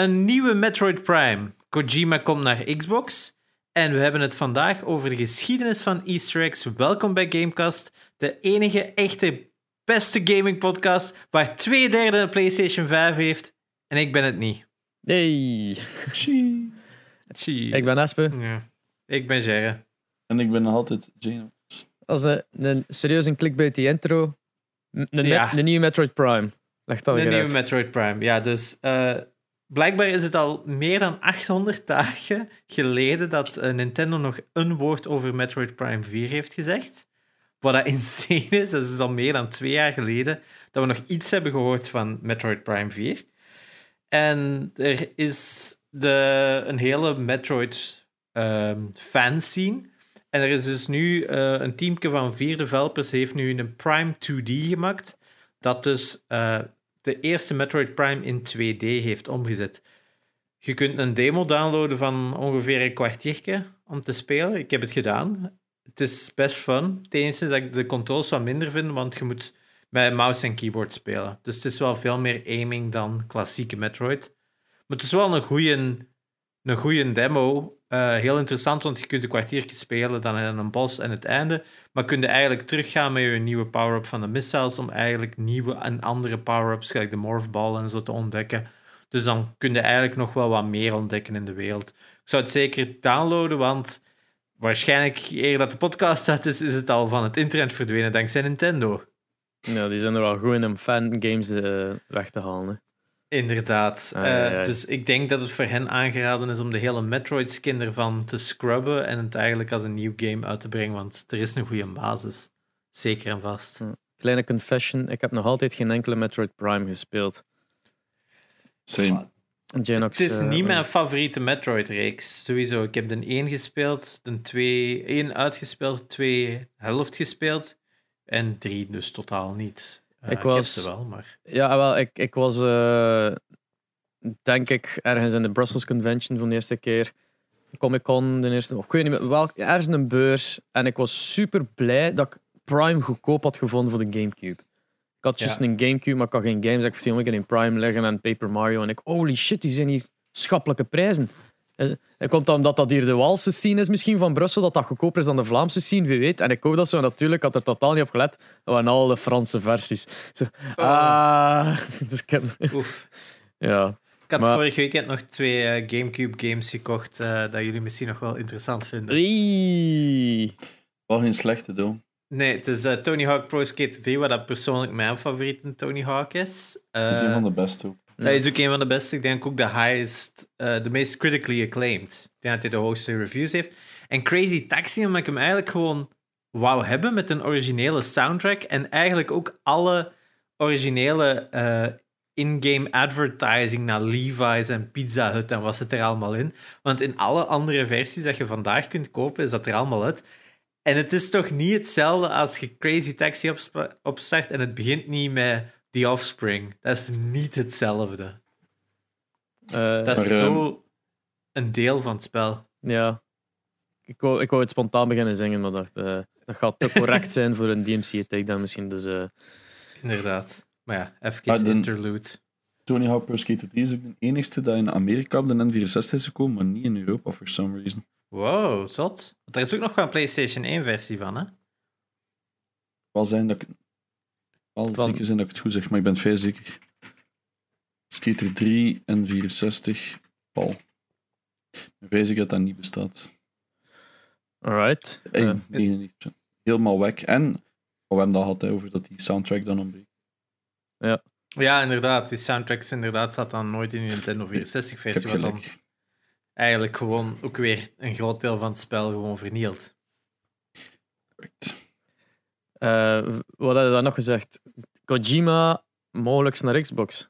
Een nieuwe Metroid Prime. Kojima komt naar Xbox. En we hebben het vandaag over de geschiedenis van Easter eggs. Welkom bij Gamecast, de enige echte beste gaming podcast waar twee derde een PlayStation 5 heeft. En ik ben het niet. Hey. Chie. Ik ben Espe. Ja. Ik ben Jerre. En ik ben nog altijd Geno. Als een, een serieus een clickbait die intro. Een, een, Ja. een nieuwe Metroid Prime. Leg dat De nieuwe uit. Metroid Prime. Ja, dus eh, blijkbaar is het al meer dan 800 dagen geleden dat eh, Nintendo nog een woord over Metroid Prime 4 heeft gezegd. Wat dat insane is, dat is al meer dan twee jaar geleden dat we nog iets hebben gehoord van Metroid Prime 4. En er is de, een hele Metroid ehm fanscene. En er is dus nu eh, een teamje van vier developers heeft nu een Prime 2D gemaakt. Dat dus eh, de eerste Metroid Prime in 2D heeft omgezet. Je kunt een demo downloaden van ongeveer een kwartiertje om te spelen. Ik heb het gedaan. Het is best fun. Het enige is dat ik de controls wat minder vind, want je moet bij mouse en keyboard spelen. Dus het is wel veel meer aiming dan klassieke Metroid. Maar het is wel een goede een goede demo. Eh, heel interessant, want je kunt een kwartiertje spelen, dan in een boss en het einde. Maar kun je eigenlijk teruggaan met je nieuwe power-up van de missiles om eigenlijk nieuwe en andere power-ups, gelijk de Morph Ball en zo, te ontdekken. Dus dan kun je eigenlijk nog wel wat meer ontdekken in de wereld. Ik zou het zeker downloaden, want waarschijnlijk eer dat de podcast uit is, is het al van het internet verdwenen dankzij Nintendo. Ja, die zijn er wel goed in om fangames eh, weg te halen. Inderdaad. Ah, ja, Eh, ja. dus ik denk dat het voor hen aangeraden is om de hele Metroid-skin ervan te scrubben en het eigenlijk als een nieuw game uit te brengen, want er is een goede basis. Zeker en vast. Kleine confession, ik heb nog altijd geen enkele Metroid Prime gespeeld. Same. Genox, Het is eh, niet mijn favoriete Metroid-reeks. Sowieso. Ik heb de 1 gespeeld, de 2, 1 uitgespeeld, 2 helft gespeeld en 3 dus totaal niet. Ik ik was- ze wel, maar... Ja, wel, ik, ik was eh, denk ik ergens in de Brussels Convention van de eerste keer. Comic Con, de eerste, ik weet niet meer, welk, ergens een beurs. En ik was super blij dat ik Prime goedkoop had gevonden voor de Gamecube. Ik had juist Ja. een Gamecube, maar ik had geen games. Ik zie ik in Prime liggen en Paper Mario. En ik, holy shit, die zijn hier schappelijke prijzen. En komt omdat dat hier de Waalse scene is misschien van Brussel, dat dat goedkoper is dan de Vlaamse scene, wie weet. En ik hoop dat zo natuurlijk, ik had er totaal niet op gelet. Dat waren al de Franse versies. Zo, ah, dus ik heb, ja. Ik had Maar- vorig weekend nog twee eh, Gamecube games gekocht eh, dat jullie misschien nog wel interessant vinden. Wel geen slechte, though. Nee, het is eh, Tony Hawk Pro Skater 3, wat dat persoonlijk mijn favoriete Tony Hawk is. Dat is een van de beste ook. Dat is ook een van de beste. Ik denk ook de highest, eh, de meest critically acclaimed. Ik denk dat hij de hoogste reviews heeft. En Crazy Taxi, omdat ik hem eigenlijk gewoon wou hebben met een originele soundtrack. En eigenlijk ook alle originele eh, in-game advertising naar Levi's en Pizza Hut en wat zit er allemaal in. Want in alle andere versies dat je vandaag kunt kopen, is dat er allemaal uit. En het is toch niet hetzelfde als je Crazy Taxi opstart en het begint niet met The Offspring. Dat is niet hetzelfde. Eh, Dat is Maar, ehm, zo een deel van het spel. ja. Ik wou, ik wou het spontaan beginnen zingen, maar dacht, eh, dat gaat te correct zijn voor een DMC takedown misschien. Dus, eh, Inderdaad. Maar ja, even interlude. Tony Hawk Pro Skater 3 is ook de enigste dat in Amerika op de N64 is gekomen, maar niet in Europa, for some reason. Wow, zot. Want er is ook nog wel een PlayStation 1 versie van, hè? Wel zijn dat ik... Wel Van- zeker zijn dat ik het goed zeg, maar ik ben het vrij zeker. Skater 3 en 64, Paul. Ik vrij zeker dat dat niet bestaat. alright. 99%. Helemaal weg. En, wat we hebben dat gehad over dat die soundtrack dan ontbreekt. Ja, inderdaad. Die soundtracks inderdaad zat dan nooit in de Nintendo 64 Ik heb versie, wat dan eigenlijk gewoon ook weer een groot deel van het spel gewoon vernield. Correct. Eh, wat had je dan nog gezegd? Kojima mogelijk naar Xbox.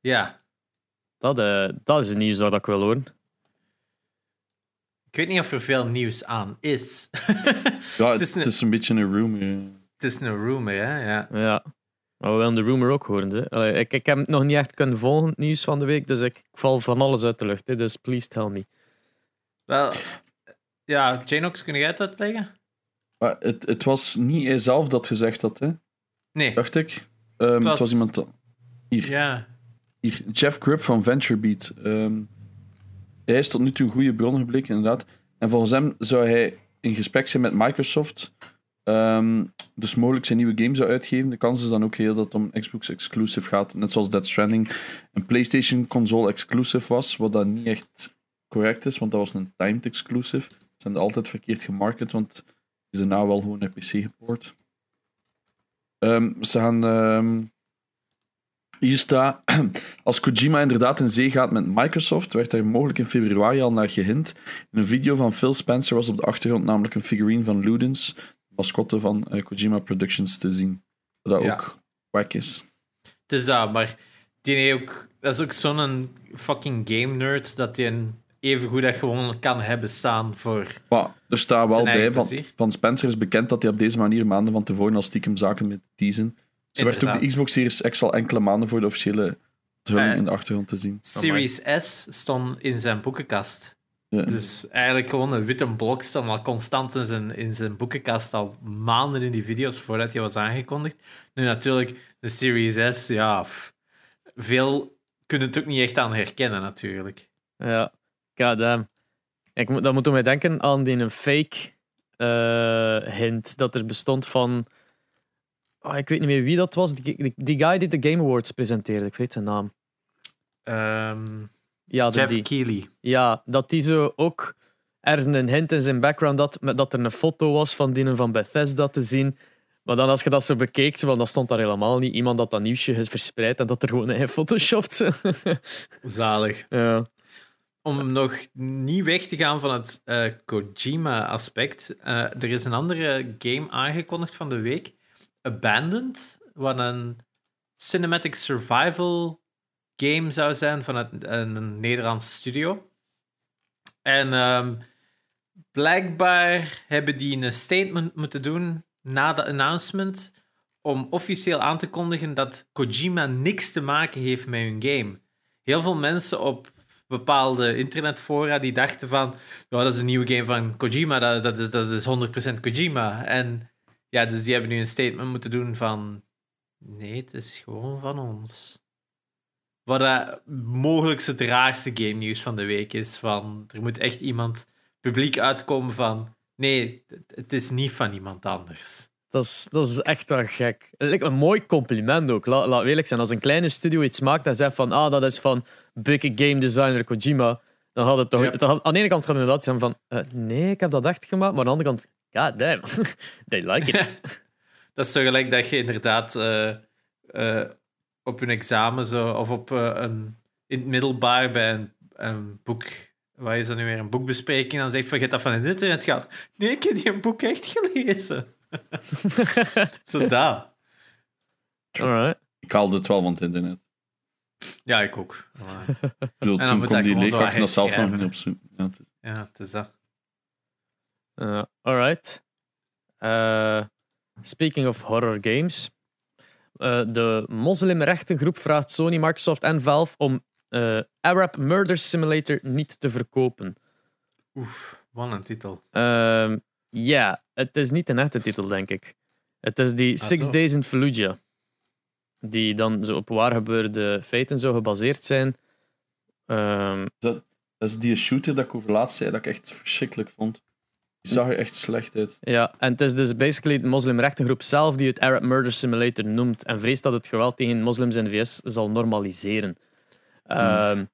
Ja, Dat, eh, dat is het nieuws dat ik wil horen. ik weet niet of er veel nieuws aan is. Ja, Het is een- het is een beetje een rumor. het is een rumor, hè? Ja. Ja. Maar we willen de rumor ook horen. Hè. Allee, ik, ik heb het nog niet echt kunnen volgen, het nieuws van de week, dus ik, ik val van alles uit de lucht. Hè, dus please tell me. Wel, ja, Janox, kun jij het uitleggen? Maar het, het was niet hij zelf dat gezegd had, hè, Nee. dacht ik. Ehm, het, was- was... iemand. dat- Hier. Ja. Hier, Jeff Grubb van VentureBeat. Ehm hij is tot nu toe een goede bron gebleken, inderdaad. En volgens hem zou hij in gesprek zijn met Microsoft. ehm, dus mogelijk zijn nieuwe game zou uitgeven. De kans is dan ook heel dat het om Xbox exclusive gaat. Net zoals Dead Stranding een PlayStation console exclusive was. Wat dat niet echt correct is, want dat was een timed exclusive. Ze zijn altijd verkeerd gemarket, want is daarna wel gewoon naar PC gepoord. Ehm, ze gaan. ehm, hier staat. Als Kojima inderdaad in zee gaat met Microsoft, werd er mogelijk in februari al naar gehint. In een video van Phil Spencer was op de achtergrond namelijk een figurine van Ludens, de mascotte van eh, Kojima Productions, te zien. Dat Ja. ook wack is. Het is dat, maar die ook, dat is ook zo'n fucking game nerd dat hij een even goed dat gewoon kan hebben staan voor. Maar er staat wel bij, van, van Spencer is bekend dat hij op deze manier maanden van tevoren al stiekem zaken met teasen. Ze werd ook de. Xbox Series X al enkele maanden voor de officiële onthulling Ja. in de achtergrond te zien. Series S stond in zijn boekenkast. Ja. Dus eigenlijk gewoon een witte blok stond al constant in zijn, in zijn boekenkast al maanden in die video's voordat hij was aangekondigd. Nu natuurlijk, de Series S, ja, veel kunnen het ook niet echt aan herkennen natuurlijk. Ja, goddamn. Ik moet, dat moet mij denken aan die een fake eh, hint dat er bestond van. ah, ik weet niet meer wie dat was. Die, die, die guy die de Game Awards presenteerde, ik weet zijn naam. Ehm, Ja, Jeff die, Keighley. ja, dat die zo ook ergens een hint in zijn background had, met dat er een foto was van die van Bethesda te zien. Maar dan als je dat zo bekeek, van, dat stond daar helemaal niet. Iemand had dat nieuwsje verspreid en dat er gewoon een photoshopt. Zalig. ja. Om nog niet weg te gaan van het eh, Kojima-aspect, eh, er is een andere game aangekondigd van de week. Abandoned, wat een cinematic survival game zou zijn van het, een Nederlands studio. En ehm, blijkbaar hebben die een statement moeten doen na de announcement om officieel aan te kondigen dat Kojima niks te maken heeft met hun game. Heel veel mensen op bepaalde internetfora die dachten van ja, dat is een nieuwe game van Kojima, dat, dat, is, dat is 100% Kojima. En ja, dus die hebben nu een statement moeten doen van nee, het is gewoon van ons. Wat mogelijk het raarste game nieuws van de week is. Van, er moet echt iemand publiek uitkomen van nee, het- is niet van iemand anders. Dat is, dat is echt wel gek. Een mooi compliment ook. La, laat eerlijk zijn. Als een kleine studio iets maakt en zegt van ah, dat is van big game designer Kojima, dan had het toch... Ja. dan had- aan de ene kant gaat het inderdaad zijn van eh, nee, ik heb dat echt gemaakt. Maar aan de andere kant, god damn, they like it. Dat is zo gelijk dat je inderdaad eh, eh, op een examen zo, of op een, in het middelbaar bij een, een boek, wat is dat nu weer, een boekbespreking, dan zegt van, je hebt dat van het internet gehad. Nee, ik heb die een boek echt gelezen. zo. Alright. Ik haalde het wel van het internet. Ja, ik ook. Maar, Ik bedoel, dan toen moet kwam die leerkracht dat zelf nog niet op zoek. Ja, het- ja, het is dat. Uh, alright. Uh, speaking of horror games. Uh, de moslimrechtengroep vraagt Sony, Microsoft en Valve om uh, Arab Murder Simulator niet te verkopen. Oef, wat een titel. Ehm, Ja, het is niet een echte titel, denk ik. Het is die Six zo. Days in Fallujah. Die dan zo op waar gebeurde feiten zo gebaseerd zijn. Ehm, Dat is die shooter dat ik over laatst zei, dat ik echt verschrikkelijk vond. Die zag er echt slecht uit. Ja, en het is dus basically de moslimrechtengroep zelf die het Arab Murder Simulator noemt en vreest dat het geweld tegen moslims in de VS zal normaliseren. Ehm,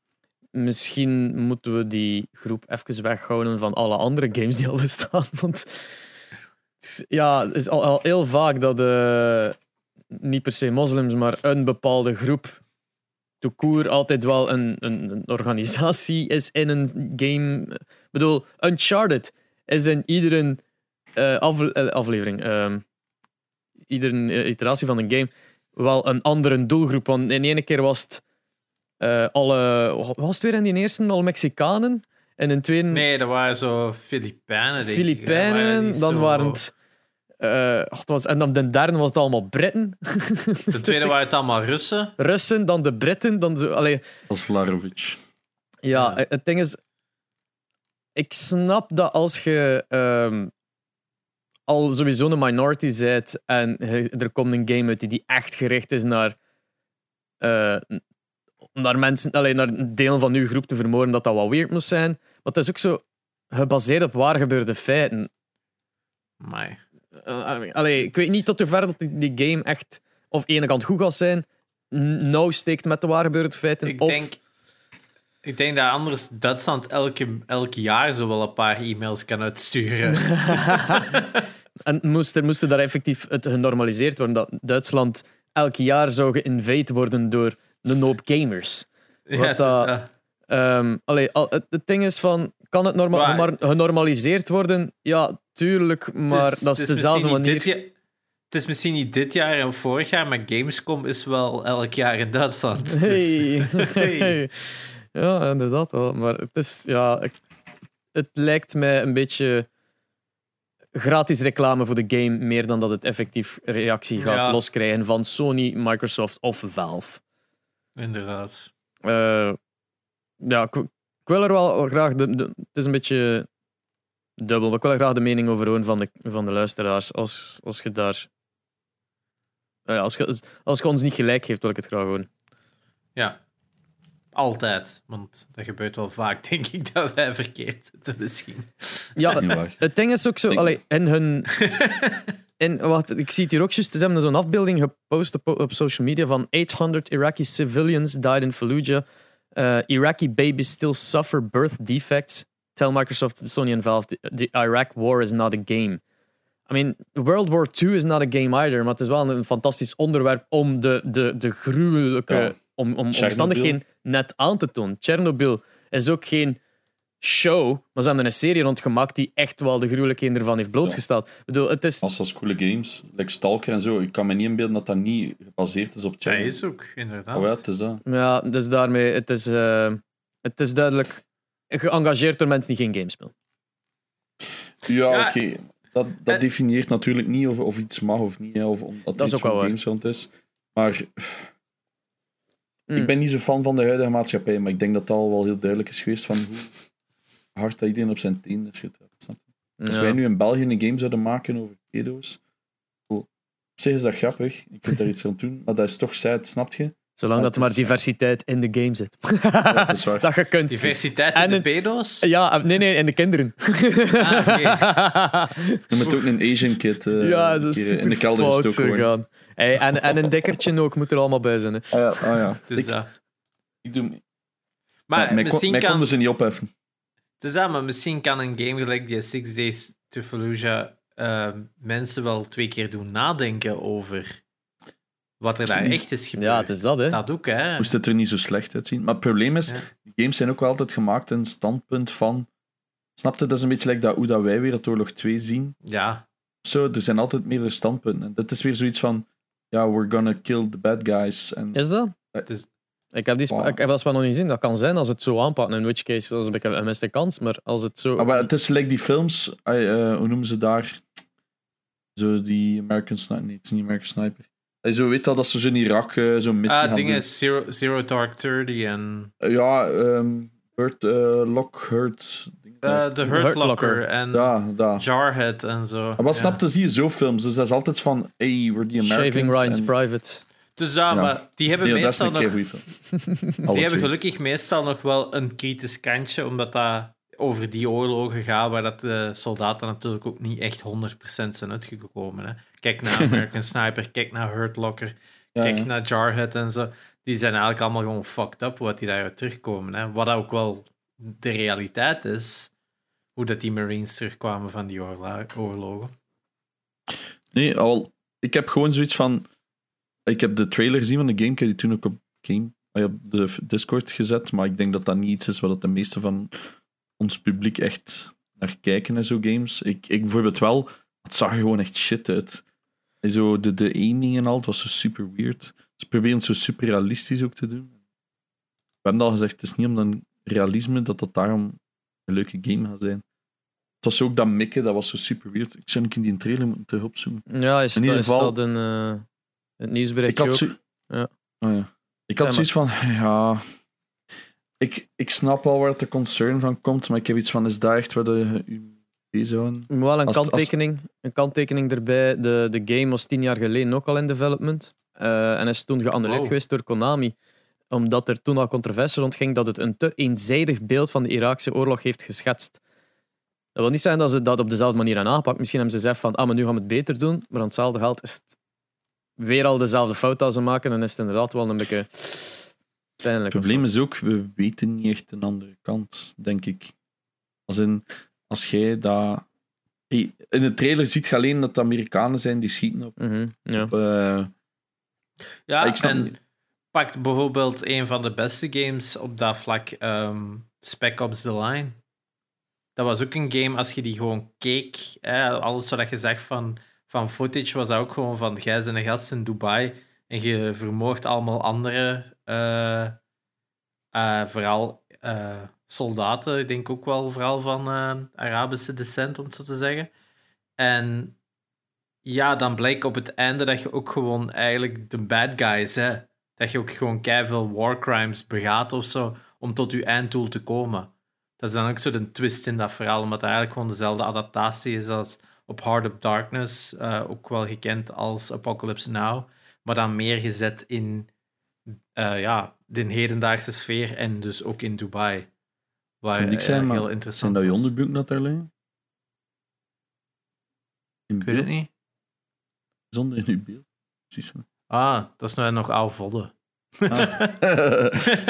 misschien moeten we die groep even weghouden van alle andere games die al bestaan. Want ja, het is al, al heel vaak dat eh, niet per se moslims, maar een bepaalde groep court altijd wel een, een, een organisatie is in een game. Ik bedoel, Uncharted is in iedere eh, afle- eh, aflevering, ehm, iedere eh, iteratie van een game, wel een andere doelgroep. Want in de ene keer was het alle, was het weer in die eerste? Al Mexicanen. En in de tweede Nee, dat waren zo Filipijnen. Filipijnen. Dan waren het. Eh, was, en dan de derde was het allemaal Britten. De tweede waren het allemaal Russen. Russen, dan de Britten. Dan zo, allee, Als Larovic. Ja, Ja. het ding is, ik snap dat als je ehm, al sowieso een minority bent en er komt een game uit die, die echt gericht is naar eh, om naar mensen, alleen naar een deel van uw groep te vermoorden, dat dat wat weird moest zijn. Maar het is ook zo gebaseerd op waar gebeurde feiten. Maar Uh, allee, ik weet niet tot hoever dat die, game echt of ene kant goed gaat zijn, n- nauw steekt met de waar gebeurde feiten. ik of, denk, ik denk dat anders Duitsland elke, elk jaar zo wel een paar e-mails kan uitsturen. En moest er moest er daar effectief het genormaliseerd worden dat Duitsland elk jaar zou geïnvade worden door een hoop gamers. ja, het is allee, al- het, het ding is van, kan het norma- Maar- genormaliseerd worden? Ja, tuurlijk, maar dat is dezelfde manier. jaar- het is misschien niet dit jaar en vorig jaar, maar Gamescom is wel elk jaar in Duitsland. Dus- Hey. Ja, inderdaad wel. Maar het is, ja, het lijkt mij een beetje gratis reclame voor de game, meer dan dat het effectief reactie gaat Ja. loskrijgen van Sony, Microsoft of Valve. Inderdaad. Eh, ja, ik wil er wel graag. De, de- het is een beetje dubbel, maar ik wil er graag de mening over horen van de, van de luisteraars. Als, als je daar. eh, ja, als, je, als je ons niet gelijk geeft, wil ik het graag horen. Ja. Altijd. Want dat gebeurt wel vaak, denk ik, dat wij verkeerd zitten misschien. Ja, Niet waar. het ding is ook zo. Allee, in hun. In, wacht, ik zie het hier ook juist. Ze hebben zo'n afbeelding gepost op, op social media van 800 Iraqi civilians died in Fallujah. Uh, Iraqi babies still suffer birth defects. Tell Microsoft, Sony and Valve, the, Iraq war is not a game. I mean, World War II is not a game either, maar het is wel een fantastisch onderwerp om de, de, de gruwelijke Ja. om, omstandigheden net aan te tonen. Chernobyl is ook geen show, maar ze hebben er een serie rond gemaakt die echt wel de gruwelijkheden ervan heeft blootgesteld. Ik bedoel, het is... Als als coole games, like Stalker en zo, ik kan me niet inbeelden dat dat niet gebaseerd is op Dat Chernobyl. is ook, inderdaad. Oh ja, het is dat. Ja, dus daarmee, het is, eh, het is duidelijk geëngageerd door mensen die geen games spelen. Ja, Ja. oké. Dat, dat definieert natuurlijk niet of, of iets mag of niet, of omdat Dat is iets ook wel games is. Maar Mm. ik ben niet zo fan van de huidige maatschappij, maar ik denk dat dat al wel heel duidelijk is geweest van hoe hard dat iedereen op zijn tenen is getrapt. snap je? Als Ja. wij nu in België een game zouden maken over pedo's, oh, op zich is dat grappig, ik moet daar iets aan doen, maar dat is toch sad, snap je? Zolang dat er maar diversiteit in de game zit. Ja, dat is waar. dat je kunt. Diversiteit En in de een- pedo's? Ja, nee, nee, in de kinderen. Ah, oké. Je moet ook een Asian kid eh, ja, dat is in de super kelder gestoken. Hey, en, en een dekkertje ook, moet er allemaal bij zijn. Hè. Ah ja, ah ja. Het is Ik, doe, Maar ja, mij kon, misschien mij kan... konden ze niet opheffen. Het is dat, maar misschien kan een game gelijk die Six Days to Fallujah eh, mensen wel twee keer doen nadenken over wat er daar niet- echt is gebeurd. Ja, het is dat, hè. Dat ook, hè. Moest het er niet zo slecht uitzien. Maar het probleem is, Ja. die games zijn ook wel altijd gemaakt in een standpunt van... Snap je, dat is een beetje like dat, hoe dat wij Wereldoorlog 2 zien. Ja, Zo, er zijn altijd meerdere standpunten. En dit is weer zoiets van... Ja, we're gonna kill the bad guys. En, Is dat? is... Ik heb, die Wow. ik heb dat spel nog niet gezien. Dat kan zijn als het zo aanpakken. In which case, dat is een beetje een gemiste kans. Maar als het zo... Ah, maar het is like die films... ah, eh, hoe noemen ze daar? Zo die American Sniper... Nee, het is niet American Sniper. Hij zo weet dat, dat ze zo in Irak eh, zo'n missie Ah, dingen. Zero, Zero Dark Thirty en Eh, ja, ehm uh, Lockhart. eh The Hurt Hurt Locker en ja, daar. Jarhead en zo. Maar wat Ja. snapte, zie je zo films. Dus dat is altijd van, hey, we're the Americans. Shaving Ryan's en- Private. Dus ja, Ja. maar die hebben Nee, dat is meestal nog... Die hebben gelukkig meestal nog wel een kritisch kantje, omdat dat over die oorlogen gaat, waar dat de soldaten natuurlijk ook niet echt 100% zijn uitgekomen. Hè. Kijk naar American Sniper, kijk naar Hurt Locker, Ja, kijk ja. naar Jarhead en zo. Die zijn eigenlijk allemaal gewoon fucked up, wat die daaruit terugkomen. Hè. Wat ook wel de realiteit is, hoe dat die Marines terugkwamen van die oorlogen. Nee, al, ik heb gewoon zoiets van... Ik heb de trailer gezien van de game. Ik heb die toen ook op, game, ja, op de Discord gezet. Maar ik denk dat dat niet iets is wat de meeste van ons publiek echt naar kijken en zo games. Ik, ik bijvoorbeeld wel... Het zag er gewoon echt shit uit. En zo de, de aiming en al, het was zo super weird. Ze proberen het zo super realistisch ook te doen. We hebben al gezegd, het is niet om dan realisme dat dat daarom een leuke game gaat zijn. Het was ook dat mikken, dat was zo super weird. Ik zou een keer die trailer moeten opzoeken. Ja, is, In ieder is geval- dat een eh het Ik nieuwsberichtje had, ook? zo... Ja. Oh, ja. Ik had Ja, zoiets van, ja... Ik, ik snap al waar de concern van komt, maar ik heb iets van, is daar echt waar de, bezighoudt? Wel een Als- als- kanttekening, een kanttekening erbij. De, de game was tien jaar geleden ook al in development. Eh, en is toen geannuleerd Wow. geweest door Konami. omdat er toen al controverse rondging dat het een te eenzijdig beeld van de Iraakse oorlog heeft geschetst. Dat wil niet zijn dat ze dat op dezelfde manier hebben aangepakt. Misschien hebben ze gezegd van, ah, maar nu gaan we het beter doen. Maar aan hetzelfde geld is het weer al dezelfde fout als ze maken. En is het inderdaad wel een beetje pijnlijk. Het probleem is ook, we weten niet echt een andere kant, denk ik. Als, in, als jij dat... Hey, in de trailer ziet je alleen dat de Amerikanen zijn die schieten op... Mhm, ja. op eh, Ja, ik snap en niet. pakt bijvoorbeeld een van de beste games op dat vlak, ehm, Spec Ops The Line. Dat was ook een game, als je die gewoon keek, hè, alles wat je zegt van, van footage, was ook gewoon van, jij bent een gast in Dubai en je vermoordt allemaal andere, eh, eh, vooral eh, soldaten, ik denk ook wel vooral van Arabische descent, om zo te zeggen. En ja, dan blijkt op het einde dat je ook gewoon eigenlijk de bad guys, hè. Dat je ook gewoon keiveel war crimes begaat of zo, om tot je einddoel te komen. Dat is dan ook zo twist in dat verhaal, omdat het eigenlijk gewoon dezelfde adaptatie is als op Heart of Darkness, eh, ook wel gekend als Apocalypse Now, maar dan meer gezet in eh, ja, de hedendaagse sfeer en dus ook in Dubai. Waar zijn, eh, maar heel zijn interessant dat je was. onderboek dat daar liggen? In Ik weet het niet. Zonder in uw beeld. Precies. Ah, dat is nou nog oude vodden.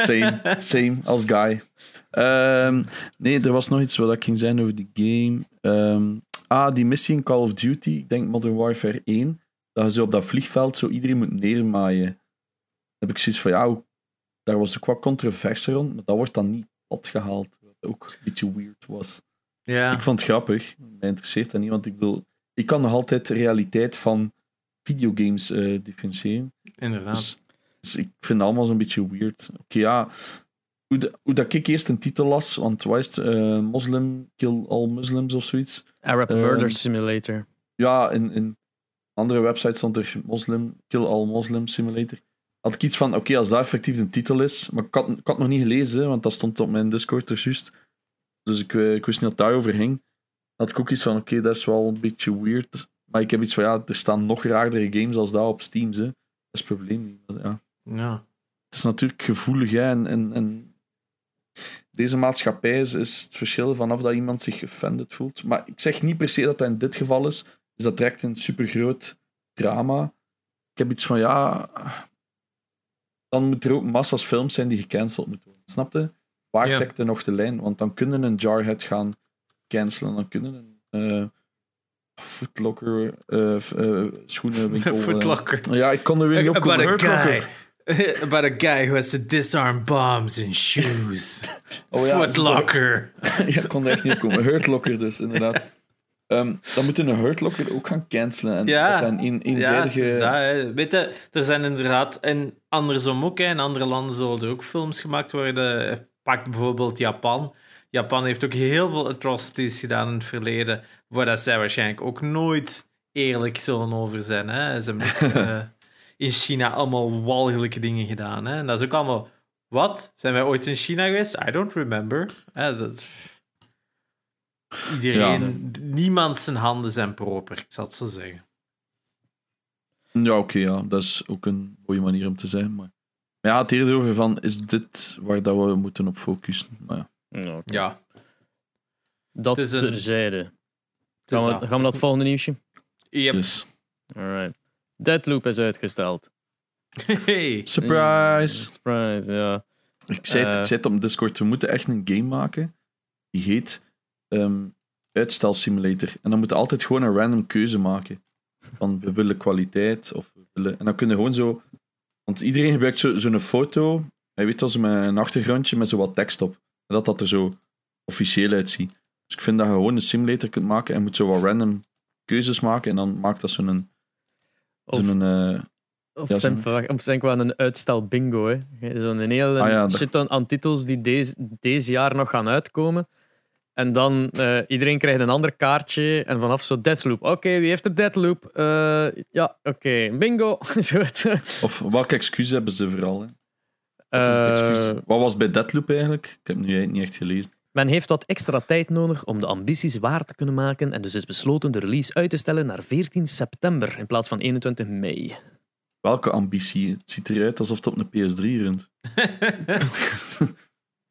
same, same als Guy. Ehm, nee, er was nog iets wat ik ging zeggen over die game. Ehm, ah, die missie in Call of Duty, ik denk Modern Warfare 1, dat je zo op dat vliegveld zo iedereen moet neermaaien. Dan heb ik zoiets van, ja, daar was ook wat controverse rond, maar dat wordt dan niet opgehaald. Wat ook een beetje weird was. Ja, Ik vond het grappig. Mij interesseert dat niet, want ik bedoel, ik kan nog altijd de realiteit van videogames eh differentiëren. inderdaad. Dus, dus ik vind het allemaal zo'n beetje weird. Oké, ja. Hoe, de- hoe dat ik eerst een titel las, want wat is het? eh, Muslim, Kill All Muslims of zoiets. Arab Ehm, Murder Simulator. Ja, in, in andere websites stond er Muslim, Kill All Muslim Simulator. Had ik iets van, oké, als dat effectief een titel is, maar ik had, ik had nog niet gelezen, want dat stond op mijn Discord er juist. Dus ik, eh, ik wist niet dat daarover ging. Had ik ook iets van, oké, dat is wel een beetje weird. Maar ik heb iets van, ja, er staan nog raardere games als dat op Steam, hè. Dat is het probleem niet. Ja. Ja. Het is natuurlijk gevoelig, hè, en, en, en deze maatschappij is, is het verschil vanaf dat iemand zich offended voelt. Maar ik zeg niet per se dat dat in dit geval is. Is dat direct een supergroot drama. Ik heb iets van, ja... Dan moet er ook massa's films zijn die gecanceld moeten worden. Snap je? Waar Ja. trekt er nog de lijn? Want dan kunnen een Jarhead gaan cancelen. Dan kunnen een Footlocker uh, schoenenwinkel... eh, Footlocker. ja, ik kon er weer niet op komen. About a guy who has to disarm bombs in shoes. Oh ja, Footlocker. ja, ik kon er echt niet op komen. Hurt Locker dus, inderdaad. Ehm, dan moeten we een Hurt Locker ook gaan cancelen. En Ja. dat dan een Ja, eenzijdige... dat, hè. Weet je, er zijn inderdaad, en andersom ook, hè, in andere landen zullen er ook films gemaakt worden. Pak bijvoorbeeld Japan. Japan heeft ook heel veel atrocities gedaan in het verleden, waar dat zij waarschijnlijk ook nooit eerlijk zullen over zijn. Hè. Ze hebben in China allemaal walgelijke dingen gedaan. Hè. En dat is ook allemaal... Wat? Zijn wij ooit in China geweest? I don't remember. Dat... Iedereen... Niemand zijn handen zijn proper, ik zal het zo zeggen. Ja, oké, ja. Dat is ook een mooie manier om te zijn. Maar, maar ja, het eerder over van, is dit waar dat we moeten op focussen? Maar ja. Ja. Ja, Dat is een- terzijde. het is Gaan we, dat. gaan we naar het volgende nieuwsje? Yep. Dus, Alright. Deadloop is uitgesteld. Hey. surprise! Surprise, ja. Ik zei, het, Eh. ik zei het op Discord, we moeten echt een game maken die heet ehm Uitstel Simulator. En dan moeten we altijd gewoon een random keuze maken. Van we willen kwaliteit of we willen... En dan kunnen we gewoon zo... Want iedereen gebruikt zo- zo'n foto, hij weet wel, zo met een achtergrondje met zo wat tekst op. En dat dat er zo officieel uitziet. Dus ik vind dat je gewoon een simulator kunt maken en moet zo wat random keuzes maken en dan maakt dat zo'n... Of, zo'n eh, of, ja, zijn, zo. verwacht- of zijn gewoon een uitstel bingo. hè. Zo'n hele Ah ja, shit aan, aan titels die deze, deze jaar nog gaan uitkomen. En dan uh, iedereen krijgt een ander kaartje. En vanaf zo Deathloop. Oké, okay, wie heeft de Deathloop? Uh, ja, oké, okay. bingo. of welke excuus hebben ze vooral? Hè? Wat, is het excuus? Uh, Wat was bij Deathloop eigenlijk? Ik heb nu niet echt gelezen. Men heeft wat extra tijd nodig om de ambities waar te kunnen maken. En dus is besloten de release uit te stellen naar 14 september in plaats van 21 mei. Welke ambitie? Het ziet eruit alsof het op een PS3 runt.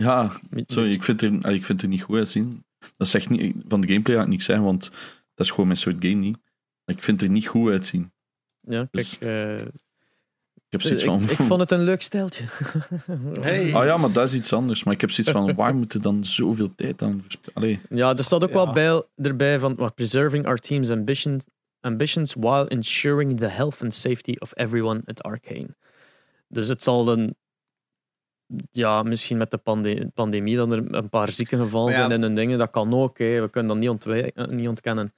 ja, sorry, ik vind, er, ik vind er niet goed uitzien. Dat zegt niet, van de gameplay ga ik niks zeggen, want dat is gewoon mijn soort game niet. Maar ik vind er niet goed uitzien. Ja, kijk, Dus- eh, Ik heb zoiets van... ik vond het een leuk steltje. Hey. Ah ja, maar dat is iets anders. Maar ik heb zoiets van, waar moet je dan zoveel tijd aan verspillen? Ja, er staat ook wel bij, erbij van wat preserving our team's ambition, ambitions while ensuring the health and safety of everyone at Arcane. Dus het zal een ja, misschien met de pande- pandemie dat er een paar ziekengevallen Maar ja. zijn en een dingen, dat kan ook. Hè. We kunnen dat niet, eh, niet ontkennen.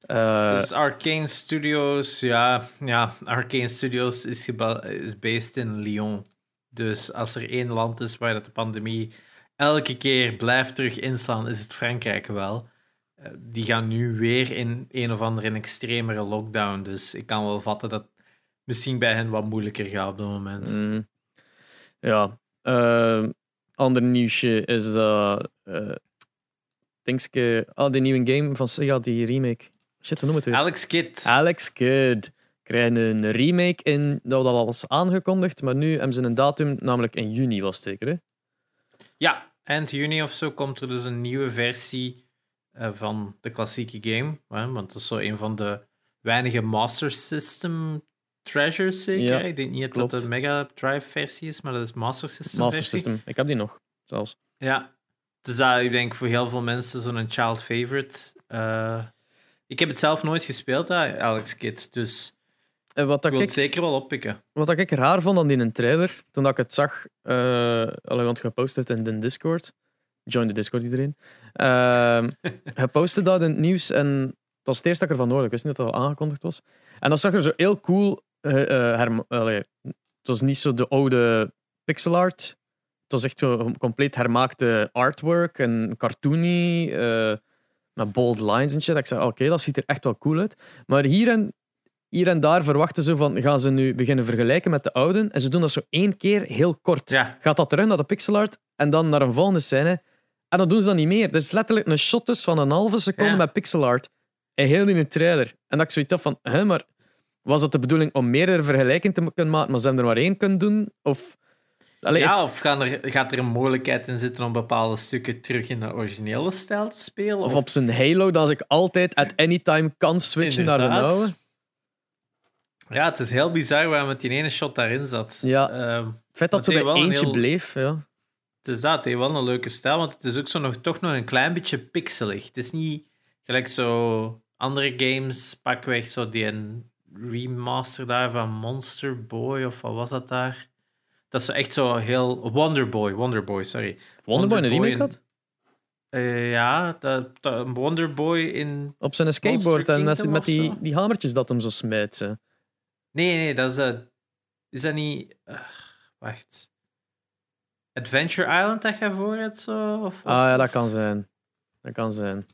Eh, Dus Arcane Studios, ja, ja Arcane Studios is, is based in Lyon. Dus als er één land is waar dat de pandemie elke keer blijft terug inslaan, is het Frankrijk wel. Eh, Die gaan nu weer in een of andere extremere lockdown. Dus ik kan wel vatten dat het misschien bij hen wat moeilijker gaat op dat moment. Mm. Ja. eh, ander nieuwsje is dat. eh Dingske, ah, die nieuwe game van Sega, die remake. Shit, noem het weer? Alex Kidd. Alex Kidd krijgen een remake in. Dat al was aangekondigd, maar nu hebben ze een datum, namelijk in juni was het zeker. Hè? Ja, eind juni of zo komt er dus een nieuwe versie eh, van de klassieke game. Hè, want dat is zo een van de weinige Master System treasures, zeker. Ja, ik denk niet dat klopt. dat de Mega Drive versie is, maar dat is Master System Master versie. System. Ik heb die nog, zelfs. Ja, dus dat, ik denk voor heel veel mensen zo'n child favorite. Eh, ik heb het zelf nooit gespeeld, hè, Alex Kidd, dus En wat, ik dat wil ik, het zeker wel oppikken. wat dat ik raar vond aan die trailer, toen dat ik het zag, eh allee, want gepost het in de Discord. Join de Discord iedereen. Gepost dat in het nieuws en het was het eerste dat ik ervan hoorde. Ik wist niet dat al aangekondigd was. En dat zag er zo heel cool. eh, eh, herm- allee, het was niet zo de oude pixel art. Het was echt zo compleet hermaakte artwork en cartoony. eh, met bold lines en shit. Ik zei, oké, dat ziet er echt wel cool uit. Maar hier en, hier en daar verwachten ze van, gaan ze nu beginnen vergelijken met de oude? En ze doen dat zo één keer heel kort. Ja, Gaat dat terug naar de pixel art en dan naar een volgende scène. En dan doen ze dat niet meer. Er is letterlijk een shot dus van een halve seconde Ja. met pixel art. En heel in een trailer. En dat ik zoiets had van, hè, maar was het de bedoeling om meerdere vergelijkingen te kunnen maken, maar ze hebben er maar één kunnen doen? Of... Allee, ja of gaan er, gaat er een mogelijkheid in zitten om bepaalde stukken terug in de originele stijl te spelen? Of op zijn Halo, dat ik altijd at any time kan switchen naar de oude. Ja, het is heel bizar waarom het die ene shot daarin zat. Ja. Ehm, Het feit dat ze bij eentje heel- bleef, ja. het is dat, wel een leuke stijl, want het is ook zo nog, toch nog een klein beetje pixelig. Het is niet gelijk zo andere games, pakweg zo die een remaster daar van Monster Boy, of wat was dat daar? Dat is zo echt zo heel... Wonderboy, Wonderboy, sorry. Wonderboy een Wonderboy remake in- had? Eh, ja, dat, dat, Wonderboy in... Op zijn skateboard en met, met die, die hamertjes dat hem zo smijt. ze. Nee, nee, dat is... eh, is dat niet... wacht. Adventure Island dat je voor hebt, zo? Of- Ah ja, dat kan zijn. Dat kan zijn.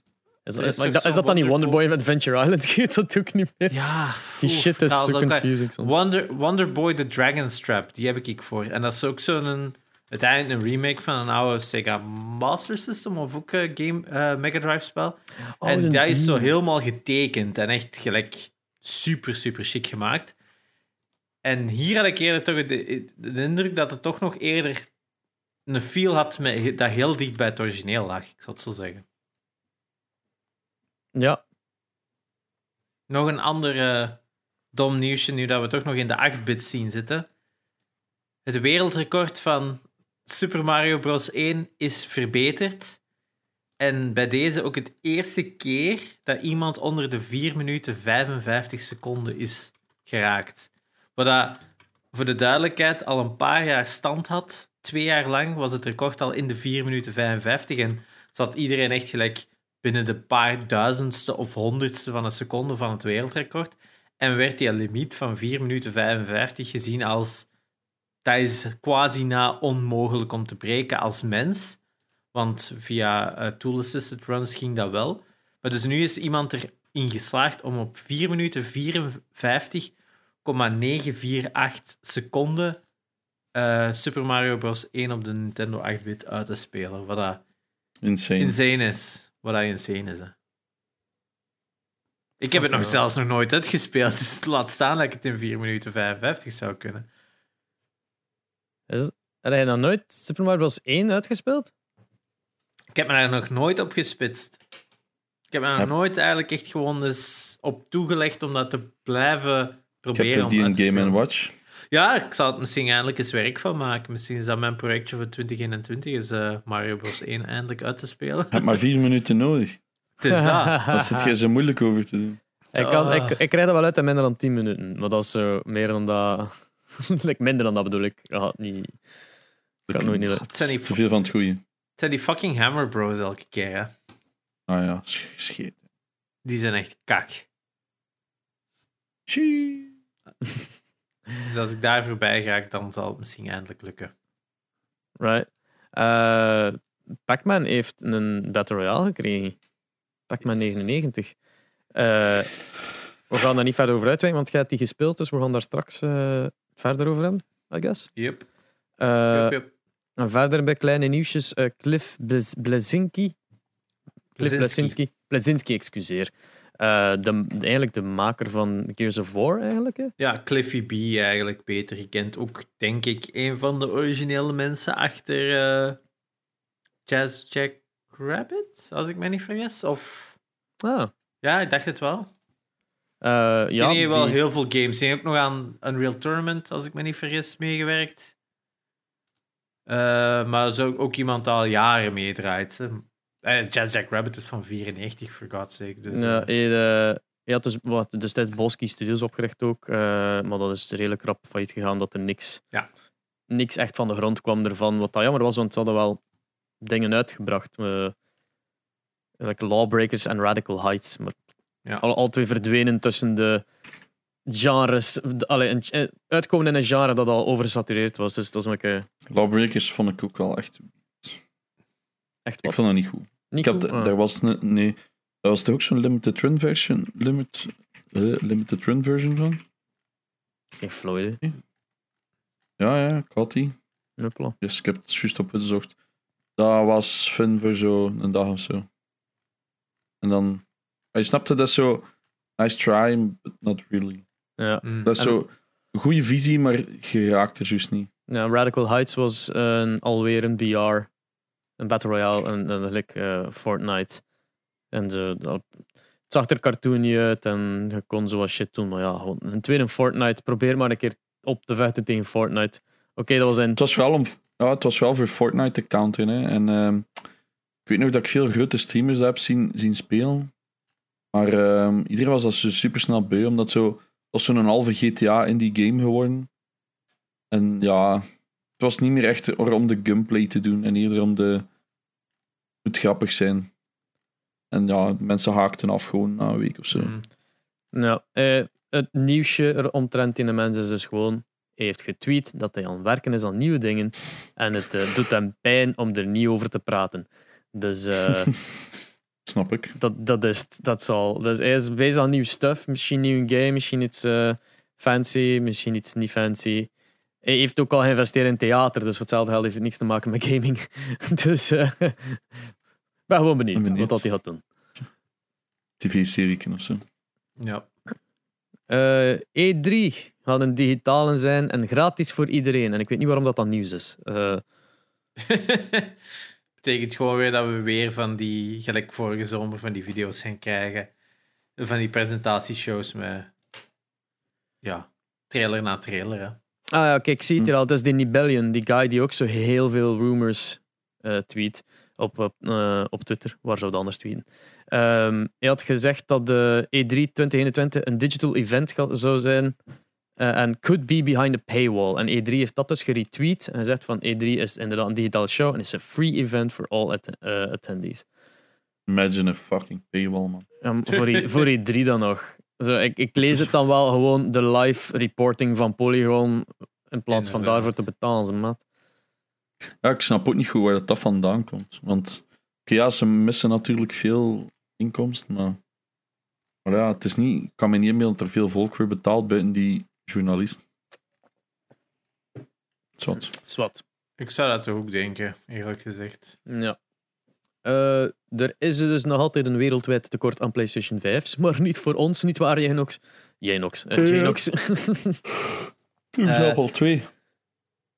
Is dat, Er is dat- dat dan niet Wonderboy- of Adventure Island? Ik weet dat ook niet meer. Ja, Die oef, shit is dat zo confusing soms. Wonder, Wonderboy The Dragon's Trap, die heb ik voor. En dat is ook zo'n... Uiteindelijk een remake van een oude Sega Master System of ook een game, eh, Mega Drive spel. Oh, en dat is zo helemaal getekend en echt gelijk super, super chic gemaakt. En hier had ik eerder toch de, de indruk dat het toch nog eerder een feel had met, dat heel dicht bij het origineel lag, ik zal het zo zeggen. Ja, Nog een ander eh, dom nieuwsje, nu dat we toch nog in de 8-bit scene zitten. Het wereldrecord van Super Mario Bros. 1 is verbeterd. En bij deze ook het eerste keer dat iemand onder de 4 minuten 55 seconden is geraakt. Wat dat voor de duidelijkheid al een paar jaar stand had. Twee jaar lang was het record al in de 4 minuten 55 en zat iedereen echt gelijk binnen de paar duizendste of honderdste van een seconde van het wereldrecord. En werd die limiet van 4 minuten 55 gezien als dat is quasi na onmogelijk om te breken als mens. Want via eh, tool-assisted runs ging dat wel. Maar dus nu is iemand erin geslaagd om op 4 minuten 54,948 seconden eh, Super Mario Bros. 1 op de Nintendo 8-bit uit te spelen. Wat dat Insane. insane is. Wat dat insane is. Hè. Ik heb het nog zelfs nog nooit uitgespeeld, dus laat staan dat ik het in 4 minuten 55 zou kunnen. Is, heb jij nog nooit Super Mario Bros. 1 uitgespeeld? Ik heb me daar nog nooit op gespitst. Ik heb me daar Ja. nooit eigenlijk echt gewoon eens op toegelegd om dat te blijven Ik heb proberen. er om die uit in te Game. Watch. Ja, ik zal het misschien eindelijk eens werk van maken. Misschien is dat mijn projectje voor 2021, is eh, Mario Bros 1 eindelijk uit te spelen. Je hebt maar vier minuten nodig. Het is dat. Daar zit je zo moeilijk over te doen. Ik, kan, Ah. ik, ik rijd dat wel uit in minder dan 10 minuten. Maar dat is meer dan dat. like minder dan dat bedoel ik. Ik het niet. Ik kan nooit niet lukken. Het zijn die, Te veel van het goede. het zijn die fucking Hammer Bros elke keer, hè. Ah ja, sch- scheet. Die zijn echt kak. Tjie. Dus als ik daar voorbij ga, dan zal het misschien eindelijk lukken. Right. Eh, Pac-Man heeft een Battle Royale gekregen. Pac-Man Yes. 99. Eh, we gaan daar niet verder over uitwijken, want jij hebt die gespeeld, dus we gaan daar straks eh, verder over hebben, I guess. Yep. Yep, yep. En verder bij kleine nieuwsjes. Cliff Blaz- Blazinski. Cliff Blazinski. Blazinski, excuseer. Eh, de, eigenlijk de maker van Gears of War, eigenlijk. Hè? Ja, Cliffy B eigenlijk beter gekend. Ook, denk ik, een van de originele mensen achter eh, Jazz Jack Rabbit, als ik me niet vergis. Of... Ah, Ja, ik dacht het wel. eh, Ja, die heeft wel die- heel veel games. Die heeft ook nog aan Unreal Tournament, als ik me niet vergis, meegewerkt. Maar zo ook iemand die al jaren meedraait. Eh, Jazz Jack Rabbit is van 94, for God's sake. Dus, Ja, eh, hij, eh, hij had dus wat, destijds Bosky Studios opgericht ook. eh, maar dat is redelijk rap failliet gegaan dat er niks, Ja. niks echt van de grond kwam ervan. Wat dat jammer was, want ze hadden wel dingen uitgebracht. eh, like Lawbreakers en Radical Heights. Maar Ja. al, al twee verdwenen tussen de genres. allee, een, uitkomen in een genre dat al oversatureerd was. Dus dat is een beetje Lawbreakers vond ik ook wel echt... echt Ik vond dat niet goed. Niet Ik had? Ah. Daar was een, nee, daar was toch ook zo'n limited run version, limit, eh, limited run version van? Geen Floyd. Ja, ja, ik had die. Huppla. Dus ik heb het juist opgezocht. Dat was fun voor zo een dag of zo. En dan, hij snapte dat zo, nice try, but not really. Ja. mm. Dat is En- zo een goede visie, maar je raakt er juist niet. Ja, Radical Heights was een, alweer een BR, een Battle Royale, en, en like, eh, Fortnite. En zo, dat, het zag er cartoony uit en je kon zo wat shit doen. Maar ja, gewoon een tweede Fortnite. Probeer maar een keer op te vechten tegen Fortnite. Oké, dat was in. Het was wel, om, ja, het was wel voor Fortnite te counteren. Hè. En ehm, ik weet nog dat ik veel grote streamers heb zien, zien spelen. Maar ehm, iedereen was dat zo super snel beu, omdat zo, was zo'n halve GTA in die game geworden. En ja, het was niet meer echt om de gunplay te doen en eerder om de. Het grappig zijn. En ja, mensen haakten af gewoon na een week of zo. Mm. Nou, eh, het nieuwsje er omtrent in de mensen is dus gewoon. Hij heeft getweet dat hij aan het werken is aan nieuwe dingen. En het eh, doet hem pijn om er niet over te praten. Dus. eh, Snap ik. Dat, dat is het. Dat zal. Dus hij is bezig aan nieuw stuff. Misschien nieuw game, misschien iets eh, fancy, misschien iets niet fancy. Hij heeft ook al geïnvesteerd in theater, dus voor hetzelfde geld heeft het niks te maken met gaming. dus eh, ik ben gewoon benieuwd, Ben benieuwd. wat dat hij gaat doen. TV-serie of zo. Ja. Eh, E3 gaat een digitale zijn en gratis voor iedereen. En ik weet niet waarom dat dan nieuws is. Eh, Betekent gewoon weer dat we weer van die, gelijk vorige zomer, van die video's gaan krijgen. Van die presentatieshows met, ja, trailer na trailer. Hè. Ah ja, kijk, ik zie het hier al. Het is die Nibellion, die guy die ook zo heel veel rumors eh, tweet op, op, eh, op Twitter. Waar zou dat anders tweeten? Ehm, hij had gezegd dat de E3 2021 een digital event zou zijn eh, en could be behind a paywall. En E3 heeft dat dus geretweet en zegt van E3 is inderdaad een digitale show en is een free event for all att- attendees. Imagine a fucking paywall, man. Voor, E- voor E3 dan nog. Zo, ik, ik lees het dan wel gewoon de live reporting van Polygon in plaats van daarvoor te betalen, ze maat. Ja, ik snap ook niet goed waar dat, dat vandaan komt. Want oké, ja, ze missen natuurlijk veel inkomsten, maar, maar ja, het is niet, ik kan me niet inbeelden dat er veel volk voor betaalt buiten die journalist. Zwat. Zwat. Ik zou dat ook denken, eerlijk gezegd. Ja. Eh, er is dus nog altijd een wereldwijd tekort aan PlayStation 5's, maar niet voor ons, niet waar, Janox? Janox, uh, Ja. Janox. Er zijn al twee.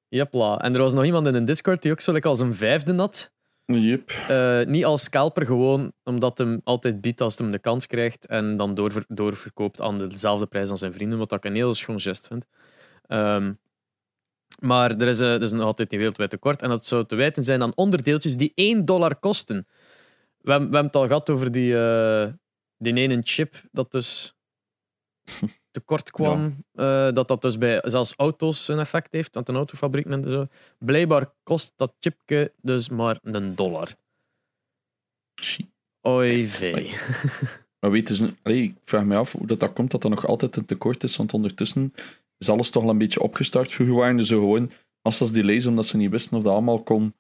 En er was nog iemand in een Discord die ook zo like als een vijfde had. Yep. Eh, niet als scalper, gewoon omdat hem altijd biedt als hij hem de kans krijgt en dan doorver- doorverkoopt aan dezelfde prijs als zijn vrienden, wat ik een heel schoon gest vind. Ehm, maar er is, is nog altijd een wereldwijd tekort en dat zou te wijten zijn aan onderdeeltjes die 1 dollar kosten. We, hebben- we hebben het al gehad over die, eh, die ene chip dat dus tekort kwam. eh, dat dat dus bij zelfs auto's een effect heeft, want een autofabriek en zo. Blijkbaar kost dat chipje dus maar een dollar. Oei vee. Maar ze, allee, ik vraag me af hoe dat, dat komt dat er nog altijd een tekort is, want ondertussen is alles toch al een beetje opgestart. Vroeger waren er zo gewoon massa's delays omdat ze niet wisten of dat allemaal kon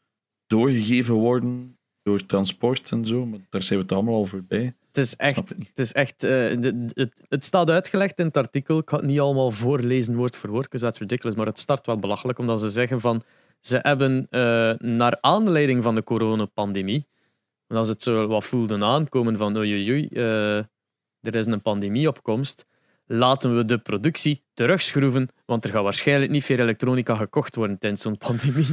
doorgegeven worden door transport en zo, maar daar zijn we het allemaal al voorbij. Het is echt, het, is echt eh, de- het, het staat uitgelegd in het artikel. Ik ga het niet allemaal voorlezen woord voor woord, because that's ridiculous, maar het start wel belachelijk, omdat ze zeggen van ze hebben eh, naar aanleiding van de coronapandemie, en als het zo wat voelden aankomen van oei oei oei, eh, er is een pandemie op komst, laten we de productie terugschroeven, want er gaat waarschijnlijk niet veel elektronica gekocht worden tijdens zo'n pandemie.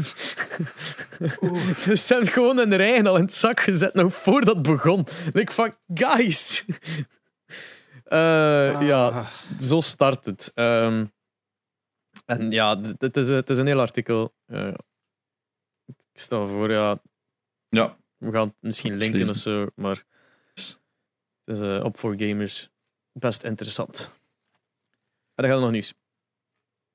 dus ze hebben gewoon hun eigen al in het zak gezet, nog voordat het begon. En ik van, guys! Eh, Ja, Ah. zo start het. Ehm, en ja, het is, het is een heel artikel. Eh, ik stel voor, ja, Ja, we gaan het misschien linken of zo, maar het is eh, op voor gamers best interessant. En dan gaat er nog nieuws.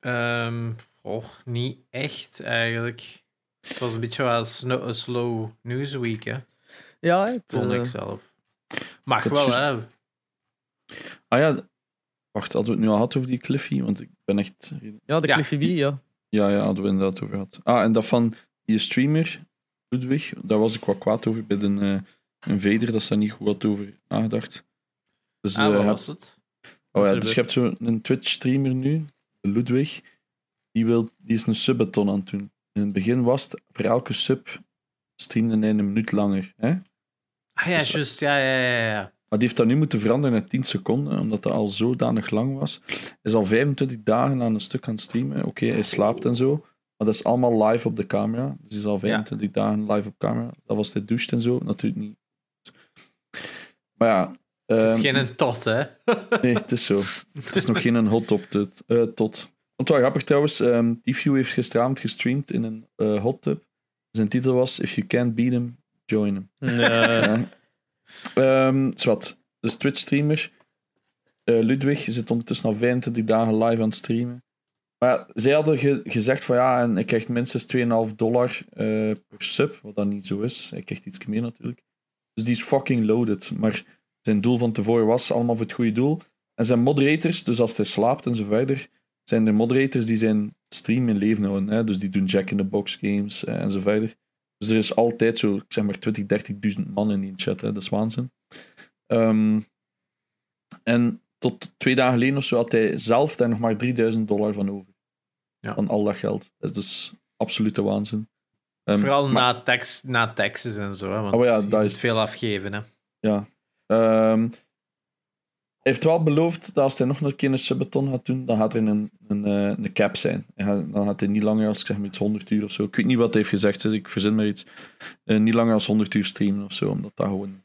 Ehm, oh, niet echt eigenlijk. Het was een beetje wel een slow news week, hè? Ja, het, vond eh, ik zelf. Mag is wel, hè? ah ja, wacht, hadden we het nu al gehad over die Cliffy? Want ik ben echt... ja, de Ja. Cliffy B, ja. Ja, ja, hadden we inderdaad over gehad. Ah, en dat van die streamer, Ludwig, daar was ik wat kwaad over bij een, eh een Vader, dat ze daar niet goed had over nagedacht. Dus, Ah, eh, wat was het? Oh ja, dus je hebt zo'n Twitch-streamer nu, Ludwig, die, wil, die is een subathon aan het doen. In het begin was het, voor elke sub streamde hij een minuut langer. Hè? Ah ja, Dus- juist. Ja, ja, ja, ja. Maar die heeft dat nu moeten veranderen naar 10 seconden, omdat dat al zodanig lang was. Hij is al 25 dagen aan een stuk aan het streamen. Oké, hij slaapt en zo, maar dat is allemaal live op de camera. Dus hij is al 25 dagen live op camera. Dat was hij doucht en zo, natuurlijk niet. Maar ja... Het ehm, is geen een tot, hè? Nee, het is zo. Het is nog geen een hot top tot. eh, tot. Want wel grappig trouwens, ehm T-View heeft gisteravond gestreamd in een eh, hot tub. Zijn titel was If you can't beat him, join him. Nee. Ja. Ehm, zwart. Dus Twitch-streamer. eh, Ludwig zit ondertussen al 25 dagen live aan het streamen. Maar zij hadden ge- gezegd van ja, en hij krijgt minstens 2,5 dollar per sub, wat dat niet zo is. Hij krijgt iets meer natuurlijk. Dus die is fucking loaded. Maar zijn doel van tevoren was allemaal voor het goede doel. En zijn moderators, dus als hij slaapt en zo verder, zijn de moderators die zijn stream in leven houden. Hè? Dus die doen Jack-in-the-Box games eh, en zo verder. Dus er is altijd zo, ik zeg maar, 20, 30.000 man in die chat. Hè? Dat is waanzin. Ehm, en tot twee dagen geleden of zo had hij zelf daar nog maar 3000 dollar van over. Ja. Van al dat geld. Dat is dus absolute waanzin. Ehm, Vooral maar- na, tax, na taxes en zo, hè? Want Oh ja, je is- veel afgeven, hè? Ja. Hij heeft wel beloofd dat als hij nog een keer een subathon gaat doen, dan gaat er een, een, eh, een cap zijn. Gaat- dan gaat hij niet langer als ik zeg maar iets 100 uur of zo. Ik weet niet wat hij heeft gezegd, dus ik verzin maar iets. Eh, niet langer als 100 uur streamen of zo, omdat dat gewoon.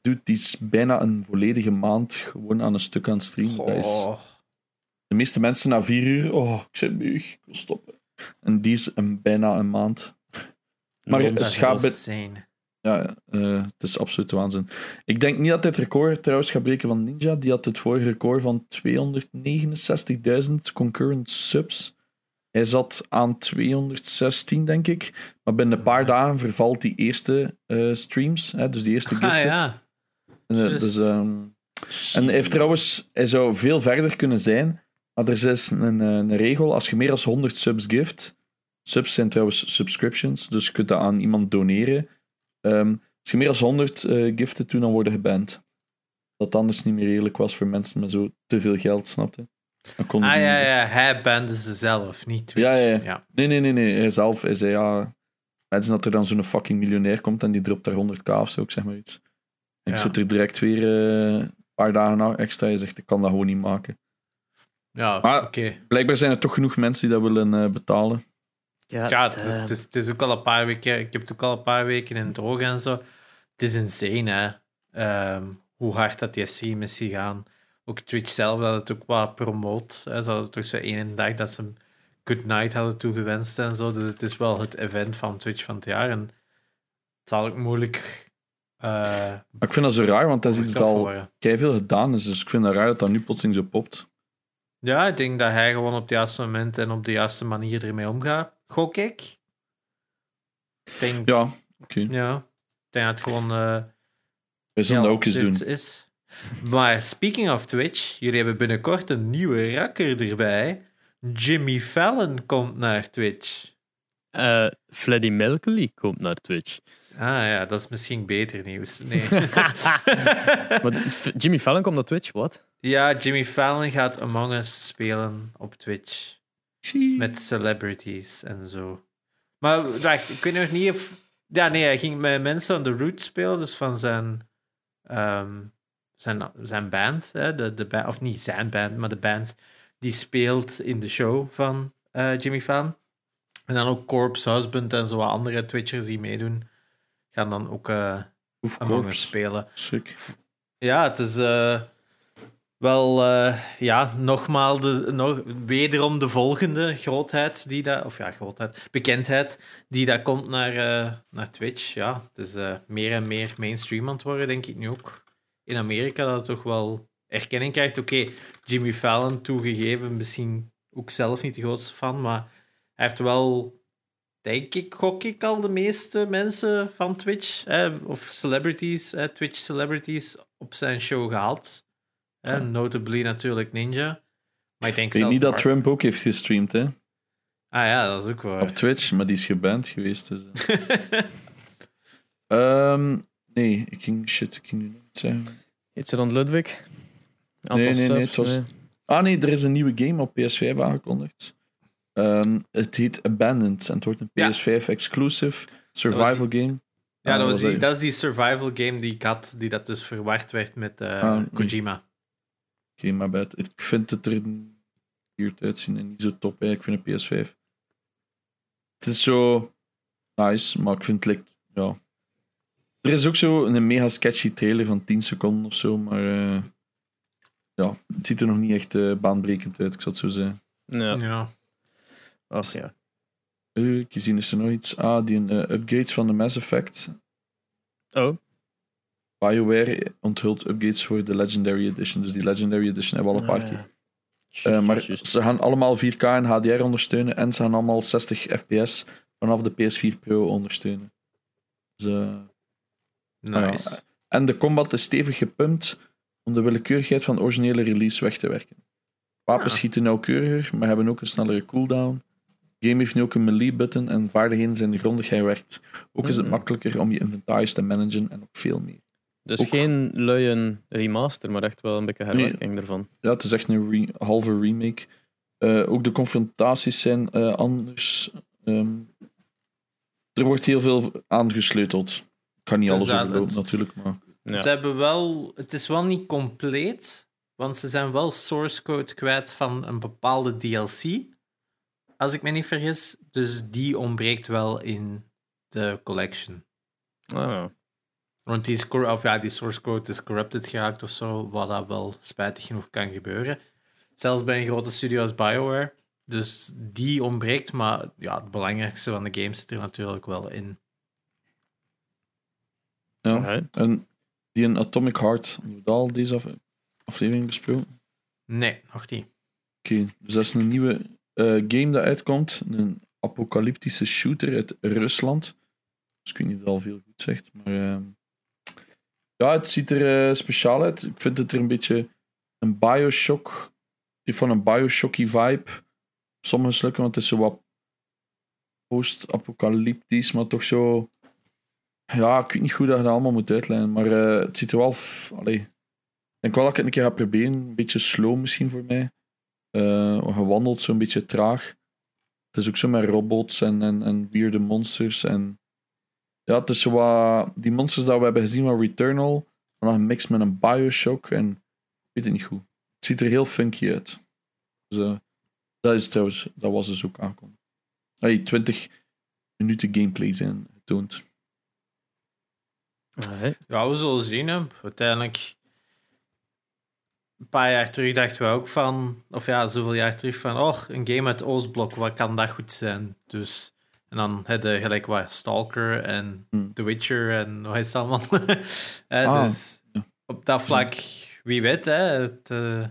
Dude, die is bijna een volledige maand gewoon aan een stuk aan het streamen. Dat is, Oh. de meeste mensen na vier uur, oh, ik ben moe, ik wil stoppen. En die is een, bijna een maand. Maar schaap-. Ja, eh, het is absoluut waanzin. Ik denk niet dat dit record trouwens gaat breken van Ninja. Die had het vorige record van 269.000 concurrent subs. Hij zat aan 216, denk ik. Maar binnen een paar dagen vervalt die eerste eh, streams. Hè, dus die eerste gifted. Ah ja. En, eh, dus, ehm, en hij heeft trouwens, hij zou veel verder kunnen zijn. Maar er is een, eh, een regel: als je meer dan 100 subs gift. Subs zijn trouwens subscriptions, dus je kunt dat aan iemand doneren. Ehm, als je meer dan 100 eh giften doet, dan worden geband. Dat anders niet meer eerlijk was voor mensen met zo te veel geld, snapte? Dan Ah ja, ja, hij bande ze zelf, niet Twitch. Ja, ja. Nee, nee, nee, nee. Hij zelf hij zei ja. Net dat er dan zo'n fucking miljonair komt en die dropt daar 100k of zo, ik zeg maar iets. En ik zit er direct weer eh, een paar dagen na extra. Je zegt, ik kan dat gewoon niet maken. Ja, oké. Blijkbaar zijn er toch genoeg mensen die dat willen eh, betalen. Ja, het is, het, is, het is ook al een paar weken. Ik heb het ook al een paar weken in het droog en zo. Het is insane, hè? Ehm, hoe hard dat die stream is gegaan. Ook Twitch zelf had het ook wat promoot. Hè? Ze hadden toch zo één dag dat ze hem good night hadden toegewenst en zo. Dus het is wel het event van Twitch van het jaar. En het zal ook moeilijk. eh Maar ik vind dat zo raar, want dat is iets dat al veel gedaan is. Dus ik vind dat raar dat dat nu plotseling zo popt. Ja, ik denk dat hij gewoon op het juiste moment en op de juiste manier ermee omgaat. Gok ik. Denk, Ja, oké. Ja, ik denk dat het gewoon eh Wij zullen dat ook eens doen. is. Maar speaking of Twitch, jullie hebben binnenkort een nieuwe rakker erbij. Jimmy Fallon komt naar Twitch. Eh Freddie Mercury komt naar Twitch. Ah ja, dat is misschien beter nieuws. Nee. Maar Jimmy Fallon komt naar Twitch, wat? ja, Jimmy Fallon gaat Among Us spelen op Twitch. Met celebrities en zo. Maar ik weet nog niet of... Ja, nee, hij ging met mensen aan de Root spelen, dus van zijn... ehm, zijn, zijn band, hè, de, de band, of niet zijn band, maar de band die speelt in de show van eh, Jimmy Fallon. En dan ook Corpse Husband en zo wat andere Twitchers die meedoen, gaan dan ook eh Of Among spelen. Sick. Ja, het is eh, wel, eh, ja, nogmaals, de, nog, wederom de volgende grootheid die dat, of ja, grootheid, bekendheid die dat komt naar, eh, naar Twitch. Ja, het is eh, meer en meer mainstream aan het worden, denk ik nu ook. In Amerika dat het toch wel erkenning krijgt. Oké, Jimmy Fallon toegegeven, misschien ook zelf niet de grootste fan, maar hij heeft wel denk ik, gok ik al de meeste mensen van Twitch, of celebrities, hè, Twitch celebrities, op zijn show gehaald. Hè, Notably natuurlijk Ninja. Maar ik denk Ik weet zelfs niet dat Trump ook heeft gestreamd, hè? Ah ja, dat is ook waar. Op Twitch, maar die is geband geweest. Dus. eh. Ehm, nee, ik ging shit, ik ging nu niet zeggen. Heet ze dan Ludwig? Aantal Nee, nee, nee, subs? het was- Ah nee, er is een nieuwe game op PS5 aangekondigd. Ehm, het heet Abandoned en het wordt een Ja. PS5 exclusive survival game. ja, Ah, dat, was die, dat? dat is die survival game die ik had, die dat dus verward werd met eh, Ah, nee. Oké, maar bad. Ik vind het er weird uitzien en niet zo top. Hè. Ik vind een PS5. Het is zo nice, maar ik vind het like, ja. Er is ook zo een mega sketchy trailer van 10 seconden of zo, maar eh, ja, het ziet er nog niet echt eh, baanbrekend uit, ik zou het zo zeggen. Ja. Ja. Als, ja. Eh, ik zie is er nog iets. Ah, die upgrades van de Mass Effect. Oh, BioWare onthult upgrades voor de Legendary Edition. Dus die Legendary Edition hebben we al een paar Ah, keer. Eh, maar ze gaan allemaal 4K en HDR ondersteunen en ze gaan allemaal 60 FPS vanaf de PS4 Pro ondersteunen. Dus, eh, Nice. Ah, en de combat is stevig gepumpt om de willekeurigheid van de originele release weg te werken. Wapens Ah. schieten nauwkeuriger, maar hebben ook een snellere cooldown. De game heeft nu ook een melee-button en vaardigheden zijn grondig herwerkt. Ook is het Mhm. makkelijker om je inventaris te managen en nog veel meer. Dus ook- geen luie remaster, maar echt wel een beetje herwerking ervan. Ja, het is echt een re- halve remake. Eh, ook de confrontaties zijn eh, anders. Ehm, er wordt heel veel aangesleuteld. Ik kan niet Dus alles overlopen het- natuurlijk, maar... Ja. Ze hebben wel, het is wel niet compleet, want ze zijn wel source code kwijt van een bepaalde DLC, als ik me niet vergis. Dus die ontbreekt wel in de collection. Ah, ja. Want die, is cor- of ja, die source code is corrupted geraakt of zo, wat dat wel spijtig genoeg kan gebeuren. Zelfs bij een grote studio als BioWare. Dus die ontbreekt, maar ja, het belangrijkste van de game zit er natuurlijk wel in. Ja. En die in Atomic Heart, hebben we al deze af- aflevering besproken? Nee, nog niet. Oké, dus dat is een nieuwe eh, game dat uitkomt. Een apocalyptische shooter uit Rusland. Dus ik weet niet of dat al veel goed zegt, maar... ehm, ja, het ziet er eh, speciaal uit. Ik vind het er een beetje een Bioshock... Heeft van een Bioshocky vibe. Sommige stukken, want het is zo wat post-apocalyptisch, maar toch zo... Ja, ik weet niet goed dat je dat allemaal moet uitleggen, maar eh, het ziet er wel... f- ik denk wel dat ik het een keer ga proberen. Een beetje slow misschien voor mij. Je wandelt zo'n beetje traag. Het is ook zo met robots en, en, en weirde monsters. En Ja, zo wat... Die monsters dat we hebben gezien van Returnal, maar nog een mix met een Bioshock en... Ik weet het niet goed. Het ziet er heel funky uit. Dus eh, dat is trouwens... Dat was dus ook aankomen. Hey, 20 minuten gameplay zijn getoond. Ja, we zullen zien. Hè. Uiteindelijk, een paar jaar terug dachten we ook van, of ja, zoveel jaar terug van, oh, een game uit Oostblok, wat kan dat goed zijn? Dus, en dan had je gelijk wat Stalker en Hmm. The Witcher en hoe heet het allemaal? Hè, Ah, dus ja. op dat vlak, wie weet, hè. Het, eh,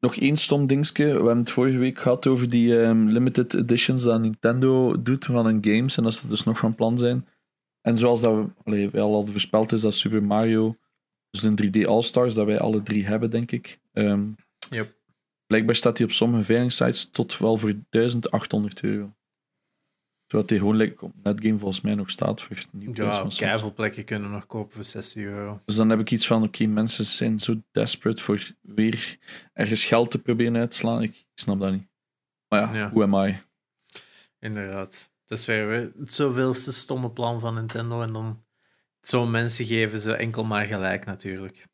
Nog één stom dingetje. We hebben het vorige week gehad over die ehm, limited editions dat Nintendo doet van hun games. En dat ze dus nog van plan zijn. En zoals dat we, allee, al hadden voorspeld, is dat Super Mario, dus een 3D All-Stars, dat wij alle drie hebben, denk ik. Ehm, Yep. Blijkbaar staat die op sommige veilingsites tot wel voor 1800 euro. Terwijl like, op Netgame volgens mij nog staat voor nieuw ja, keiveel plekken kunnen nog kopen voor 60 euro. Dus dan heb ik iets van, oké, mensen zijn zo desperate voor weer ergens geld te proberen uit te slaan. Ik, snap dat niet. Maar ja, who am I? Inderdaad. Dat is weer weer het zoveelste stomme plan van Nintendo. En dan zo'n mensen geven ze enkel maar gelijk, natuurlijk.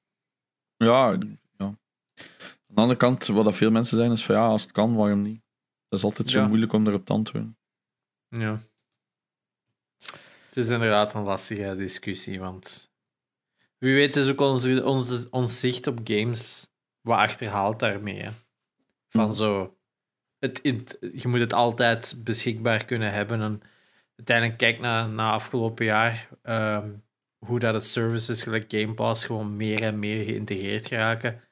Ja, ja. Aan de andere kant, wat dat veel mensen zijn, is van ja, als het kan, waarom niet? Dat is altijd zo Ja. moeilijk om erop te antwoorden. Ja. Het is inderdaad een lastige discussie, want wie weet is ook onze, onze, ons zicht op games wat achterhaalt daarmee. Hè? Van Mhm. zo, het, je moet het altijd beschikbaar kunnen hebben. En uiteindelijk kijk naar, naar afgelopen jaar ehm, hoe dat de services gelijk Game Pass gewoon meer en meer geïntegreerd geraken.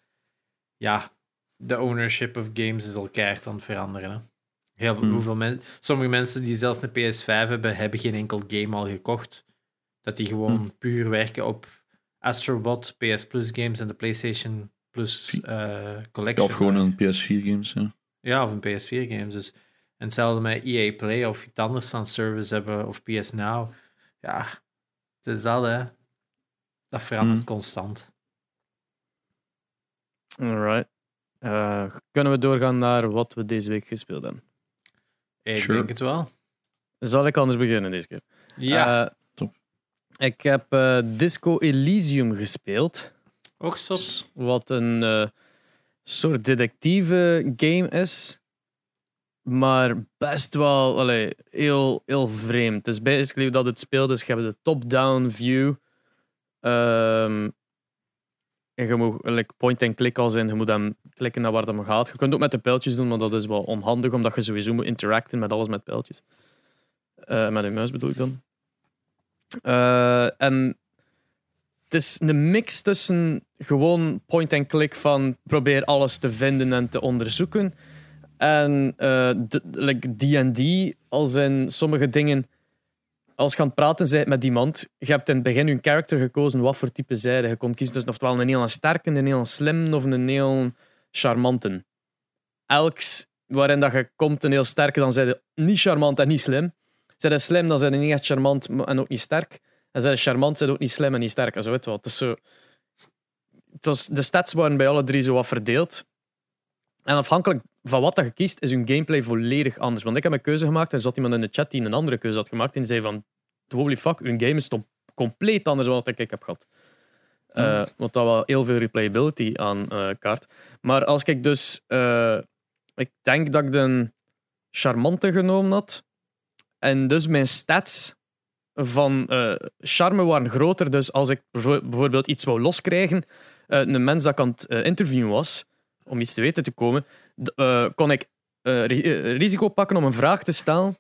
Ja, de ownership of games is al keihard aan het veranderen. Hè? Heel veel, Hmm. hoeveel men, sommige mensen die zelfs een PS5 hebben, hebben geen enkel game al gekocht. Dat die gewoon Hmm. puur werken op Astrobot, PS Plus games en de PlayStation Plus eh, Ja, Collection. of gewoon een PS4 games. Ja. Ja, of een PS4 games. Dus. En hetzelfde met EA Play of iets anders van service hebben of PS Now. Ja, het is dat hè. Dat verandert Hmm. constant. Alright. Eh, kunnen we doorgaan naar wat we deze week gespeeld hebben? Ik Sure. denk het wel. Zal ik anders beginnen deze keer? Ja, Eh, top. Ik heb eh, Disco Elysium gespeeld. zot. Wat een eh, soort detectieve game is. Maar best wel allee, heel, heel vreemd. Het is basically dat het speelt. Dus je hebt de top-down view. Ehm, en je moet like, point-and-click al zijn. Je moet hem klikken naar waar dat gaat. Je kunt ook met de pijltjes doen, maar dat is wel onhandig. Omdat je sowieso moet interacten met alles met pijltjes. Eh, met een muis bedoel ik dan. Eh, en het is een mix tussen gewoon point-and-click van probeer alles te vinden en te onderzoeken. En d- like D&D, als in sommige dingen... Als je aan het praten bent met iemand, je hebt in het begin je character gekozen wat voor type zijde. Je kon kiezen tussen oftewel een heel sterke, een heel slim of een heel charmante. Elks waarin dat je komt een heel sterke, dan zijn niet charmant en niet slim. Zijn je slim, dan zijn je niet echt charmant en ook niet sterk. En zijn je charmant, zijn ook niet slim en niet sterk. Zo weet wel. Het is zo... Het was, de stats waren bij alle drie zo wat verdeeld. En afhankelijk van wat dat je kiest, is hun gameplay volledig anders. Want ik heb een keuze gemaakt en er zat iemand in de chat die een andere keuze had gemaakt. En die zei van, holy fuck, hun game is toch compleet anders dan wat ik heb gehad. Eh, want dat wel heel veel replayability aan eh, kaart. Maar als ik dus... eh, ik denk dat ik de charmante genomen had. En dus mijn stats van charme waren groter. Dus als ik bijvo- bijvoorbeeld iets wou loskrijgen, een mens dat ik aan het interviewen was, om iets te weten te komen, eh, kon ik eh, eh, risico pakken om een vraag te stellen.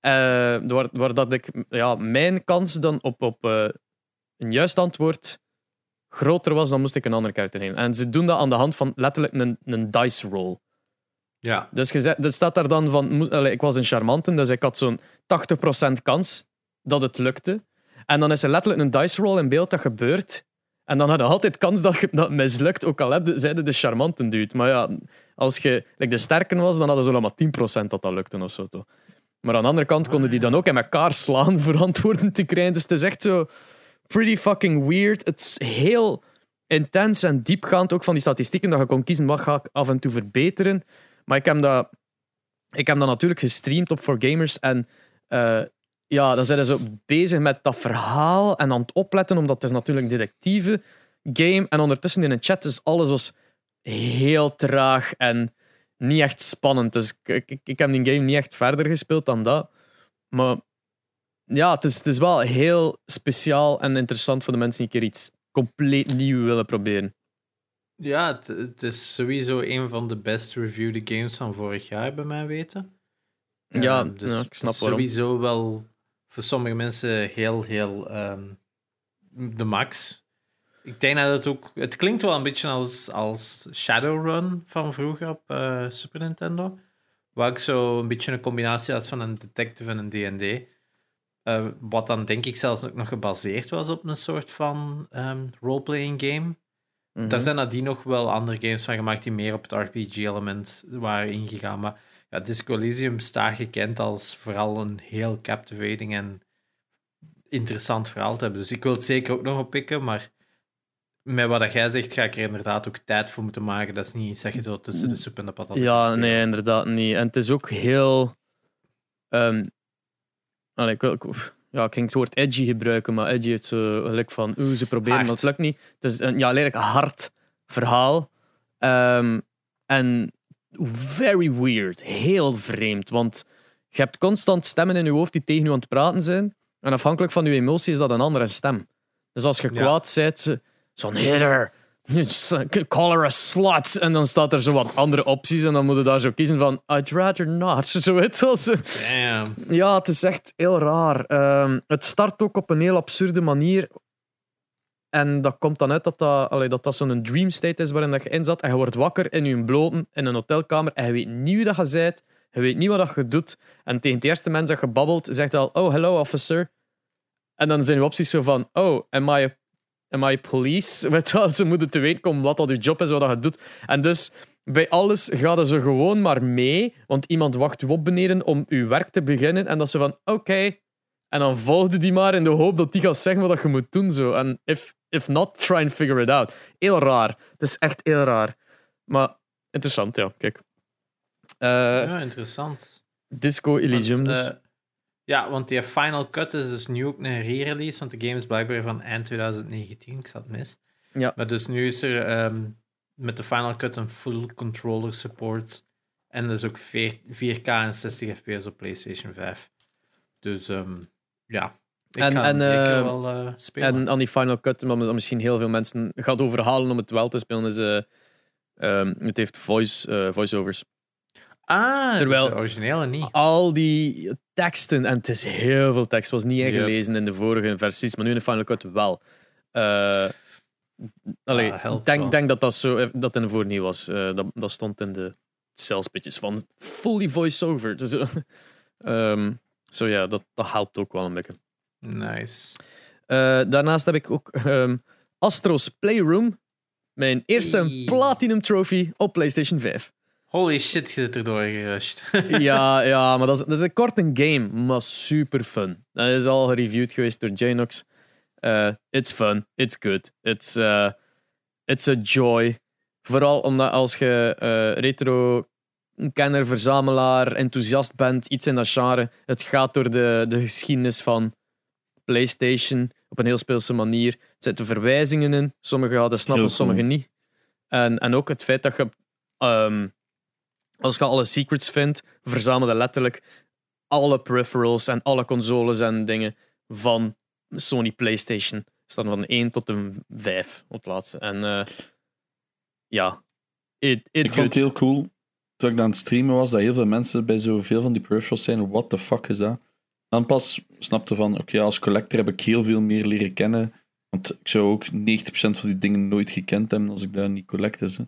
waar, waar dat ik ja, mijn kans dan op, op een juist antwoord groter was, dan moest ik een andere kaart nemen. En ze doen dat aan de hand van letterlijk een, een dice roll. Ja. Dus er staat daar dan van, ik was een charmante, dus ik had zo'n 80% kans dat het lukte. En dan is er letterlijk een dice roll in beeld dat gebeurt. En dan had je altijd kans dat, je, dat mislukt, ook al heb je- de charmante dude. Maar ja, als je de sterken was, dan hadden ze wel maar 10% dat dat lukte of zo. Maar aan de andere kant konden die dan ook in elkaar slaan voor antwoorden te krijgen. Dus het is echt zo pretty fucking weird. Het is heel intens en diepgaand, ook van die statistieken, dat je kon kiezen wat ga ik af en toe verbeteren. Maar ik heb dat, ik heb dat natuurlijk gestreamd op For Gamers en eh, ja, dan zijn ze zo bezig met dat verhaal en aan het opletten, omdat het is natuurlijk een detectieve game. En ondertussen in een chat is alles was heel traag en niet echt spannend. Dus ik, ik, ik heb die game niet echt verder gespeeld dan dat. Maar ja, het is, het is wel heel speciaal en interessant voor de mensen die een keer iets compleet nieuw willen proberen. Ja, het, het is sowieso een van de best reviewed games van vorig jaar, bij mij weten. Ja, Ehm, dus ja, ik snap waarom. Sowieso wel voor sommige mensen heel, heel ehm, de max. Ik denk dat het ook... Het klinkt wel een beetje als, als Shadowrun van vroeger op eh, Super Nintendo. Waar ik zo een beetje een combinatie had van een detective en een D&D. Eh, wat dan denk ik zelfs ook nog gebaseerd was op een soort van ehm, roleplaying game. Mhm. Daar zijn nadien nog wel andere games van gemaakt die meer op het RPG-element waren ingegaan. Maar ja, Disco Elysium staat gekend als vooral een heel captivating en interessant verhaal te hebben. Dus ik wil het zeker ook nog oppikken, maar met wat dat jij zegt, ga ik er inderdaad ook tijd voor moeten maken. Dat is niet iets dat je zo tussen de soep en de patat Ja, nee, inderdaad niet. En het is ook heel. allee, ik, wil- ja, ik ging het woord edgy gebruiken, maar edgy heeft zo gelijk van. Oeh, ze proberen, het lukt niet. Het is een ja, lelijk hard verhaal. Ehm, en very weird. Heel vreemd. Want je hebt constant stemmen in je hoofd die tegen je aan het praten zijn. En afhankelijk van je emotie is dat een andere stem. Dus als je Ja. kwaad bent, zo'n hitter. Call her a slut. En dan staat er zo wat andere opties. En dan moet je daar zo kiezen van I'd rather not. Zo weet je. Damn. Ja, het is echt heel raar. Ehm, het start ook op een heel absurde manier. En dat komt dan uit dat dat, dat, dat zo'n dream state is waarin dat je in zat. En je wordt wakker in je bloten in een hotelkamer. En je weet niet wie dat je bent. Je weet niet wat dat je doet. En tegen het eerste mens dat je babbelt, zegt al: Oh, hello officer. En dan zijn je opties zo van: Oh, am I, am I police? Weet ze moeten te weten komen wat dat je job is, wat dat je doet. En dus bij alles gaat ze gewoon maar mee, want iemand wacht op beneden om uw werk te beginnen. En dat ze van, oké. En dan volgde die maar in de hoop dat die gaat zeggen wat je moet doen. Zo. En if, if not, try and figure it out. Heel raar. Het is echt heel raar. Maar interessant, ja. Kijk. Eh, ja, interessant. Disco Elysium Want, dus. eh, ja, want die Final Cut is dus nu ook een re-release, want de game is blijkbaar van eind 2019, ik zat mis. Ja. Maar dus nu is er ehm, met de Final Cut een full controller support en dus ook 4, 4K en 60 fps op PlayStation 5. Dus ehm, ja, ik En- en, zeker eh, wel eh, spelen. En aan die Final Cut, maar dat misschien heel veel mensen gaat overhalen om het wel te spelen, is... eh, ehm, het heeft voice, voice-overs. ah, terwijl- dus de originele niet. al die teksten, en het is heel veel tekst, was niet Yep. ingelezen in de vorige versies, maar nu in de Final Cut wel. Allee, Ah, denk, wel. denk dat dat zo dat in de voor niet was. Dat, dat stond in de salespitches van fully voice-over. Dus, eh, ehm, zo ja, dat, dat helpt ook wel een beetje. Nice. Eh, daarnaast heb ik ook ehm, Astro's Playroom, mijn eerste Hey. Platinum Trophy op PlayStation 5. Holy shit, je zit erdoor gerusht. ja, ja, maar dat is, dat is een korte game, maar super fun. Dat is al gereviewd geweest door Janox. Eh it's fun, it's good, it's, eh, it's a joy. Vooral omdat als je retro-kenner, verzamelaar, enthousiast bent, iets in dat genre, het gaat door de, de geschiedenis van PlayStation op een heel speelse manier. Er zitten verwijzingen in, sommige hadden snappen, cool. sommige niet. En, en ook het feit dat je ehm, als je alle secrets vindt, verzamel je letterlijk alle peripherals en alle consoles en dingen van Sony PlayStation. Staan van 1 tot een 5 op het laatste. En eh, ja, it, it Ik vind het heel cool. Toen ik aan het streamen was, dat heel veel mensen bij zoveel van die peripherals zijn. What the fuck is dat? Dan pas snapte van, oké, als collector heb ik heel veel meer leren kennen. Want ik zou ook 90% van die dingen nooit gekend hebben als ik daar niet collect is. Hè.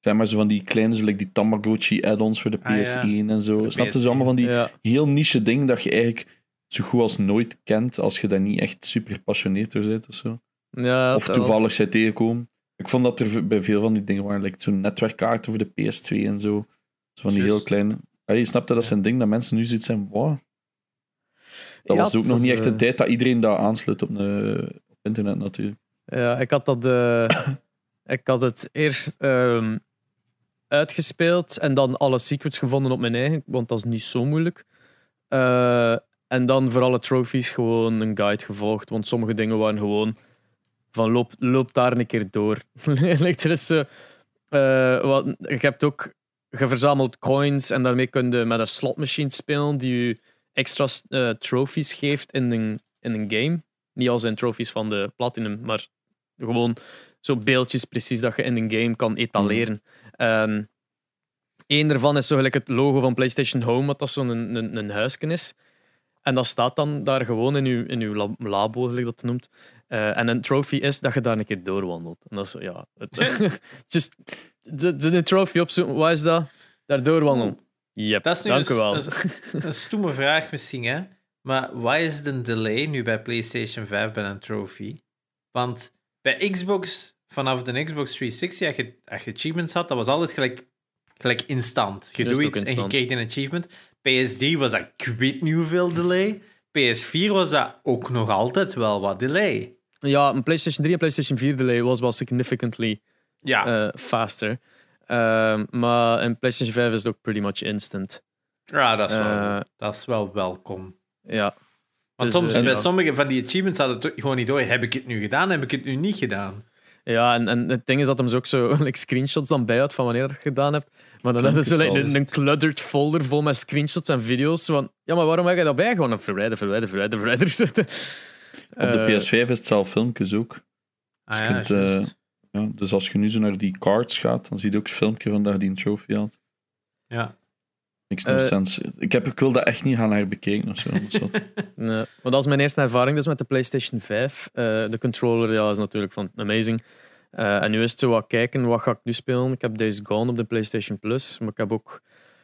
Zijn maar zo van die kleine, zo like die Tamagotchi add-ons voor de Ah, ja. E PS1 en zo. de Snapte ze PS1. allemaal van die ja, heel niche dingen dat je eigenlijk zo goed als nooit kent als je daar niet echt super gepassioneerd door bent of zo. ja, Of toevallig zijn tegenkomen. Ik vond dat er bij veel van die dingen waren, like zo'n netwerkkaarten voor de PS2 en zo. Zo van die heel kleine. Je snapt dat zijn dingen dat mensen nu zitten zijn, wow. Dat Ja, was ook nog niet echt de eh, tijd dat iedereen dat aansluit op, de, op internet natuurlijk. Ja, ik had dat. eh, ik had het eerst ehm, uitgespeeld en dan alle secrets gevonden op mijn eigen, want dat is niet zo moeilijk. Eh, En dan voor alle trophies gewoon een guide gevolgd. Want sommige dingen waren gewoon van loop, loop daar een keer door. Er is, eh, wat, je hebt ook je verzamelt coins en daarmee kun je met een slotmachine spelen die je extra eh, trophies geeft in een, in een game. Niet als in trophies van de Platinum, maar gewoon zo beeldjes precies dat je in een game kan etaleren. Eén Eén daarvan is zo gelijk het logo van PlayStation Home, wat dat zo'n een, een, een huisje is. En dat staat dan daar gewoon in uw, in uw lab- labo, gelijk dat noemt. Eh, en een trophy is dat je daar een keer doorwandelt. En dat is, ja... Het, just, de, de, de trophy opzoeken, wat is dat? Daar doorwandelen. Yep, Dat is nu dank u een, wel. een, een stoeme vraag misschien, hè? Maar wat is de delay nu bij PlayStation 5 bij een trophy? Want bij Xbox, vanaf de Xbox 360, als je, als je achievements had, dat was altijd gelijk, gelijk instant. Je doet iets en je kreeg een achievement. PS3 was dat ik weet niet hoeveel delay. PS4 was dat ook nog altijd wel wat delay. Ja, een PlayStation 3 en PlayStation 4 delay was wel significantly Ja, eh, faster. Ehm, maar in PlayStation 5 is het ook pretty much instant. ja dat, is wel, eh, dat is wel welkom. Ja. Want Dus, soms, eh, bij ja. sommige van die achievements hadden het gewoon niet door. Heb ik het nu gedaan? Heb ik het nu niet gedaan? Ja, en, en het ding is dat hem zo ook zo like, screenshots dan bijhoudt van wanneer je het gedaan hebt. Maar dan hadden ze like, Filmpjes een, een cluttered folder vol met screenshots en video's. Van, ja, maar waarom heb je dat bij? Gewoon een verwijder, verwijder, verwijder, verwijder zetten. Op de Eh, PS5 is het zelf filmpjes ook. Dus, Ah, je ja, kunt. Ja, dus als je nu zo naar die cards gaat, dan zie je ook een filmpje van dat je die een trophy had. ja. Makes no Eh, sense. Ik, heb, ik wil dat echt niet gaan herbekeken of zo. Nee, maar dat is mijn eerste ervaring dus met de PlayStation 5. Eh, de controller ja, is natuurlijk van amazing. Eh, en nu is het zo wat kijken, wat ga ik nu spelen? Ik heb Days Gone op de PlayStation Plus, maar ik heb ook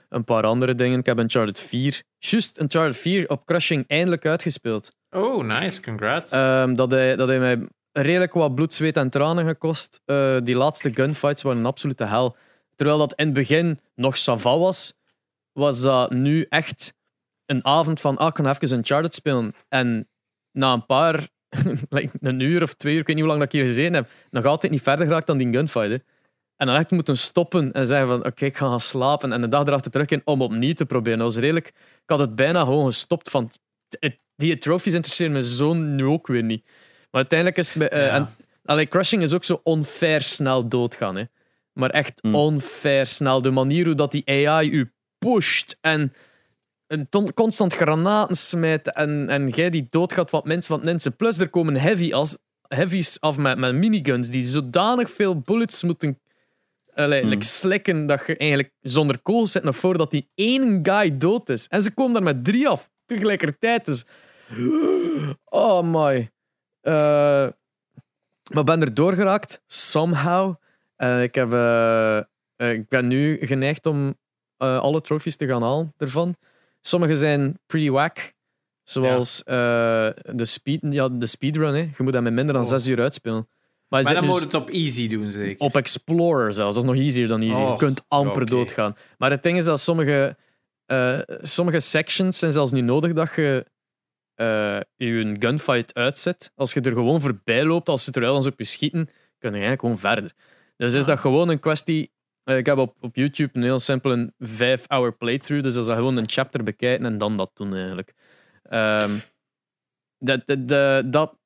een paar andere dingen. Ik heb Uncharted 4, juist Uncharted 4 op Crushing eindelijk uitgespeeld. Oh, nice. Congrats. Ehm, dat, hij, dat hij mij redelijk wat bloed, zweet en tranen gekost. Eh, die laatste gunfights waren een absolute hel. Terwijl dat in het begin nog saval was, was dat nu echt een avond van ah, ik kan even Uncharted spelen. En na een paar, like een uur of twee uur, ik weet niet hoe lang dat ik hier gezeten heb, nog altijd niet verder geraakt dan die gunfight. En dan echt moeten stoppen en zeggen van oké, ik ga gaan slapen. En de dag erachter terug in om opnieuw te proberen. Dat was redelijk... Ik had het bijna gewoon gestopt van... Die trophies interesseren me zo nu ook weer niet. Maar uiteindelijk is het... bij- eh, Ja. en, allee, Crushing is ook zo onfair snel doodgaan. Hè. Maar echt Hmm. onfair snel. De manier hoe dat die AI u pusht en een ton- constant granaten smijt en, en jij die doodgaat van mensen van mensen. Plus er komen heavy als, heavies af met, met miniguns die zodanig veel bullets moeten allee, like slikken dat je eigenlijk zonder kogels zit nog voordat die één guy dood is. En ze komen daar met drie af tegelijkertijd. Dus... Oh my. Eh, maar ben er doorgeraakt, somehow. Eh, ik, heb, eh, eh, ik ben nu geneigd om alle trophies te gaan halen ervan. Sommige zijn pretty whack. Zoals de, speed, ja, de speedrun. Hè. Je moet dat met minder dan Oh. zes uur uitspelen. Maar, maar dan nu moet het op easy doen, zeker. op Explorer zelfs. Dat is nog easier dan easy. je Oh, kunt amper doodgaan. Maar het ding is dat sommige, sommige sections zijn zelfs niet nodig dat je eh, je gunfight uitzet. Als je er gewoon voorbij loopt, als ze terwijl ons op je schieten, kun je eigenlijk gewoon verder. Dus is Ah. dat gewoon een kwestie... eh, ik heb op, op YouTube een heel simpel een 5-hour playthrough. Dus dat is gewoon een chapter bekijken en dan dat doen eigenlijk. Ehm, dat, dat, dat, dat-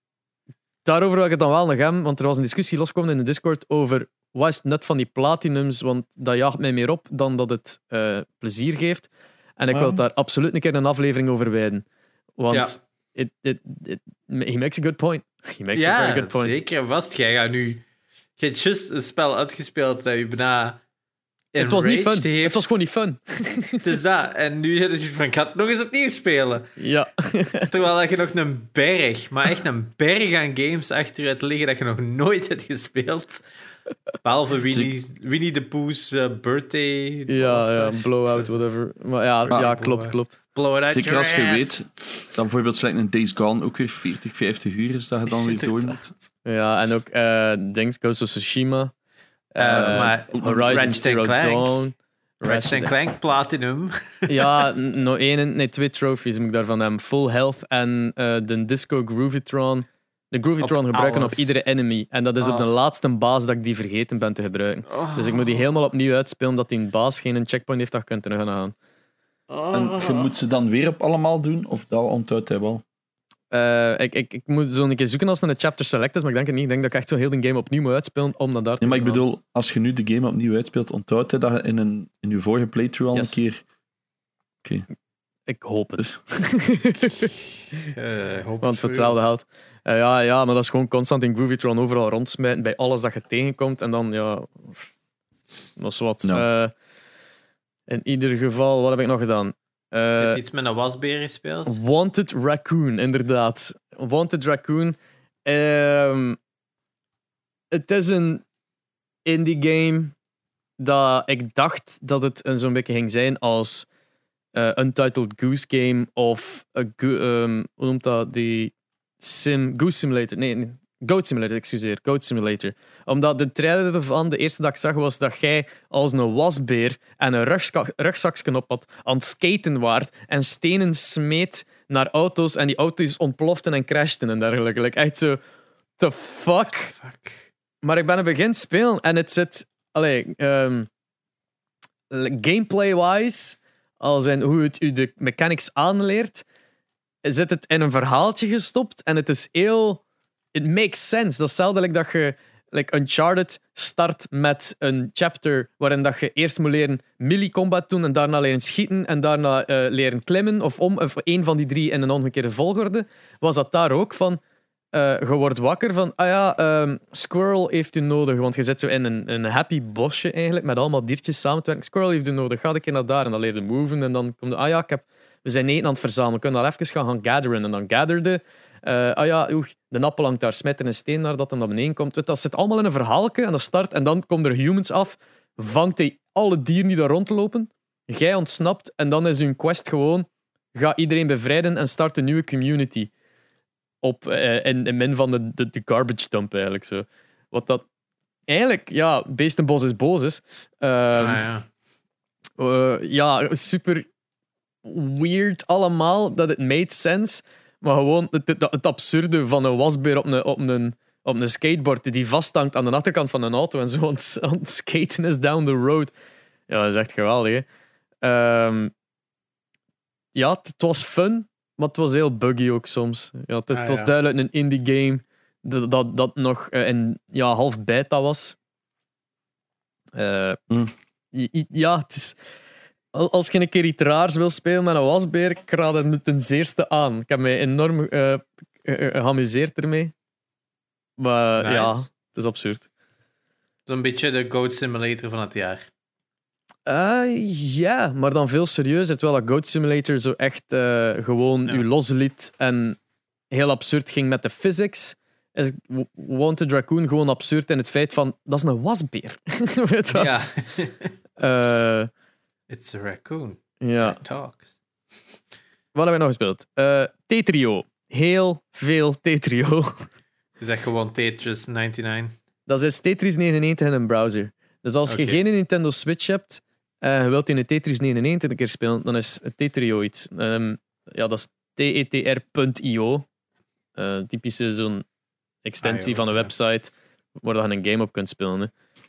daarover wil ik het dan wel nog hebben, want er was een discussie losgekomen in de Discord over wat is het nut van die platinums, want dat jaagt mij meer op dan dat het eh, plezier geeft. En ik wil Ja. daar absoluut een keer een aflevering over wijden. Want Ja. it, it, it- he makes a good point. He makes a very Ja, good point. zeker vast. Jij gaat nu... Je hebt juist een spel uitgespeeld dat je bijna... Het was niet fun. heeft. Het was gewoon niet fun. Het is dat. En nu heb je van, ik ga het nog eens opnieuw spelen. Ja. Terwijl dat je nog een berg, maar echt een berg aan games achter je hebt liggen dat je nog nooit hebt gespeeld. Behalve Winnie, Winnie the Pooh's eh, birthday. ja, ja, blowout, whatever. Maar ja, Ja, ja klopt, blowout. klopt. Blow it out Zeker als je ass. weet dat bijvoorbeeld slecht een Days Gone ook weer 40, 50 uur is dat je dan weer door moet. Ja, en ook eh Dings, Ghost of Tsushima. Eh, Eh, maar Horizon Ratchet Zero Clank. Dawn. Ratchet Clank Platinum. Ja, nog één, nee, twee trophies moet ik daarvan hebben. Full health en eh, de Disco Groovytron. De Groovytron Op gebruiken alles. op iedere enemy. En dat is op de Oh. laatste baas dat ik die vergeten ben te gebruiken. Oh. Dus ik moet die helemaal opnieuw uitspelen dat die baas geen checkpoint heeft dat je kunt terug gaan halen. En je moet ze dan weer op allemaal doen, of dat onthoudt hij wel? Eh, ik, ik, ik moet zo een keer zoeken als er een chapter select is, maar ik denk het niet. Ik denk dat ik echt zo heel de game opnieuw moet uitspelen om naar daar te Nee, maar ik bedoel, als je nu de game opnieuw uitspeelt, onthoudt hij dat je in, een, in je vorige playthrough al Yes. een keer... Ik hoop het. Dus- Eh, hoop Want voor hetzelfde geld. Eh, ja, ja, maar dat is gewoon constant in Groovytron overal rondsmijten bij alles dat je tegenkomt. En dan, ja... Dat is wat. Ja. Eh, in ieder geval, wat heb ik nog gedaan? Eh, Heb je iets met een wasbeer gespeeld? Wanted Raccoon, inderdaad. Wanted Raccoon. Ehm, het is een indie game dat ik dacht dat het een zo'n beetje ging zijn als eh, Untitled Goose Game of a go- ehm, hoe noemt dat? Die Sim, Goose Simulator. Nee, nee, Goat Simulator, excuseer. Goat Simulator. Omdat de trailer ervan, de eerste dat ik zag, was dat jij als een wasbeer en een rugzak, rugzakje op had, aan het skaten waard en stenen smeet naar auto's en die auto's ontploften en crashten en dergelijke. Like, echt zo, the fuck? Fuck. Maar ik ben een begin spelen en het zit, allee, ehm, gameplay-wise, als in hoe het u de mechanics aanleert, zit het in een verhaaltje gestopt en het is heel. It makes sense. Dat is hetzelfde dat je like Uncharted start met een chapter waarin dat je eerst moet leren melee combat doen en daarna leren schieten en daarna eh, leren klimmen of om of één van die drie in een omgekeerde volgorde. Was dat daar ook van? eh, je wordt wakker van, ah ja, ehm, Squirrel heeft u nodig. Want je zit zo in een, een happy bosje eigenlijk, met allemaal diertjes samen te werken. Squirrel heeft u nodig, ga een keer naar daar. En dan leer je moven en dan komt de, ah ja, ik heb, we zijn eten aan het verzamelen. Kunnen al even gaan, gaan gatheren. En dan gatherde, eh, ah ja, oeh, de appel hangt daar, smijt er een steen naar dat hem naar beneden komt. Weet, Dat zit allemaal in een verhaaltje en dat start. En dan komen er humans af, vangt hij alle dieren die daar rondlopen. Jij ontsnapt en dan is uw quest gewoon, ga iedereen bevrijden en start een nieuwe community op eh, in, in min van de, de, de garbage dump eigenlijk zo. Wat dat eigenlijk, ja, beestenbos is boos is. Ah, ja. eh, ja, super weird allemaal, dat het made sense. Maar gewoon het, het, het absurde van een wasbeer op een, op, een, op een skateboard die vasthangt aan de achterkant van een auto en zo aan het, skaten is down the road. Ja, dat is echt geweldig. Hè? Ehm, ja, het, het was fun, maar het was heel buggy ook soms. Ja, het, Ah, het was ja. duidelijk een indie game dat, dat, dat nog eh, in ja, half beta was. Eh, Hmm. Ja, het is... al- Als je een keer iets raars wil spelen met een wasbeer, ik raad het me ten zeerste aan. Ik heb mij enorm eh, geamuseerd ermee. Maar Nice. ja, het is absurd. Zo'n beetje de Goat Simulator van het jaar. Eh, ja, maar dan veel serieuzer. Terwijl dat Goat Simulator zo echt eh, gewoon Ja. u losliet en heel absurd ging met de physics. Is Wanted Raccoon gewoon absurd in het feit van dat is een wasbeer. Weet je? Ja. Eh, It's a raccoon. ja. Talks. Wat hebben we nog gespeeld? Eh Tetrio. Heel veel Tetrio. Is dat gewoon Tetris 99? Dat is Tetris 99 in een browser. Dus als je geen Nintendo Switch hebt en je wilt in de Tetris 99 een keer spelen, dan is Tetrio iets. Ehm, ja, dat is tetr.io. Eh typische zo'n extensie Ah, joh, van een ja. website waar je een game op kunt spelen. Hè.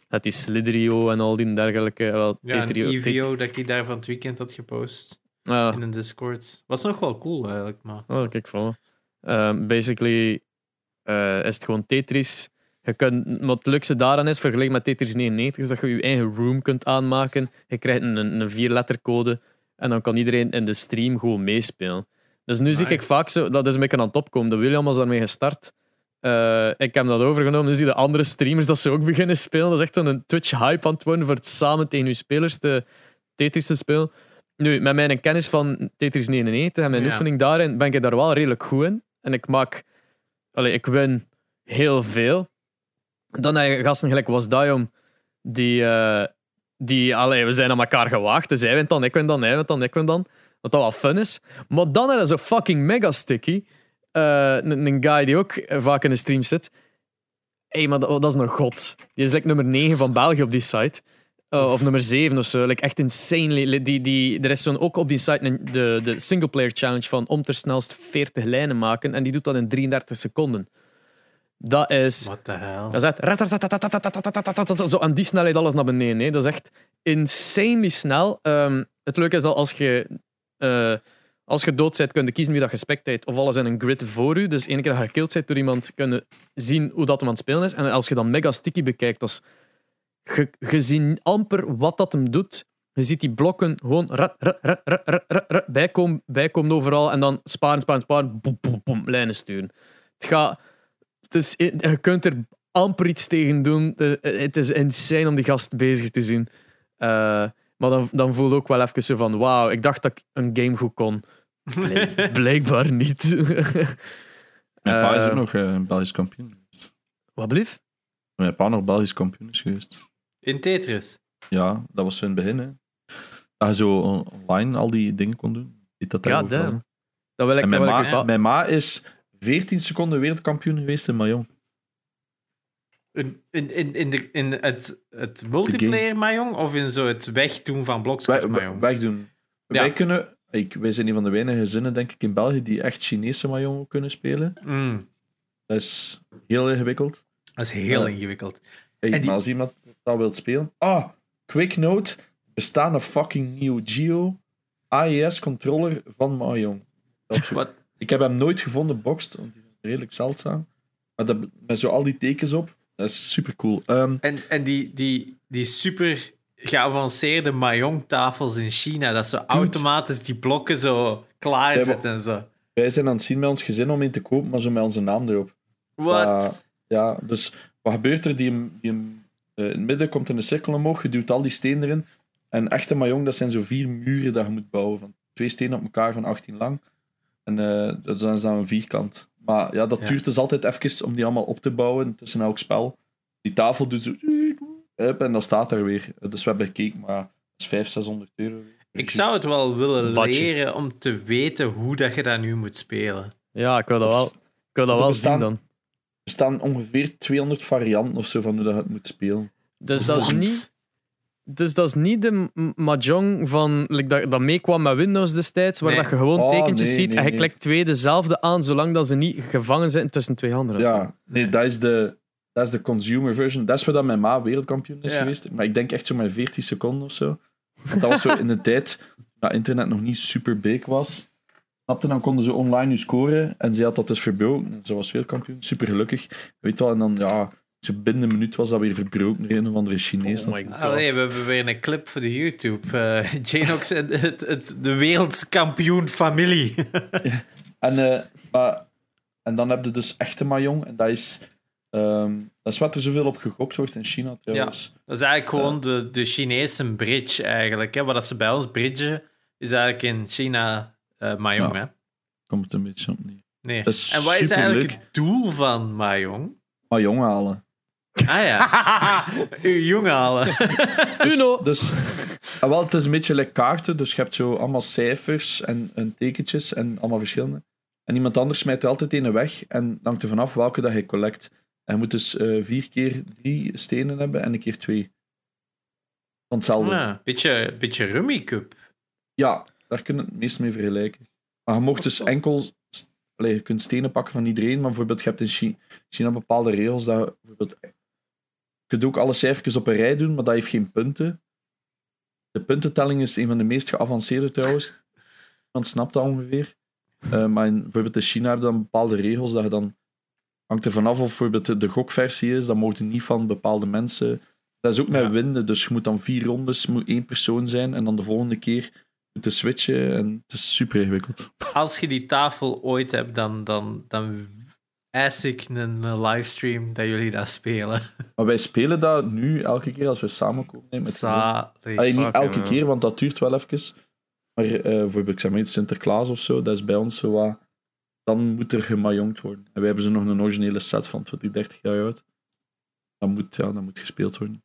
Het is Sliderio en al die dergelijke. Wel, Ja, EVO dat ik daar van het weekend had gepost Ah, in een Discord. Was nog wel cool eigenlijk, maar... Oh, kijk van. Ehm, basically eh, is het gewoon Tetris. Je kunt, wat het leukste daaraan is, vergeleken met Tetris 99, is dat je je eigen room kunt aanmaken. Je krijgt een, een vierlettercode en dan kan iedereen in de stream gewoon meespelen. Dus nu zie ik vaak zo, dat is een beetje aan het opkomen. De William was daarmee gestart. Eh, ik heb dat overgenomen. Nu zie je de andere streamers dat ze ook beginnen spelen. Dat is echt zo'n Twitch-hype aan het worden voor het samen tegen je spelers te, Tetris te spelen. Nu, met mijn kennis van Tetris 99 en mijn Ja. oefening daarin ben ik daar wel redelijk goed in. En ik maak... Allee, ik win heel veel. Dan heb je gasten gelijk was Dayom, die... eh, die allee, we zijn aan elkaar gewaagd. Dus hij wint dan, ik win dan, hij wint dan, ik win dan. Wat dat wel fun is. Maar dan heb je zo'n fucking mega sticky. Eh, een guy die ook eh, vaak in de stream zit. Hé, hey, maar dat, is een god. Die is like nummer 9 van België op die site. Eh, of nummer 7 of zo. Like, echt insane. Die, die, er is zo'n ook op die site de, de singleplayer challenge van om ter snelst 40 lijnen maken. En die doet dat in 33 seconden. Dat is. Wat de hel? Dat is. Zo aan die snelheid alles naar beneden. Hè. Dat is echt insanely snel. Het leuke is dat als je als je dood bent, kun je kiezen wie dat gespecteert. Of alles in een grid voor u. Dus één keer dat je gekillt bent door iemand, kun je zien hoe dat hem aan het spelen is. En als je dan mega sticky bekijkt, dus je, je ziet amper wat dat hem doet. Je ziet die blokken gewoon rat, rat, rat, rat, bijkomen, bijkomen overal. En dan sparen, sparen, sparen. Boem, boem, lijnen sturen. Het gaat... Het is, je kunt er amper iets tegen doen. Het is insane om die gast bezig te zien. Eh, maar dan, dan voel je ook wel even van... Wauw, ik dacht dat ik een game goed kon. Blijk- Blijkbaar niet. Mijn pa is Eh, ook nog eh, Belgisch kampioen. Wat blief? Mijn pa nog Belgisch kampioen is geweest. In Tetris. Ja, dat was in het begin. Hè. Dat je zo on- online al die dingen kon doen. Deed dat Ja. Dat wil ik, En dat mijn wil ma, ik mijn ma is 14 seconden wereldkampioen geweest in Mahjong. In, in, in, in, de, in het, het multiplayer Mahjong of in zo het wegdoen van blokjes Mahjong? wegdoen. Ja. Wij kunnen... Ik, wij zijn een van de weinige gezinnen, denk ik, in België die echt Chinese Mahjong kunnen spelen. Mm, Dat is heel ingewikkeld. dat is heel Ja. ingewikkeld. Hey, En die- Maar als iemand dat wil spelen... Ah, quick note. Er bestaat een fucking Neo Geo AES-controller van Mahjong. Is- Wat, Ik heb hem nooit gevonden boxed, want die zijn redelijk zeldzaam. Maar dat, met zo al die tekens op, dat is super cool. Ehm, en en die, die, die super geavanceerde Mahjong-tafels in China, dat ze automatisch die blokken zo klaarzetten en zo. wij zijn aan het zien met ons gezin om een te kopen, maar zo met onze naam erop. Wat? Ja, dus wat gebeurt er? Die, die, eh, in het midden komt er een cirkel omhoog, je duwt al die stenen erin. En echte Mahjong, dat zijn zo vier muren dat je moet bouwen. Van twee stenen op elkaar van 18 lang. En eh, dat is dan een vierkant. Maar ja, dat Ja. duurt dus altijd even om die allemaal op te bouwen tussen elk spel. Die tafel doet zo... Hup, En dan staat er weer. Dus we hebben gekeken, maar dat is 500, 600 euro. Ik zou het wel willen Badje. leren om te weten hoe dat je dat nu moet spelen. Ja, ik wil dat wel, ik wil dat Er wel bestaan- zien dan. Er staan ongeveer 200 varianten of zo van hoe dat je het moet spelen. Dus dat is niet... Dus dat is niet de mahjong van, like dat, dat meekwam met Windows destijds, waar Nee. dat je gewoon Oh, tekentjes nee, ziet nee, en je nee. klikt twee dezelfde aan, zolang dat ze niet gevangen zitten tussen twee zo. Ja, nee, dat is de, dat is de consumer version. Dat is waar dat mijn ma wereldkampioen is Ja. geweest. Maar ik denk echt zo maar 14 seconden of zo. Want dat was zo in de tijd dat internet nog niet super big was. Snapte, dan konden ze online nu scoren. En ze had dat dus verbroken. En ze was wereldkampioen. Super gelukkig. Weet wel, en dan ja, zo binnen een minuut was dat weer verbroken. door Een of andere Chinees. Oh my god. Allee, we hebben weer een clip voor de YouTube. Eh Janox en het, het, de wereldkampioen familie. En, eh, maar, en dan heb je dus echte Mahjong. En dat is, ehm, dat is wat er zoveel op gegokt wordt in China trouwens. Dat is eigenlijk gewoon de, de Chinese bridge eigenlijk. Hè. Wat dat ze bij ons bridgen, is eigenlijk in China eh Mahjong. Ja. Hè? Komt het een beetje op neer. Nee. Dat is En wat is eigenlijk het doel van Mahjong? Mahjong halen. Ah ja, uw jongen halen. Uno! Dus ah, wel, het is een beetje like kaarten. Dus je hebt zo allemaal cijfers en, en tekentjes en allemaal verschillende. En iemand anders smijt er altijd een weg en dan hangt er vanaf welke dat je collect. En je moet dus eh, vier keer drie stenen hebben en een keer twee. Van hetzelfde. Ja. Ja, beetje, beetje Rummy Cup. daar kun je het meest mee vergelijken. Maar je mocht dus enkel... st- Allee, je kunt stenen pakken van iedereen, maar bijvoorbeeld je hebt in Chi- China bepaalde regels dat je bijvoorbeeld... Je kunt ook alle cijfertjes op een rij doen, maar dat heeft geen punten. De puntentelling is een van de meest geavanceerde trouwens. Want snapt dat ongeveer. Eh, maar in, bijvoorbeeld in China hebben dan bepaalde regels dat je dan... Hangt er vanaf of bijvoorbeeld de, gokversie is, dan mogen niet van bepaalde mensen... Dat is ook met Ja. winden, dus je moet dan vier rondes, moet één persoon zijn en dan de volgende keer moeten switchen en het is super ingewikkeld. Als je die tafel ooit hebt, dan, dan, dan eis ik een livestream dat jullie dat spelen. Maar wij spelen dat nu elke keer als we samenkomen. hè, Met. Allee, niet elke keer, want dat duurt wel even. Maar eh, bijvoorbeeld, ik zeg maar iets, Sinterklaas of zo, dat is bij ons zo wat... Dan moet er gemajongd worden. En wij hebben zo nog een originele set van 20, 30 jaar oud. Dat moet, ja, dat moet gespeeld worden.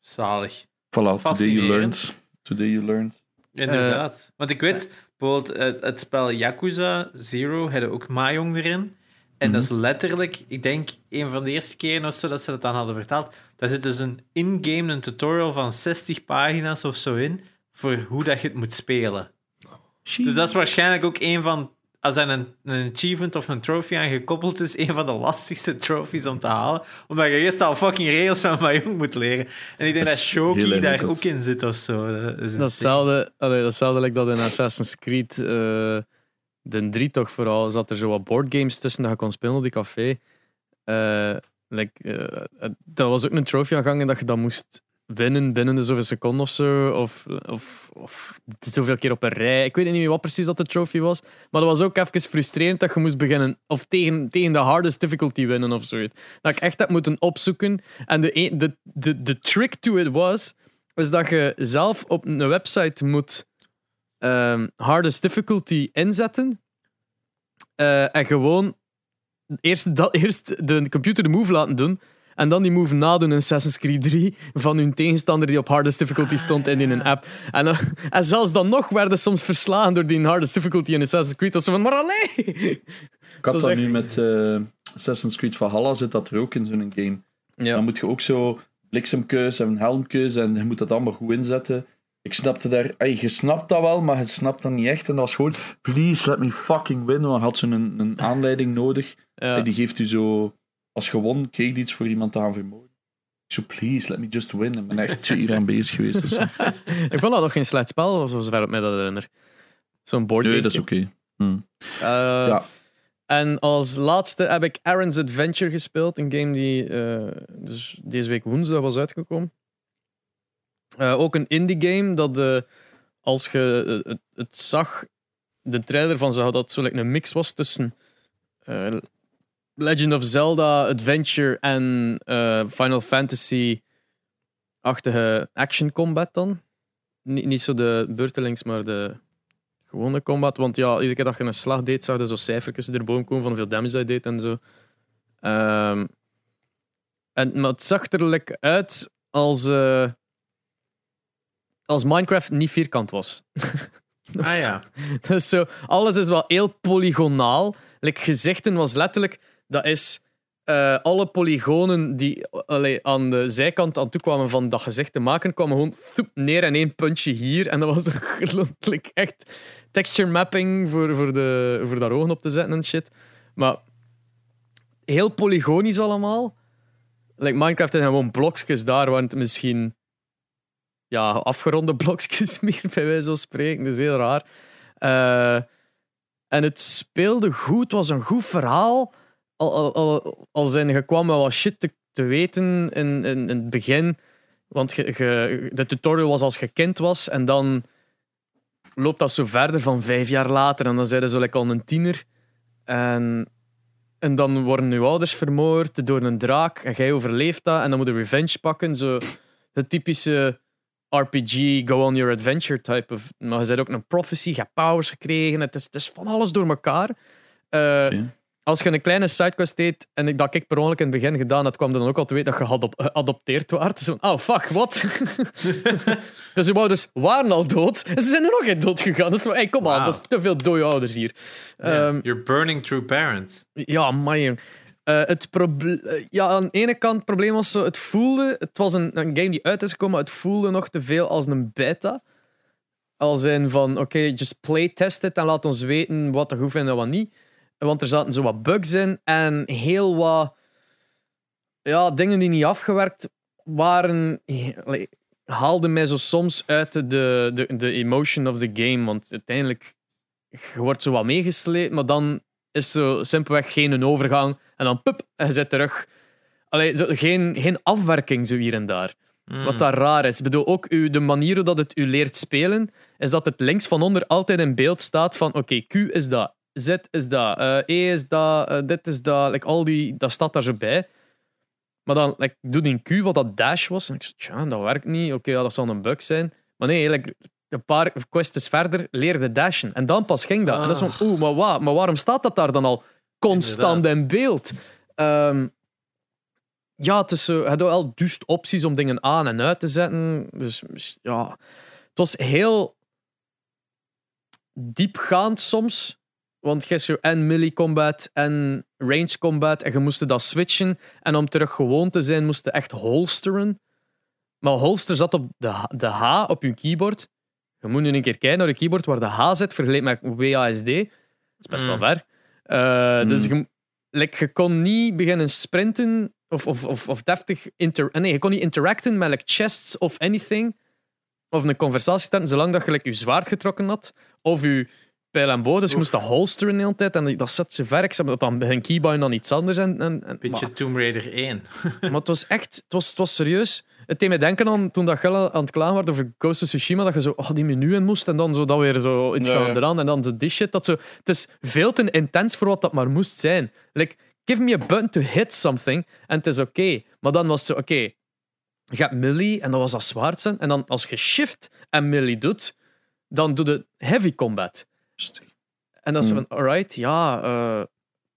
Zalig. Voilà, today you Fascinerend. learned. Today you learned. Inderdaad. Want ik weet, bijvoorbeeld het, het spel Yakuza Zero hadden ook Mahjong erin. En dat is letterlijk, ik denk, een van de eerste keren of zo dat ze dat dan hadden vertaald. Daar zit dus een in-game een tutorial van 60 pagina's of zo in voor hoe dat je het moet spelen. Dus dat is waarschijnlijk ook een van als er een, een achievement of een trophy aan gekoppeld is, een van de lastigste trophies om te halen. Omdat je eerst al fucking regels van Mahjong moet leren. En ik denk Dat dat, Shoki daar ook in zit of zo. Dat is insane. Datzelfde, allee, datzelfde like dat in Assassin's Creed, eh, de 3 toch vooral, zat er zo wat boardgames tussen dat je kon spelen op die café. Eh, like, eh, dat was ook een trophy aangang dat je dat moest winnen binnen de zoveel seconden of zo. Of, of, of zoveel keer op een rij. Ik weet niet meer wat precies dat de trophy was. Maar dat was ook even frustrerend dat je moest beginnen. Of tegen, tegen de hardest difficulty winnen of zoiets. Dat ik echt heb moeten opzoeken. En de, de, de, de trick to it was. Is dat je zelf op een website moet. ehm, hardest difficulty inzetten. Eh, en gewoon. Eerst, dat, eerst de computer de move laten doen. En dan die move nadoen in Assassin's Creed 3 van hun tegenstander die op hardest difficulty stond en in een app. En, dan- en zelfs dan nog werden ze soms verslagen door die hardest difficulty in Assassin's Creed. Dat ze van, maar allee! Ik had Dat nu met eh, Assassin's Creed Valhalla, zit dat er ook in zo'n game. Ja. Dan moet je ook zo bliksemkeus en helmkeus en je moet dat allemaal goed inzetten. Ik snapte daar, ey, je snapt dat wel, maar je snapt dat niet echt. En dat was gewoon, please let me fucking win. Want had zo'n een, een aanleiding nodig. Ja. Ey, die geeft u zo, als gewonnen, kreeg die iets voor iemand te gaan vermoorden. Zo, please let me just win. Ik ben echt twee uur aan bezig geweest. Dus. Ik vond dat nog geen slecht spel, voor zover ik mij dat herinner. Zo'n board Nee, dat is oké. Hm. Eh, Ja. En als laatste heb ik Aaron's Adventure gespeeld. Een game die eh, dus deze week woensdag was uitgekomen. Eh, ook een indie game dat als je het, het zag, de trailer van zag, dat zo like een mix was tussen Legend of Zelda, Adventure en eh, Final Fantasy-achtige action combat dan. Niet, niet zo de beurtelings, maar de gewone combat. Want ja, iedere keer dat je een slag deed, zag je zo cijfertjes erboven komen van hoeveel damage je deed en zo. Ehm, en, maar het zag er uit als, eh, als Minecraft niet vierkant was. Ah ja. Dus zo, alles is wel heel polygonaal. Like, gezichten was letterlijk, dat is eh, alle polygonen die allee, aan de zijkant aan toe kwamen van dat gezicht te maken, kwamen gewoon neer en één puntje hier. En dat was like, echt texture mapping voor, voor, de, voor daar ogen op te zetten en shit. Maar heel polygonisch allemaal. Like Minecraft heeft gewoon blokjes daar, het misschien ja, afgeronde blokjes meer, bij wijze van spreken. Dat is heel raar. Eh, en het speelde goed, het was een goed verhaal. Al, al, zijn je wat shit te, te weten in, in, in het begin. Want je- de tutorial was als je kind was. En dan loopt dat zo verder van vijf jaar later. En dan zijn ze zo lekker al een tiener. En, en dan worden je ouders vermoord door een draak. En jij overleeft dat. En dan moet je revenge pakken. Zo het typische RPG, go on your adventure type of. Maar je hebt ook een prophecy, je hebt powers gekregen. Het is, het is van alles door elkaar. Oké. Als je een kleine sidequest deed, en ik, dat ik per ongeluk in het begin gedaan had, kwam dan ook al te weten dat je geadop- geadopteerd werd. Zo, oh fuck, wat? dus je ouders waren al dood. En ze zijn er nog geen dood gegaan. Dus, hey, kom aan, dat is te veel dode ouders hier. Ehm, You're burning through parents. ja, man. Eh, het eh, ja, aan de ene kant, het probleem was zo, het voelde, het was een, een game die uit is gekomen, maar het voelde nog te veel als een beta. Als in van, oké, just playtest it en laat ons weten wat er goed vindt en wat niet. Want er zaten zo wat bugs in en heel wat ja, dingen die niet afgewerkt waren, haalden mij zo soms uit de, de, de emotion of the game. Want uiteindelijk, je wordt zo wat meegesleept, maar dan is zo simpelweg geen een overgang. En dan pup, en je zit terug. Allee, zo, geen, geen afwerking zo hier en daar. Mm. Wat daar raar is. Ik bedoel, ook u, de manier hoe dat het u leert spelen, is dat het links van onder altijd in beeld staat van oké, Q is dat, Z is dat, eh, E is dat, eh, dit is dat. Like, al die, dat staat daar zo bij. Maar dan like, ik doe in Q wat dat dash was. En ik zeg, tja, dat werkt niet. Oké, ja, dat zal een bug zijn. Maar nee, like, een paar quests verder leerde dashen. En dan pas ging dat. En dat is van, oeh, maar, wat? maar waarom staat dat daar dan al constant Inderdaad. in beeld? Ehm, ja, het is wel duist opties om dingen aan en uit te zetten. Dus ja, het was heel diepgaand soms. Want je en melee combat en range combat en je moest dat switchen. En om terug gewoon te zijn, moest je echt holsteren. Maar holster zat op de, H- de H op je keyboard. Je moet nu een keer kijken naar je keyboard waar de H zit, vergeleken met WASD. is best Mm. wel ver. Eh, Dus Mm. je, like, je kon niet beginnen sprinten of, of, of, of deftig... Inter nee, je kon niet interacten met like, chests of anything. Of een conversatie starten, zolang dat je like, je zwaard getrokken had. Of je pijl en boog. Dus je Oef. moest dat holsteren de hele tijd. En dat zat zo ver. Ik zat dan begin keybind dan iets anders. En, en, en, Beetje maar- Tomb Raider 1. maar het was echt, het was, het was serieus. Het deed me denken aan toen dat Gelle aan het klagen was over Ghost of Tsushima, dat je zo oh, die menu in moest en dan zo dat weer zo iets gaan eraan en dan zo die shit. Dat zo, het is veel te intens voor wat dat maar moest zijn. Like, give me a button to hit something en het is oké. Maar dan was het zo, oké, je hebt melee en dat was dat zwaard zijn. En dan als je shift en melee doet, dan doe je heavy combat. En dan is Hmm. van, alright, ja, eh,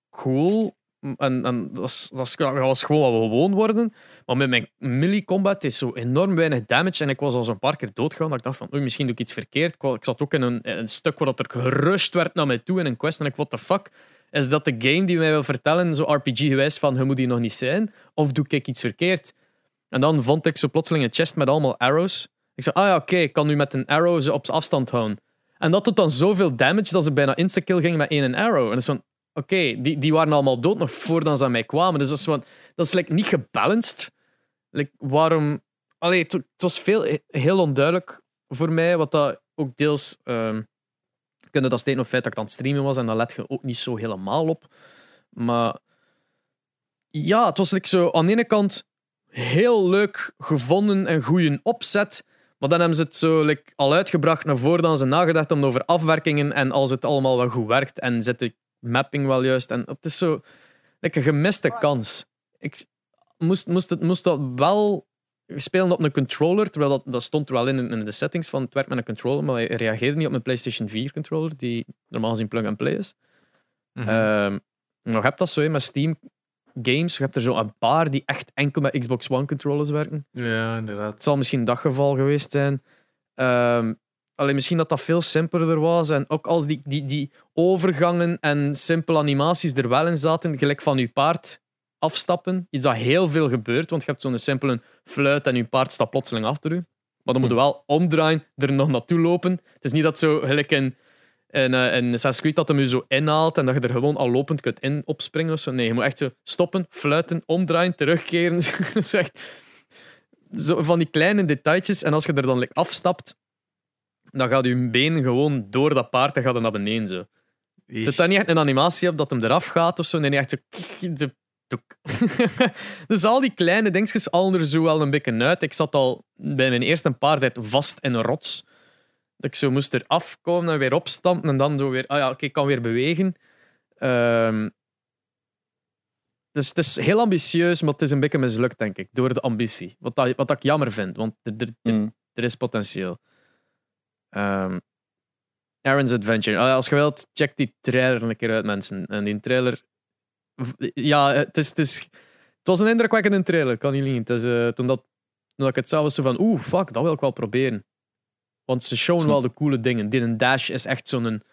cool. En, en dat, is, dat, is, dat was gewoon wat we gewoon worden. Maar met mijn melee combat is zo enorm weinig damage. En ik was al zo'n paar keer doodgegaan. Dat ik dacht van, oei, misschien doe ik iets verkeerd. Ik, zat ook in een, in een stuk waar dat er gerusht werd naar mij toe in een quest. En ik, what the fuck? Is dat de game die mij wil vertellen, zo RPG-gewijs, van je moet die nog niet zijn? Of doe ik iets verkeerd? En dan vond ik zo plotseling een chest met allemaal arrows. Ik zei, ah ja, oké, ik kan nu met een arrow ze op afstand houden. En dat doet dan zoveel damage dat ze bijna insta-kill gingen met één arrow. En dat is van, oké, die, die waren allemaal dood nog voordat ze aan mij kwamen. Dus dat is, van, dat is like, niet gebalanced. Like, waarom... Allee, het, was veel, heel onduidelijk voor mij, wat dat ook deels... ehm kunnen dat op het feit dat ik aan het streamen was en daar let je ook niet zo helemaal op. Maar ja, het was like zo aan de ene kant heel leuk gevonden en goede opzet. Maar dan hebben ze het zo like, al uitgebracht naar voren dan ze nagedacht hebben over afwerkingen en als het allemaal wel goed werkt en zit de mapping wel juist. En het is zo like, een gemiste kans. Ik moest, moest, het, moest dat wel spelen op een controller, terwijl dat, dat stond er wel in, in de settings van het werkt met een controller, maar hij reageerde niet op mijn PlayStation 4 controller, die normaal gezien plug-and-play is. Mhm. Ehm, nog heb dat zo hè, met Steam games. Je hebt er zo een paar die echt enkel met Xbox One controllers werken. ja, inderdaad. Het zal misschien dat geval geweest zijn. Ehm, alleen misschien dat dat veel simpeler was. En ook als die, die, die overgangen en simpele animaties er wel in zaten, gelijk van je paard afstappen. Iets dat heel veel gebeurt, want je hebt zo'n simpele fluit en je paard staat plotseling achter u. Maar dan moet je wel omdraaien, er nog naartoe lopen. Het is niet dat zo gelijk in, in, eh, in Assassin's Creed dat hem je zo inhaalt en dat je er gewoon al lopend kunt in opspringen of zo. Nee, je moet echt stoppen, fluiten, omdraaien, terugkeren. zo echt, zo van die kleine detailtjes. En als je er dan afstapt, dan gaat je been gewoon door dat paard en gaat het naar beneden. Zo. Zit daar niet echt een animatie op dat hem eraf gaat of zo? Nee, echt zo. dus al die kleine dingetjes al er zo wel een beetje uit. Ik zat al bij mijn eerste paar tijd vast in een rots. Dat ik zo moest er afkomen en weer opstampen en dan zo weer. Ah ja, oké, ik kan weer bewegen. Ehm, dus het is heel ambitieus, maar het is een beetje mislukt, denk ik, door de ambitie. Wat, dat, wat dat ik jammer vind, want er, er, Mm. er is potentieel. Ehm Aaron's Adventure. Ah, Als je wilt, check die trailer een keer uit, mensen. En die trailer... Ja, het, is, het, is, het was een indrukwekkende trailer, kan niet liegen. Eh, toen, dat, toen ik het zag, was zo van... Oeh, fuck, dat wil ik wel proberen. Want ze showen wel de coole dingen. Die een dash is echt zo'n... Een,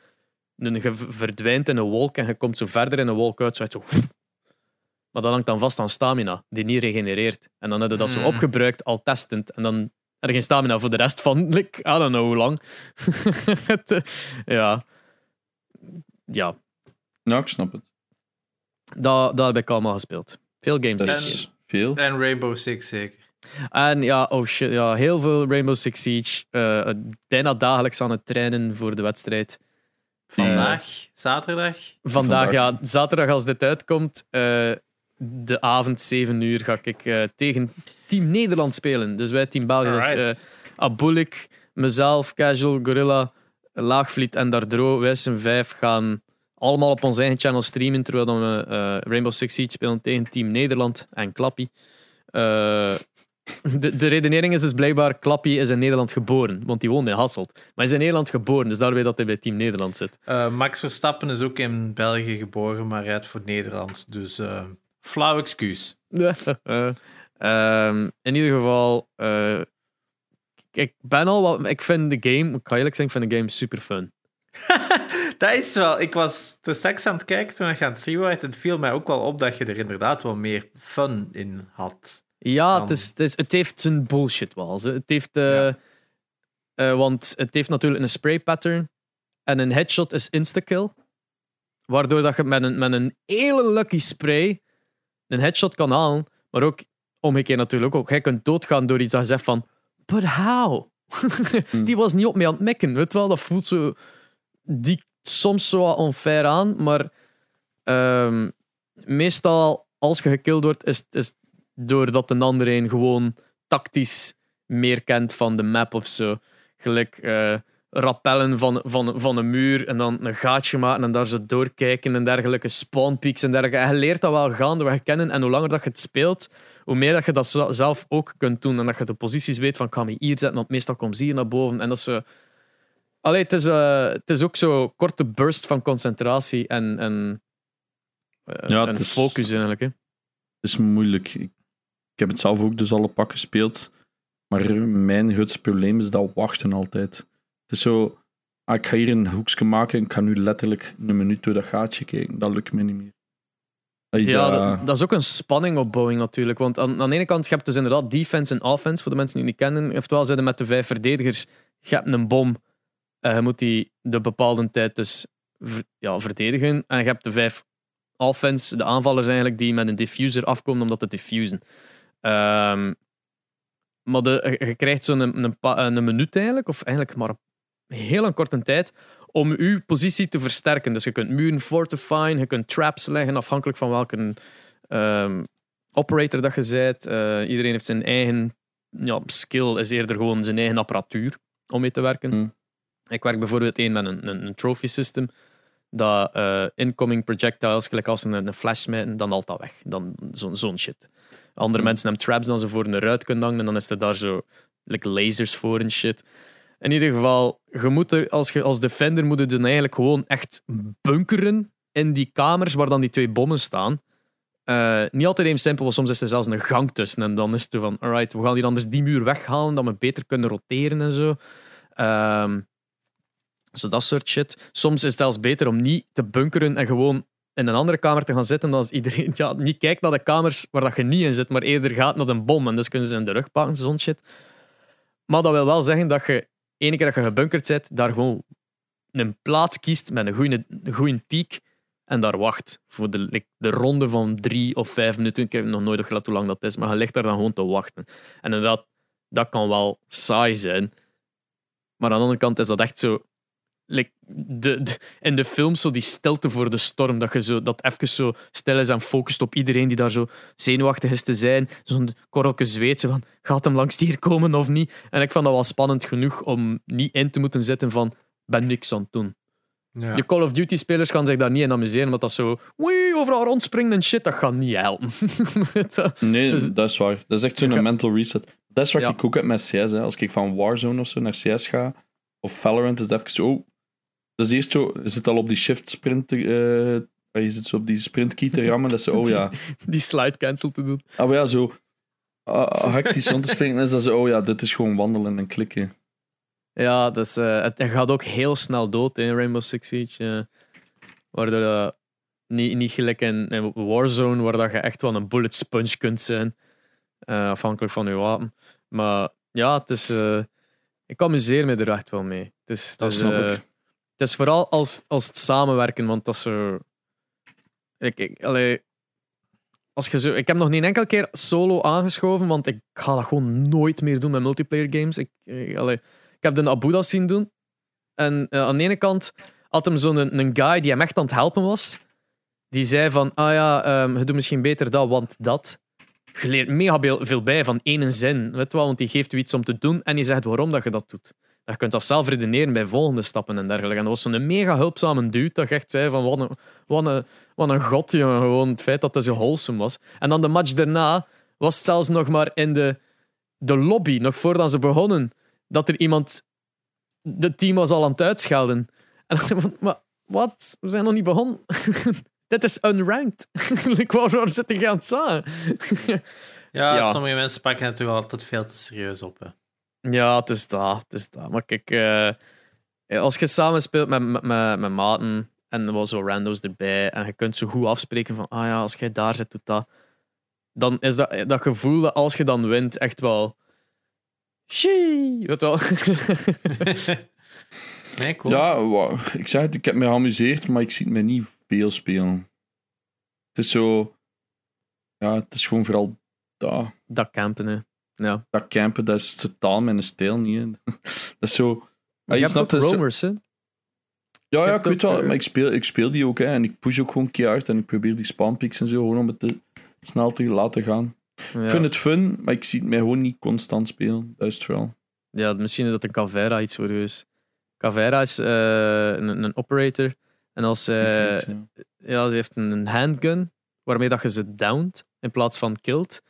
een, je verdwijnt in een wolk en je komt zo verder in een wolk uit. Zo, zo maar dat hangt dan vast aan stamina, die niet regenereert. En dan heb je dat zo Mm. opgebruikt, al testend. En dan heb je geen stamina voor de rest van, like, I don't know hoe lang. Eh, ja. Ja, Nou, ik snap het. dat, dat heb ik allemaal gespeeld. Veel games. Is veel. En Rainbow Six zeker. En ja, oh shit, ja, heel veel Rainbow Six Siege. Eh, bijna dagelijks aan het trainen voor de wedstrijd. Vandaag, zaterdag. Vandaag, Vandaag. ja, zaterdag als dit uitkomt, eh, de avond, 7 uur, ga ik eh, tegen Team Nederland spelen. Dus wij, Team België, dus, eh, Abulik, mezelf, Casual, Gorilla, Laagvliet en Dardro, wij zijn vijf, gaan allemaal op ons eigen channel streamen, terwijl we eh, Rainbow Six Siege spelen tegen Team Nederland en Klappie. De, de redenering is dus blijkbaar, Klappie is in Nederland geboren, want die woont in Hasselt. Maar hij is in Nederland geboren, dus daarmee dat hij bij Team Nederland zit. Eh, Max Verstappen is ook in België geboren, maar rijdt voor Nederland. Dus eh, flauw excuus. Eh, ehm, in ieder geval, ik- ben al wat. Ik vind de game, ik ga eerlijk zeggen, ik vind de game super fun. dat is wel... Ik was te straks aan het kijken toen ik aan het zien was. Het viel mij ook wel op dat je er inderdaad wel meer fun in had. Ja, het, is, het, is, het heeft zijn bullshit wel. Het heeft, eh, Ja. eh, want het heeft natuurlijk een spray pattern en een headshot is insta-kill. Waardoor dat je met een, met een hele lucky spray een headshot kan halen. Maar ook omgekeerd natuurlijk ook. Jij kunt doodgaan door iets dat je zegt van... But how? Die was niet op mij aan het mekken. Weet wel, dat voelt zo... Die soms zo onfair aan, maar... ehm, meestal, als je gekilld wordt, is het is doordat een ander een gewoon tactisch meer kent van de map of zo. Gelijk eh, rappellen van, van, van een muur en dan een gaatje maken en daar zo doorkijken en dergelijke, spawnpeaks en dergelijke. En je leert dat wel gaandeweg kennen en hoe langer dat je het speelt, hoe meer dat je dat zelf ook kunt doen en dat je de posities weet van ik ga me hier zetten, want meestal komt ze hier naar boven en dat zo... Allee, het is, eh, het is ook zo'n korte burst van concentratie en, en, eh, Ja, en het is- focus eigenlijk. Hè. Het is moeilijk. Ik, ik heb het zelf ook dus al een pak gespeeld. Maar mijn grootste probleem is dat wachten altijd. Het is zo, ah, ik ga hier een hoekje maken en ik ga nu letterlijk een minuut door dat gaatje kijken. Dat lukt me niet meer. Je Ja, dat- dat, dat is ook een spanningopbouwing natuurlijk. Want aan, aan de ene kant, je hebt dus inderdaad defense en offense, voor de mensen die het niet kennen. Oftewel, zitten met de vijf verdedigers, je hebt een bom, en je moet die de bepaalde tijd dus ja, verdedigen. En je hebt de vijf offense, de aanvallers eigenlijk, die met een diffuser afkomen om dat te diffusen. Ehm, maar de, je- krijgt zo'n een, een, een minuut eigenlijk, of eigenlijk maar een heel een korte tijd, om uw positie te versterken. Dus je kunt muren fortifyen, je kunt traps leggen, afhankelijk van welke ehm, operator dat je bent. Eh, iedereen heeft zijn eigen ja, skill, is eerder gewoon zijn eigen apparatuur om mee te werken. Hmm. Ik werk bijvoorbeeld één met een, een, een trophy system. Dat eh, incoming projectiles, gelijk als ze een, een flash smijten, dan dat weg. Dan zo'n zo'n shit. Andere mensen hebben traps dan ze voor een ruit kunnen hangen en dan is er daar zo like, lasers voor en shit. In ieder geval, je moet er, als, je, als defender moet je dan eigenlijk gewoon echt bunkeren in die kamers waar dan die twee bommen staan. Eh, niet altijd even simpel, want soms is er zelfs een gang tussen. En dan is het van, alright, we gaan hier anders die muur weghalen, dat we beter kunnen roteren en zo. Ehm, zo dat soort shit. Soms is het zelfs beter om niet te bunkeren en gewoon in een andere kamer te gaan zitten. Als iedereen ja, niet kijkt naar de kamers waar dat je niet in zit, maar eerder gaat naar een bom. En dus kunnen ze in de rug pakken, zo'n shit. Maar dat wil wel zeggen dat je, ene keer dat je gebunkerd zit, daar gewoon een plaats kiest met een goede, een goede piek en daar wacht voor de, de ronde van drie of vijf minuten. Ik heb nog nooit gelet hoe lang dat is, maar je ligt daar dan gewoon te wachten. En inderdaad, dat kan wel saai zijn. Maar aan de andere kant is dat echt zo. Like, de, de- in de film zo die stilte voor de storm, dat je zo, dat even zo stil is en focust op iedereen die daar zo zenuwachtig is te zijn. Zo'n korrelke zweet, zo van, gaat hem langs hier komen of niet? En ik vond dat wel spannend genoeg om niet in te moeten zitten van, ben niks aan het doen. Ja. De Call of Duty spelers gaan zich daar niet in amuseren, omdat dat zo, wee, overal rondspringen en shit, dat gaat niet helpen. Je? Nee, Dus- dat is waar. Dat is echt zo'n mental reset. Dat is wat Ja. ik ook heb met CS. Hè. Als ik van Warzone of zo naar CS ga, of Valorant, is dat even zo... Oh, dat is eerst zo... Je zit al op die shift sprint... eh, je zit zo op die sprint key te rammen. Dat is zo, oh ja... Die slide cancel te doen. Ah, maar ja, zo... ah, hectisch rond te springen, is dat zo... Oh ja, dit is gewoon wandelen en klikken. Ja, dus, eh, het, het gaat ook heel snel dood in Rainbow Six Siege. eh, waardoor dat niet, niet gelijk in, in Warzone, waar dat je echt wel een bullet sponge kunt zijn. eh, afhankelijk van je wapen. Maar ja, het is, eh, ik amuseer me er echt wel mee. Het is, het Dat is, snap ik. Het vooral als, als het samenwerken, want dat is zo. Ik, ik, allee, als je zo, ik heb nog niet enkele keer solo aangeschoven, want ik ga dat gewoon nooit meer doen met multiplayer games. Ik, ik, ik heb de Abuda zien doen. En eh, aan de ene kant had hem zo'n een, guy die hem echt aan het helpen was. Die zei van, ah ja, ehm, je doet misschien beter dat, want dat. Je leert mega veel- bij van één zin. Weet wel, want die geeft u iets om te doen en die zegt waarom dat je dat doet. Je kunt dat zelf redeneren bij volgende stappen en dergelijke. En dat was zo'n mega hulpzame dude dat echt zei van wat een, wat een, wat een god, jongen. Gewoon het feit dat het zo wholesome was. En dan de match daarna was het zelfs nog maar in de, de lobby, nog voordat ze begonnen, dat er iemand... De team was al aan het uitschelden. En dan maar wat? We zijn nog niet begonnen. Dit is unranked. ik wou waar zitten gaan staan. Ja, Ja. sommige mensen pakken het toch altijd veel te serieus op. Hè. Ja, het is dat. Het is dat. Maar kijk, eh, als je samen speelt met, met, met, met maten en er was zo rando's erbij en je kunt zo goed afspreken van, ah ja, als jij daar zit, doet dat. Dan is dat, dat gevoel dat als je dan wint echt wel... Shee, weet je wel. nee, cool. Ja, ik zeg het, ik heb me geamuseerd, maar ik zie het me niet veel spelen. Het is zo... Ja, het is gewoon vooral dat. Dat campen, hè. Ja. Dat campen, dat is totaal mijn stijl niet. hè. Dat is zo... Maar je je hebt ook hè. Ja, ja, ik weet wel, eh, maar ik speel, ik speel die ook, hè. En ik push ook gewoon keihard en ik probeer die spawnpicks en zo gewoon om het te, snel te laten gaan. Ja. Ik vind het fun, maar ik zie het mij gewoon niet constant spelen. Dat is het wel. Ja, misschien is dat een Cavera iets voor u is. Cavera is eh, een, een operator. En als ja. ja, ze heeft een handgun waarmee dat je ze downt in plaats van kilt.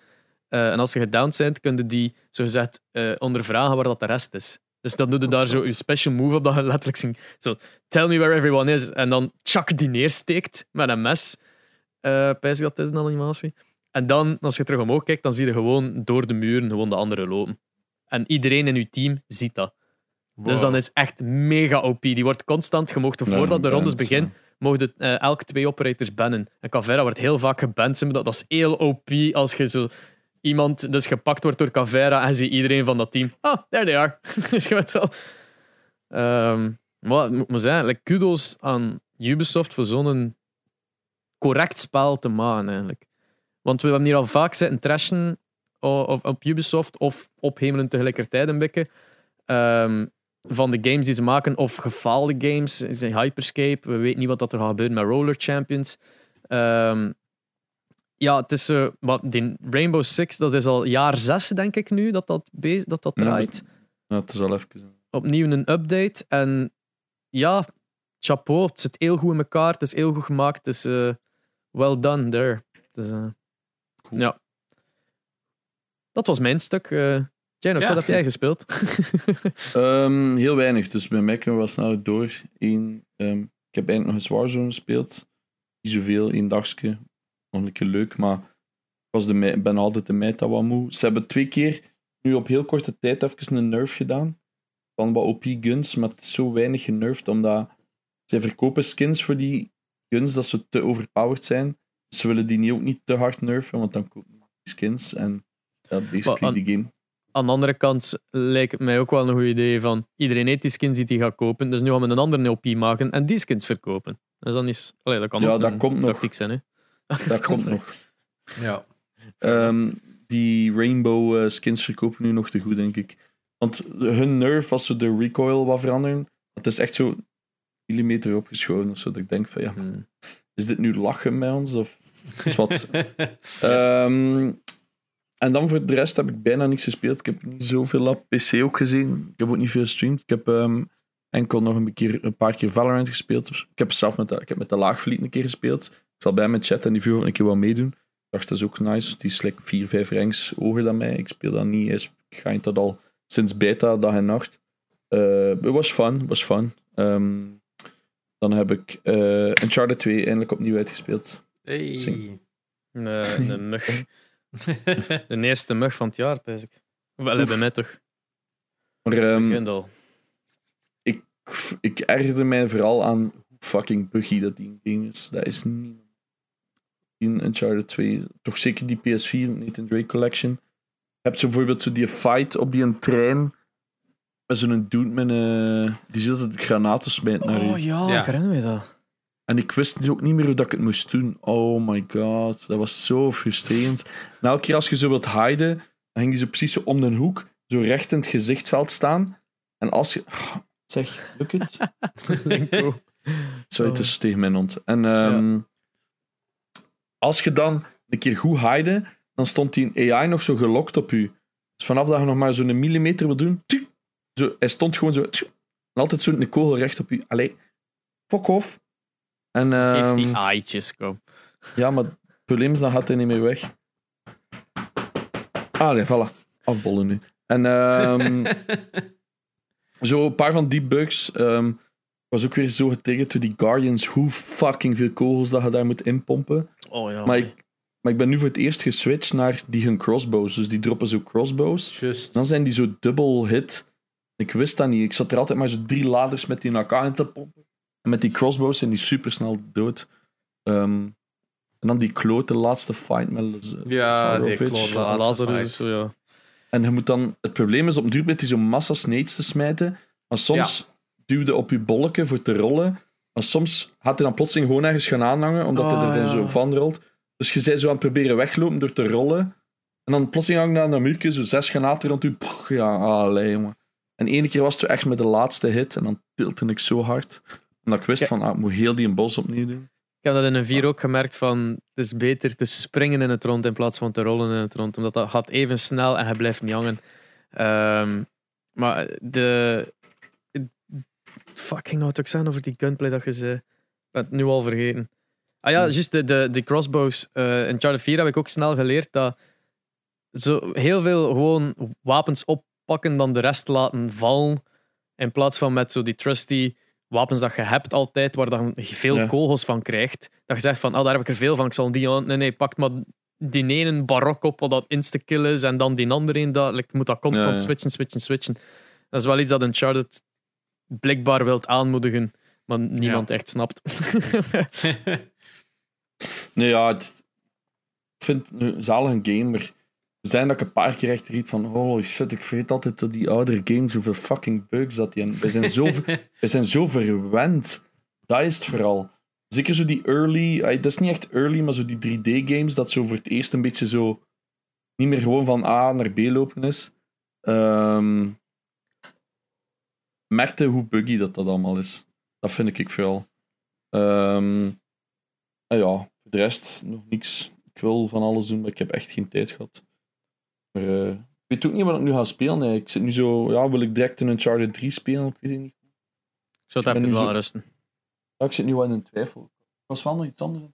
Eh, en als ze gedowned zijn, kun je die zogezegd eh ondervragen waar dat de rest is. Dus dan doe je daar zo je special move op dat je letterlijk zingt. Zo, tell me where everyone is. En dan tjak die neersteekt met een mes. Eh pijs ik dat is een animatie. En dan, als je terug omhoog kijkt, dan zie je gewoon door de muren gewoon de anderen lopen. En iedereen in je team ziet dat. Dus dan is echt mega OP. Die wordt constant, je mocht Ja, voordat de rondes beginnen, mochten eh, elke twee operators bannen. En Cavera wordt heel vaak geband. Dat is heel OP als je zo iemand dus gepakt wordt door Cavera en zie iedereen van dat team. Ah, there they are. dus je weet wel. Ehm, maar moet maar zeggen, like, kudos aan Ubisoft voor zo'n correct spel te maken eigenlijk. Want we hebben hier al vaak zitten trashen of op Ubisoft of ophemelen tegelijkertijd een beetje. Ehm, van de games die ze maken, of gefaalde games. Hyperscape. We weten niet wat dat er gaat gebeuren met Roller Champions. Ehm, ja, het is zo. maar die Rainbow Six, dat is al jaar zes, denk ik nu, dat dat, dat, dat draait. Ja, het is al even. Opnieuw een update. En ja, chapeau. Het zit heel goed in elkaar. Het is heel goed gemaakt. Het is eh, well done there. Dus, eh, Cool. Ja. Dat was mijn stuk. eh Jane, Ja. wat heb jij gespeeld? Ehm, heel weinig, dus bij mij kunnen we wel sneller door. Eén, ehm, ik heb eigenlijk nog eens Warzone gespeeld. Niet zoveel, één dagje. Nog een keer leuk, maar ik was de, ben altijd de meta wat moe. Ze hebben twee keer, nu op heel korte tijd, even een nerf gedaan. Van wat OP guns, maar het is zo weinig genervd, omdat zij verkopen skins voor die guns dat ze te overpowered zijn. Ze willen die niet, ook niet te hard nerven, want dan kopen die skins en ja, basically die game. Aan de andere kant lijkt het mij ook wel een goed idee van iedereen heeft die skins die hij gaat kopen, dus nu gaan we een andere LP maken en die skins verkopen. Dus dan is, allee, dat kan Ja, ook dat een komt nog. tactiek zijn. Hè? Dat komt nog. Ja. Ehm, die Rainbow eh, skins verkopen nu nog te goed, denk ik. Want hun nerf, als ze de recoil wat veranderen, dat is echt zo millimeter opgeschoven. of Zo dat ik denk van, ja, Hmm. is dit nu lachen bij ons? Of is wat? Ehm, en dan voor de rest heb ik bijna niks gespeeld. Ik heb niet zoveel op PC ook gezien. Ik heb ook niet veel gestreamd. Ik heb ehm, enkel nog een, keer, een paar keer Valorant gespeeld. Ik heb zelf met de, ik heb met de Laagvliet een keer gespeeld. Ik zal bij met chat en die viel een keer wat meedoen. Ik dacht, dat is ook nice. Die is like 4, 5 ranks hoger dan mij. Ik speel dat niet. Is- Ik ga dat al sinds beta, dag en nacht. Eh, Het was fun. Het was fun. Ehm, dan heb ik eh Uncharted 2 eindelijk opnieuw uitgespeeld. Hey. Een, eh, een mug. De eerste mug van het jaar, pijs ik. Wel, bij mij toch. Maar ehm, ik, ik ergerde mij vooral aan hoe fucking buggy dat die game is. Dat is niet... In Uncharted 2, toch zeker die PS4, Nathan Drake Collection. Je hebt zo bijvoorbeeld zo die fight op die een trein met zo'n dude met een... Die zit altijd granaten smijt naar je. Oh ja, Ja. ik herinner me dat. En ik wist ook niet meer hoe dat ik het moest doen. Oh my god, dat was zo frustrerend. En elke keer als je zo wilt hiden, dan ging die zo precies zo om de hoek, zo recht in het gezichtveld staan. En als je... Zeg, lukt het? Oh. het is tegen mijn hond. En ehm, als je dan een keer goed hide, dan stond die AI nog zo gelokt op u. Dus vanaf dat je nog maar zo'n millimeter wil doen, zo, hij stond gewoon zo... tjoe, en altijd zo'n kool recht op u. Allee, fuck off. En, Geef ehm, die aaitjes, kom. ja, maar het probleem is, dan gaat hij niet meer weg. Ah, nee, voilà. Afbollen nu. En ehm, zo een paar van die bugs. ehm, was ook weer zo getriggerd door die Guardians. Hoe fucking veel kogels dat je daar moet inpompen. Oh ja. Maar ik, maar ik ben nu voor het eerst geswitcht naar die hun crossbows. Dus die droppen zo crossbows. Just. Dan zijn die zo dubbel hit. Ik wist dat niet. Ik zat er altijd maar zo drie laders met die in elkaar in te pompen. En met die crossbows zijn die super snel dood. Ehm, en dan die klote laatste fight met Laz- Ja, die klote. Lazarus zo, ja. En je moet dan... Het probleem is, op een duur met die zo'n massa snades te smijten. Maar soms duwde op je bolken voor te rollen. Maar soms gaat hij dan plotseling gewoon ergens gaan aanhangen, omdat hij Oh, er dan ja. zo van rolt. Dus je bent zo aan het proberen weglopen door te rollen. En dan plotseling hangt hij aan dat muurtje, zo zes granaten rond u. Ja, allee, jongen. En ene keer was het echt met de laatste hit, en dan tiltte ik zo hard. Omdat ik wist van, ah, ik moet heel die bos opnieuw doen. Ik heb dat in een 4 ook gemerkt van het is beter te springen in het rond in plaats van te rollen in het rond. Omdat dat gaat even snel en je blijft niet hangen. Ehm, maar de. Fucking wat ik zeggen over die gunplay dat je zei. Ik ben het nu al vergeten. Ah ja, juist de, de, de crossbows. eh, in Charter 4 heb ik ook snel geleerd dat zo heel veel gewoon wapens oppakken dan de rest laten vallen. In plaats van met zo die trusty wapens dat je hebt altijd, waar dan veel Ja. kogels van krijgt. Dat je zegt van, oh, daar heb ik er veel van, ik zal die aan... Nee, nee, pak maar die ene barok op wat dat insta-kill is en dan die andere een, dat, je moet dat constant Ja, ja. switchen, switchen, switchen. Dat is wel iets dat Uncharted blijkbaar wilt aanmoedigen, maar niemand echt snapt. Nee, ja, het- ik vind een zalige game, maar er zijn dat ik een paar keer echt riep van holy shit, ik vergeet altijd dat die oudere games, hoeveel fucking bugs dat die hebben. We zijn zo, we zijn zo verwend. Dat is het vooral. Zeker zo die early, dat is niet echt early, maar zo die 3D-games, dat zo voor het eerst een beetje zo niet meer gewoon van A naar B lopen is. Ehm merkte hoe buggy dat dat allemaal is. Dat vind ik vooral. En ja, voor de rest nog niks. Ik wil van alles doen, maar ik heb echt geen tijd gehad. Maar eh, ik weet ook niet wat ik nu ga spelen. hè. Ik zit nu zo, ja, wil ik direct een Uncharted 3 spelen? Ik weet het niet. Ik zou het even zo- laten rusten. Ja, ik zit nu wel in een twijfel. Ik was wel nog iets anders.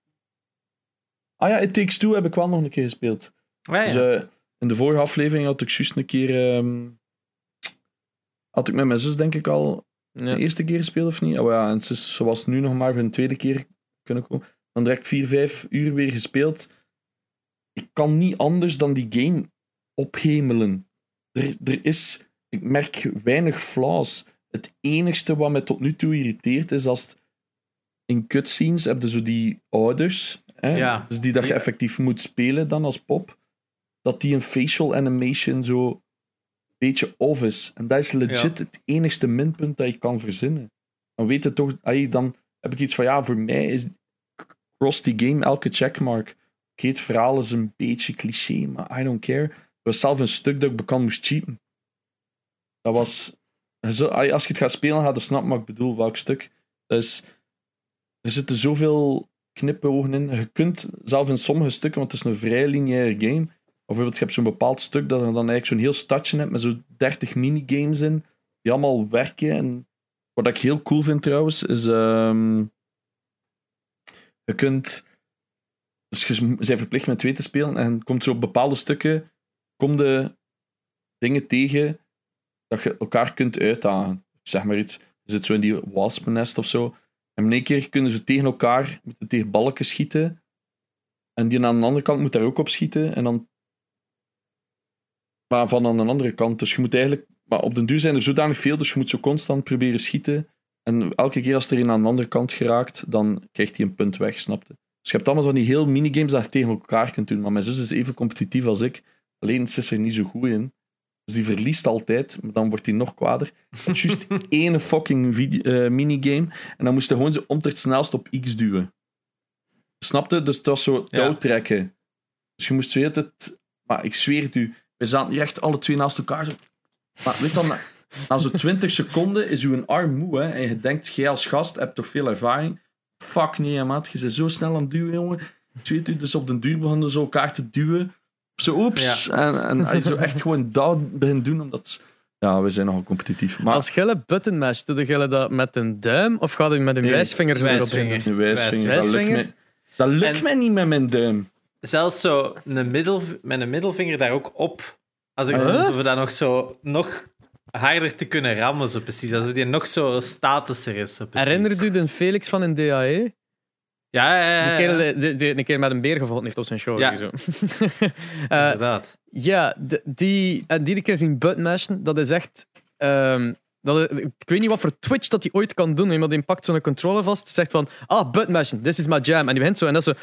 Ah ja, It Takes Two heb ik wel nog een keer gespeeld. Ah, ja. Dus, eh, in de vorige aflevering had ik juist een keer... ehm, had ik met mijn zus denk ik al Ja. de eerste keer gespeeld of niet? Oh ja, en ze, was nu nog maar voor een tweede keer kunnen komen. Dan direct 4, 5 uur weer gespeeld. Ik kan niet anders dan die game ophemelen. Er, er is, ik merk weinig flaws. Het enigste wat mij tot nu toe irriteert is als het in cutscenes heb je zo die ouders, hè, Ja. dus die dat je effectief moet spelen dan als pop, dat die een facial animation zo beetje off is. En dat is legit het enigste minpunt dat ik kan verzinnen. Dan weet je toch, ay, dan heb ik iets van ja, voor mij is cross die game elke checkmark. Oké, het verhaal is een beetje cliché, maar I don't care. Er was zelf een stuk dat ik bekend moest cheaten. Dat was. Als je het gaat spelen, ga je snappen wat ik bedoel, welk stuk. Dus, er zitten zoveel knipogen in. Je kunt zelf in sommige stukken, want het is een vrij lineaire game. Bijvoorbeeld, je hebt zo'n bepaald stuk dat je dan eigenlijk zo'n heel stadje hebt met zo'n 30 minigames in, die allemaal werken. En wat ik heel cool vind trouwens, is. ehm, je kunt. Dus je bent verplicht met twee te spelen en komt zo op bepaalde stukken. Kom de dingen tegen dat je elkaar kunt uitdagen. Zeg maar iets. Je zit zo in die waspennest of zo. En in één keer kunnen ze tegen elkaar moeten tegen balken schieten. En die aan de andere kant moet daar ook op schieten. En dan. Maar van aan de andere kant. Dus je moet eigenlijk. Maar op den duur zijn er zodanig veel, dus je moet zo constant proberen schieten. En elke keer als er een aan de andere kant geraakt, dan krijgt hij een punt weg, snapte? Dus je hebt allemaal van die heel minigames dat je tegen elkaar kunt doen. Maar mijn zus is even competitief als ik. Alleen ze is er niet zo goed in. Dus die verliest altijd, maar dan wordt hij nog kwader. Het is juist één fucking video, eh, minigame. En dan moest hij gewoon zo om het snelst op X duwen. Snapte? Dus het was zo touwtrekken. Dus je moest het. Maar ik zweer het u, we zaten hier echt alle twee naast elkaar. Zo. Maar weet dan, na, zo'n 20 seconden is uw arm moe. Hè, en je denkt, jij als gast hebt toch veel ervaring. Fuck nee, hè, maat. Je bent zo snel aan het duwen, jongen. Ik u, dus op den duur begonnen ze elkaar te duwen. Zo, oeps. En, en hij zo echt gewoon dat beginnen doen, omdat... Ja, we zijn nogal competitief. Maar Als gelle button mash, doe je dat met een duim of gaat je met een Nee, wijsvinger erop wijsvinger. een wijsvinger, dat lukt, Wijsvinger? mij, dat lukt En- mij niet met mijn duim. Zelfs zo een middel, met een middelvinger daar ook op. Als ik Huh? alsof we dat nog zo nog harder te kunnen rammen, zo precies. Alsof die nog zo statischer is. Zo precies. Herinner u de Felix van een DAE? Ja, ja, ja. Die kerel die, die, die een keer met een beer gevonden heeft op zijn shoulder. Ja. Zo. Eh, Inderdaad. ja, die, en die keer zien buttmashen, dat is echt... ehm, dat, ik weet niet wat voor Twitch dat hij ooit kan doen, maar die pakt zo'n controller vast, zegt van, ah, buttmashen, this is my jam. En die begint zo, en dat is zo...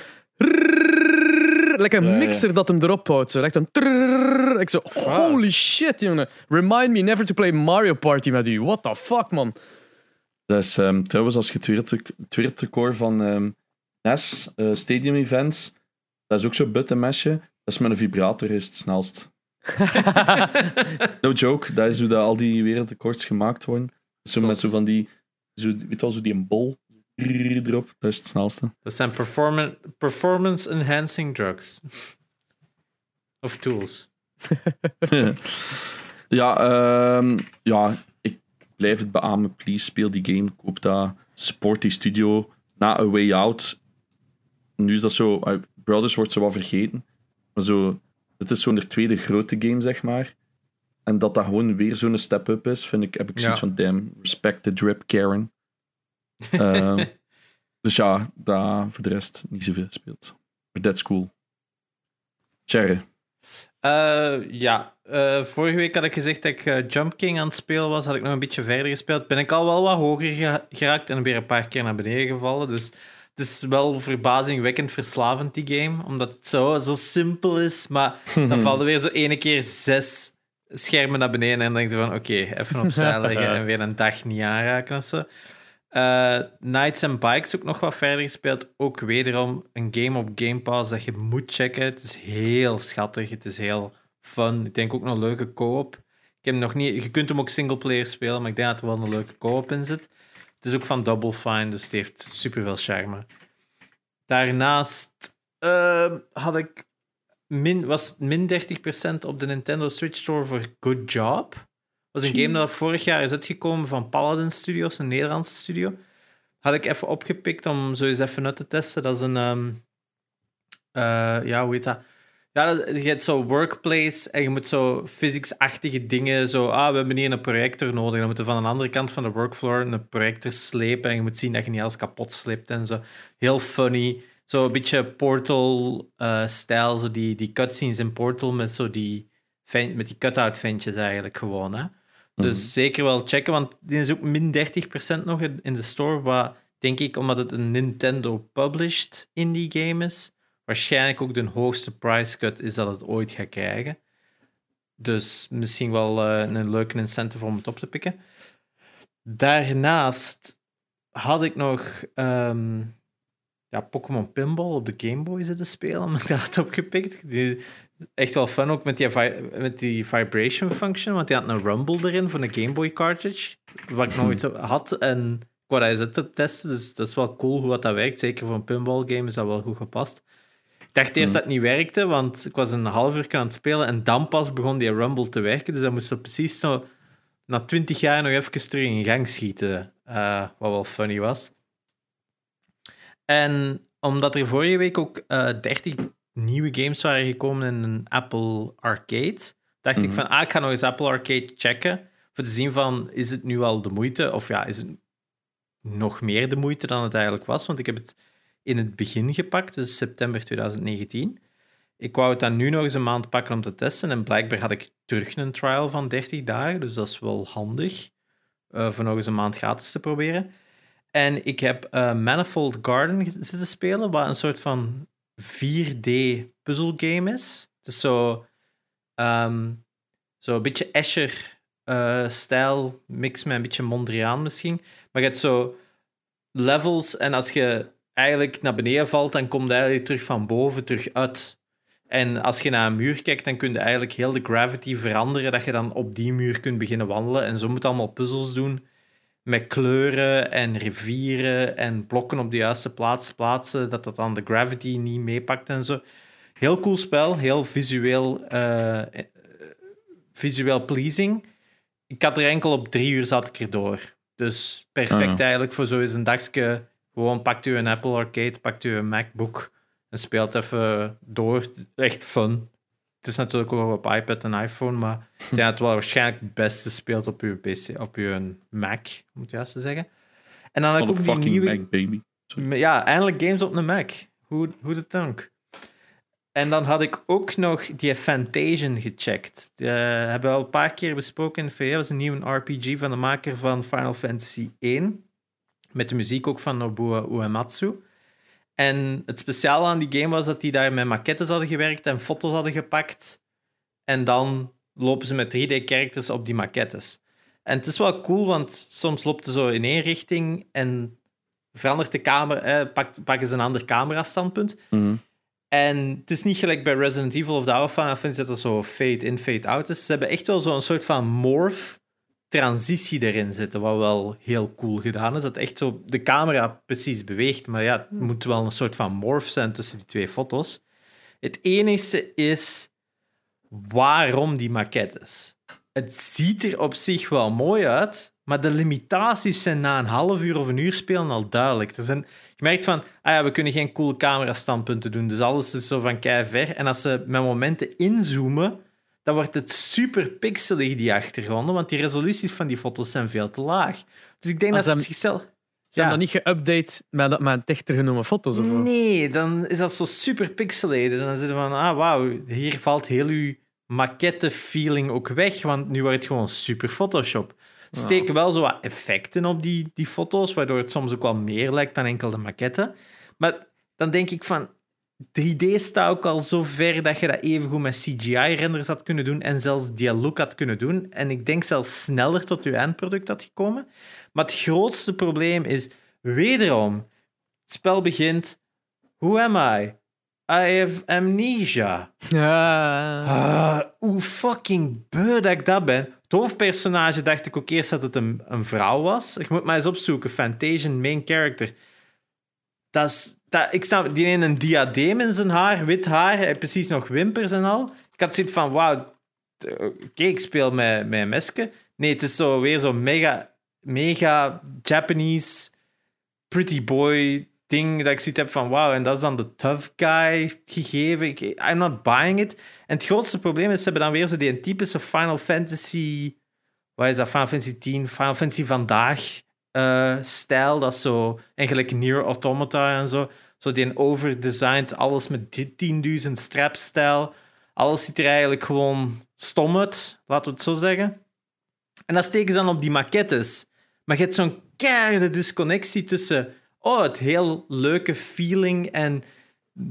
Like een mixer dat hem erop houdt. Zo. Like een ik zo, holy shit, jongen. Remind me never to play Mario Party met u. What the fuck, man. Dat is trouwens, als je het wereldrecord van ehm NES, Stadium Events, dat is ook zo'n buttonmesje. Dat is met een vibrator is het snelst. No joke, dat is hoe dat al die wereldrecords gemaakt worden. Zo met zo van die, zo, weet je wel, zo die een bol erop, dat is het snelste. Dat zijn performan- performance-enhancing drugs. Of tools. ja, ehm, ja, ik blijf het beamen. Please, speel die game. Koop dat. Support die studio. Na A Way Out. Nu is dat zo... eh, Brothers wordt zo wat vergeten. Maar zo... Het is zo'n tweede grote game, zeg maar. En dat dat gewoon weer zo'n step-up is, vind ik, heb ik zoiets Ja. van, damn, respect the drip, Karen. Ehm, dus ja, daar voor de rest niet zoveel gespeeld. Maar that's cool. Cherry. Eh, ja, eh, vorige week had ik gezegd dat ik eh, Jump King aan het spelen was. Had ik nog een beetje verder gespeeld. Ben ik al wel wat hoger ge- geraakt en weer een paar keer naar beneden gevallen. Dus het is wel verbazingwekkend verslavend, die game. Omdat het zo, zo simpel is. Maar dan valt er weer zo ene keer zes schermen naar beneden. En dan denk je van, oké, even opzij leggen en weer een dag niet aanraken of zo. Eh, Nights and Bikes ook nog wat verder gespeeld. Ook wederom een game op Game Pass dat je moet checken. Het is heel schattig. Het is heel fun. Ik denk ook een leuke co-op. Ik heb hem nog niet... Je kunt hem ook singleplayer spelen, maar ik denk dat er wel een leuke co-op in zit. Het is ook van Double Fine, dus het heeft superveel charme. Daarnaast eh, had ik min, was min 30% op de Nintendo Switch Store voor Good Job. Was een game dat vorig jaar is uitgekomen van Paladin Studios, een Nederlandse studio. Had ik even opgepikt om zo eens even uit te testen. Dat is een... ehm, eh, ja, hoe heet dat? Ja, je hebt zo workplace en je moet zo physics-achtige dingen. Zo, ah, we hebben hier een projector nodig. Dan moeten van een andere kant van de workfloor een projector slepen. En je moet zien dat je niet alles kapot sleept en zo. Heel funny. Zo een beetje Portal-stijl. zo die, die cutscenes in Portal met zo die, met die cut-out ventjes eigenlijk gewoon. Hè? Dus zeker wel checken, want die is ook min 30% nog in de store. Wat denk ik, omdat het een Nintendo-published indie game is, waarschijnlijk ook de hoogste price cut is dat het ooit gaat krijgen. Dus misschien wel eh, een leuke incentive om het op te pikken. Daarnaast had ik nog ehm, ja, Pokémon Pinball op de Game Boy zitten spelen, omdat ik dat had opgepikt. Die, echt wel fun ook met die, met die vibration function, want die had een rumble erin voor een Game Boy cartridge, wat ik nooit had. En ik wou dat te testen, dus dat is wel cool hoe dat werkt. Zeker voor een pinball game is dat wel goed gepast. Ik dacht eerst dat het niet werkte, want ik was een half uur aan het spelen en dan pas begon die rumble te werken. Dus dat moest zo precies zo na twintig jaar nog even terug in gang schieten, eh, wat wel funny was. En omdat er vorige week ook eh 30 nieuwe games waren gekomen in een Apple Arcade, dacht ik Mhm. van, ah, ik ga nog eens Apple Arcade checken, voor te zien van, is het nu al de moeite? Of ja, is het nog meer de moeite dan het eigenlijk was? Want ik heb het in het begin gepakt, dus september 2019. Ik wou het dan nu nog eens een maand pakken om te testen. En blijkbaar had ik terug een trial van 30 dagen. Dus dat is wel handig. eh, voor nog eens een maand gratis te proberen. En ik heb eh, Manifold Garden zitten spelen. Wat een soort van 4D puzzelgame is. Het is zo, ehm, zo een beetje Escher-stijl. mix met een beetje Mondriaan misschien. Maar je hebt zo levels. En als je eigenlijk naar beneden valt, dan komt je eigenlijk terug van boven terug uit. En als je naar een muur kijkt, dan kun je eigenlijk heel de gravity veranderen, dat je dan op die muur kunt beginnen wandelen. En zo moet allemaal puzzels doen met kleuren en rivieren en blokken op de juiste plaats plaatsen, dat dat dan de gravity niet meepakt en zo. Heel cool spel, heel visueel, eh, eh, visueel pleasing. Ik had er enkel op drie uur zat ik erdoor. Dus perfect Ah, eigenlijk voor zo eens een dagje. Gewoon pakt u een Apple Arcade, pakt u een MacBook en speelt even door. Echt fun. Het is natuurlijk ook op iPad en iPhone, maar ik denk dat het wel waarschijnlijk het beste speelt op uw PC, op uw Mac, om het juist te zeggen. En dan had ik ook die nieuwe... Mac, baby. Ja, eindelijk games op een Mac. Hoe, de dank. En dan had ik ook nog die Fantasian gecheckt. Die eh, hebben we al een paar keer besproken in de VE. Dat was een nieuwe RPG van de maker van Final Fantasy 1. Met de muziek ook van Nobuo Uematsu. En het speciale aan die game was dat die daar met maquettes hadden gewerkt en foto's hadden gepakt. En dan lopen ze met 3D-characters op die maquettes. En het is wel cool, want soms loopt het zo in één richting en verandert de camera, eh, pakt, pakken ze een ander camerastandpunt. Mhm. En het is niet gelijk bij Resident Evil of de oude Final Fantasy dat er zo fade-in, fade-out is. Ze hebben echt wel zo'n soort van morph transitie erin zitten, wat wel heel cool gedaan is. Dat echt zo de camera precies beweegt, maar ja, het moet wel een soort van morph zijn tussen die twee foto's. Het enige is waarom die maquettes. Het ziet er op zich wel mooi uit, maar de limitaties zijn na een half uur of een uur spelen al duidelijk. Er zijn, je merkt van, ah ja, we kunnen geen coole camerastandpunten doen, dus alles is zo van kei ver. En als ze met momenten inzoomen, dan wordt het super pixelig, die achtergronden, want die resoluties van die foto's zijn veel te laag. Dus ik denk Als dat ze het zichzelf... Ze hebben dat niet geüpdate met, met dichter genomen foto's of? Nee, dan is dat zo super pixelated. En dan zit je van, ah, wauw, hier valt heel uw maquette-feeling ook weg, want nu wordt het gewoon super Photoshop. Steken wel zo wat effecten op die, die foto's, waardoor het soms ook wel meer lijkt dan enkel de maquette. Maar dan denk ik van, 3D staat ook al zo ver dat je dat evengoed met CGI-renders had kunnen doen en zelfs die look had kunnen doen. En ik denk zelfs sneller tot je eindproduct had gekomen. Maar het grootste probleem is, wederom, het spel begint, who am I? I have amnesia. Ja. Ah, hoe fucking beu dat ik dat ben. Het hoofdpersonage dacht ik ook eerst dat het een, een vrouw was. Ik moet maar eens opzoeken. Fantasian, main character. Dat is, ik snap, die heeft een diadeem in zijn haar, wit haar, hij precies nog wimpers en al. Ik had zoiets van, wauw, t- oké, ik speel met, met een mesje. Nee, het is zo weer zo'n mega, mega Japanese pretty boy ding dat ik zoiets heb van, wauw, en dat is dan de tough guy gegeven. Ik, I'm not buying it. En het grootste probleem is, ze hebben dan weer zo die typische Final Fantasy... Wat is dat? Final Fantasy 10, Final Fantasy vandaag eh, stijl. Dat is zo eigenlijk Near Automata en zo. Zo die overdesigned, alles met 10.000 straps stijl. Alles ziet er eigenlijk gewoon stom uit, laten we het zo zeggen. En dat steken ze dan op die maquettes. Maar je hebt zo'n keiharde disconnectie tussen oh, het heel leuke feeling en